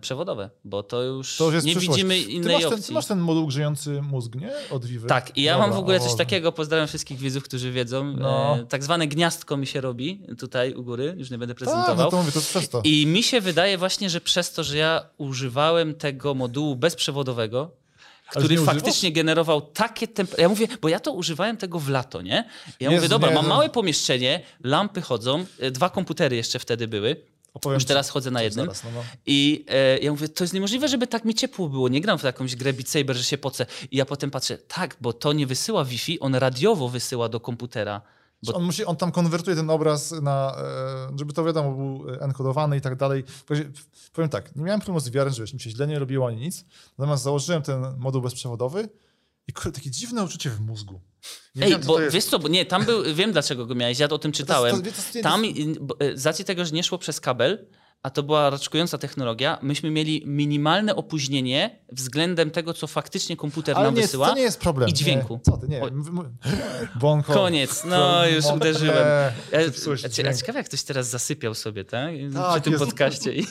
przewodowe, bo to już, To już nie widzimy ty innej masz, ten, opcji. ty masz ten moduł grzejący mózg, nie? Od Vivy? Tak, i ja Dobra, mam w ogóle coś takiego, pozdrawiam wszystkich widzów, którzy wiedzą. No. E, tak zwane gniazdko mi się robi tutaj u góry, już nie będę Tak, prezentował. no to mówię, to jest przez to. I mi się wydaje właśnie, że przez to, że ja używałem tego modułu bezprzewodowego, który nie faktycznie generował takie temperatury. Ja mówię, bo ja to używałem tego w lato, nie? Ja Jezu, mówię, dobra, nie, mam no. małe pomieszczenie, lampy chodzą, e, dwa komputery jeszcze wtedy były. Opowiem Już teraz chodzę na jednym. Zaraz, no, no. I e, ja mówię, to jest niemożliwe, żeby tak mi ciepło było. Nie gram w jakąś grę Beat Saber, że się pocę. I ja potem patrzę, tak, bo to nie wysyła Wi-Fi, on radiowo wysyła do komputera. Bo On, musi, on tam konwertuje ten obraz na, e, żeby to wiadomo, był enkodowany i tak dalej. Powiem- tak, nie miałem problemu z VR, że wiesz, mi się źle nie robiło ani nic, natomiast założyłem ten moduł bezprzewodowy i kurde, takie dziwne uczucie w mózgu. Nie Ej, wiem, bo jest. wiesz co, bo nie, tam był, wiem dlaczego go miałeś, ja o tym czytałem. to- to- Tam, bo, y, z racji tego, że nie szło przez kabel, a to była raczkująca technologia, myśmy mieli minimalne opóźnienie względem tego, co faktycznie komputer Ale nam nie, wysyła. to nie jest problem. i dźwięku. Nie. Co ty, nie. Bonko. Koniec, no już uderzyłem. Zepsułeś a, ciekawe, jak ktoś teraz zasypiał sobie, tak? Tak, Przy tym Jezu. podcaście.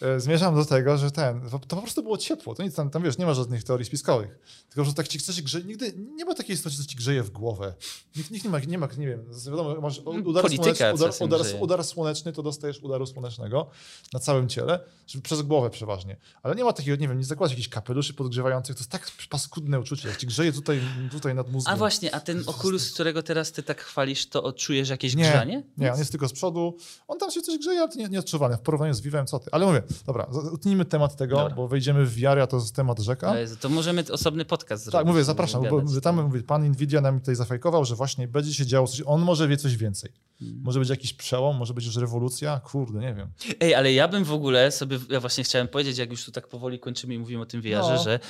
E, Zmierzam do tego, że ten, to po prostu było ciepło. To nic tam, tam wiesz, nie ma żadnych teorii spiskowych. Tylko, że tak ci chcesz grze, nigdy nie ma takiej sytuacji, że ci grzeje w głowę. Nikt, nikt nie, ma, nie ma, nie wiem, wiadomo, masz udar, Polityka słoneczny, udar, udar, grzeje. udar słoneczny, to dostajesz udaru słonecznego na całym ciele, żeby przez głowę przeważnie. Ale nie ma takiego, nie wiem, nie zakładasz jakichś kapeluszy podgrzewających, to jest tak paskudne uczucie, jak ci grzeje tutaj, tutaj nad mózgiem. A właśnie, a ten Oculus, którego teraz ty tak chwalisz, to odczujesz jakieś Nie, grzanie? nie, on jest tylko z przodu. On tam się coś grzeje, ale nie, nieodczuwalne. W porównaniu z Vivem, co ty. Ale mówię, dobra, utnijmy temat tego, Dobra. bo wejdziemy w wiarę, a to jest temat rzeka. Jezu, To możemy osobny podcast zrobić. Tak, mówię, zapraszam, bo tam mówię, pan Nvidia nam tutaj zafajkował, że właśnie będzie się działo coś, on może wie coś więcej. Hmm. Może być jakiś przełom, może być już rewolucja, kurde, nie wiem. Ej, ale ja bym w ogóle sobie, ja właśnie chciałem powiedzieć, jak już tu tak powoli kończymy i mówimy o tym VR-ze, No. że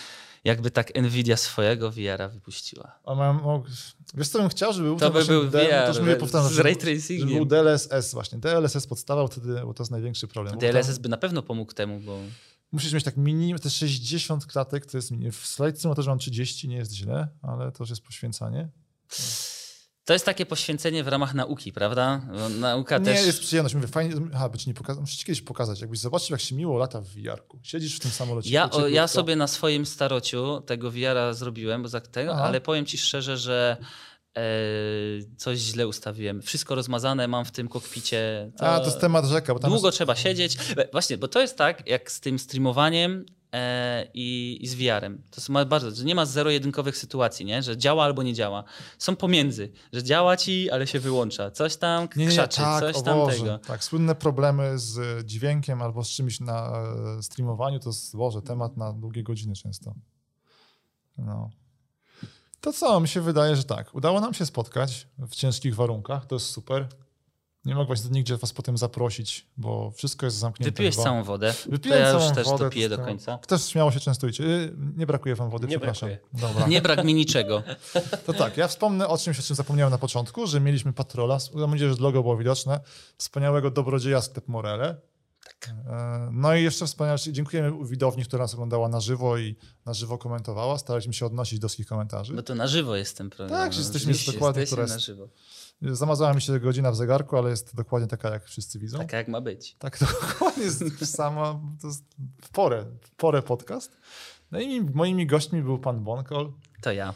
jakby tak Nvidia swojego VR-a wypuściła. A mam, o, wiesz co bym chciał, żeby był To by był D- VR też mówię, powtarzam, z ray Żeby był tracingiem. DLSS właśnie. DLSS podstawał wtedy, bo to jest największy problem. DLSS by na pewno pomógł temu, bo Musisz mieć tak minimum, te 60 klatek, to jest mini- w Slide Simulatorze mam 30, nie jest źle, ale to już jest poświęcanie. To jest takie poświęcenie w ramach nauki, prawda? Bo Nauka Nie, też... jest przyjemność. Mówię, fajnie, aha, by ci nie pokazać, muszę ci kiedyś pokazać, jakbyś zobaczył, jak się miło lata w VR-ku. Siedzisz w tym samolocie. Ja, o, ja sobie na swoim starociu tego VR-a zrobiłem, bo za tego, Aha. ale powiem ci szczerze, że e, coś źle ustawiłem. Wszystko rozmazane mam w tym kokpicie. A, to jest temat rzeka, bo tam Długo jest, trzeba siedzieć. E, Właśnie, bo to jest tak, jak z tym streamowaniem i, i z VR-em. To ma bardzo, że nie ma zero-jedynkowych sytuacji, nie? że działa albo nie działa. Są pomiędzy, że działa ci, ale się wyłącza. Coś tam nie, nie, krzaczy, tak, coś tam tego. Tak, słynne problemy z dźwiękiem albo z czymś na e, streamowaniu, to jest, Boże, temat na długie godziny często. No. To co, mi się wydaje, że tak. Udało nam się spotkać w ciężkich warunkach, to jest super. Nie mogłaś nigdzie was potem zaprosić, bo wszystko jest zamknięte. Wypiłeś chyba. całą wodę. Wypiłem ja całą już też wodę, to do jest- końca. Też śmiało się częstujcie. Y, Nie brakuje wam wody, Nie przepraszam. brakuje. Dobra. Nie brak mi niczego. To tak, ja wspomnę o czymś, o czym zapomniałem na początku, że mieliśmy patrola, mam nadzieję, że logo było widoczne, wspaniałego dobrodzieja sklep Morele. E, No i jeszcze wspaniale, dziękujemy widowni, która nas oglądała na żywo i na żywo komentowała. Staraliśmy się odnosić do wszystkich komentarzy. Bo to na żywo jest ten program. Tak, no, jesteśmy oczywiście, dokładnie, jesteśmy która na jest- żywo. Zamazała mi się godzina w zegarku, ale jest dokładnie taka, jak wszyscy widzą. Taka jak ma być. Tak, dokładnie jest sama, to jest w porę, w porę podcast. No i moimi gośćmi był pan Bonkol, To ja.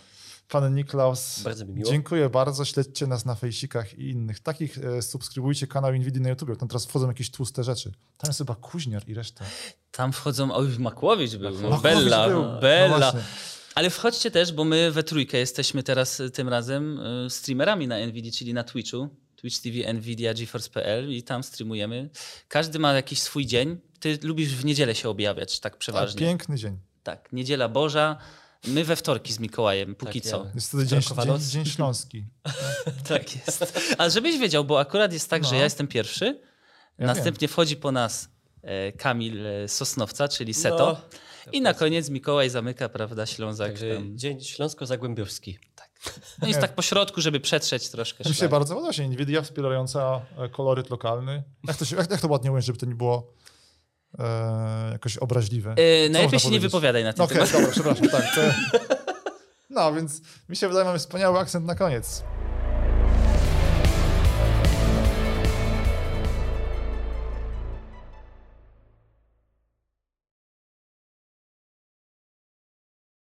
Pan Niklaus. Bardzo mi miło. Dziękuję bardzo, śledźcie nas na fejsikach i innych. Takich e, subskrybujcie kanał Nvidia na YouTube, tam teraz wchodzą jakieś tłuste rzeczy. Tam jest chyba Kuźniar i reszta. Tam wchodzą, oj, Makłowicz był, no, Makłowicz Bella, był. No Bella. właśnie. Ale wchodźcie też, bo my we trójkę jesteśmy teraz y, tym razem y, streamerami na Nvidia, czyli na Twitchu. Twitch TV, Nvidia, GeForce.pl i tam streamujemy. Każdy ma jakiś swój dzień ty lubisz w niedzielę się objawiać, tak Tak, przeważnie. piękny dzień. Tak, niedziela Boża. My we wtorki z Mikołajem, póki Tak, co. ja- Jest wtedy dzień, dzień, dzień śląski. Tak jest. A żebyś wiedział, bo akurat jest tak, że No. ja jestem pierwszy, Ja następnie wchodzi po nas e, Kamil e, Sosnowca, czyli Seto. No, I na koniec Mikołaj zamyka, prawda, Ślązak. Także tam. dzień śląsko-zagłębiowski. No jest tak po środku, żeby przetrzeć troszkę Mi się bardzo podoba się Nvidia wspierająca e, koloryt lokalny. Jak to, się, jak, jak to ładnie ująć, żeby to nie było e, jakoś obraźliwe? Co najlepiej się nie wypowiadaj na ten No Okej, temat. dobra, przepraszam, tak. To... No, więc mi się wydaje, mamy wspaniały akcent na koniec.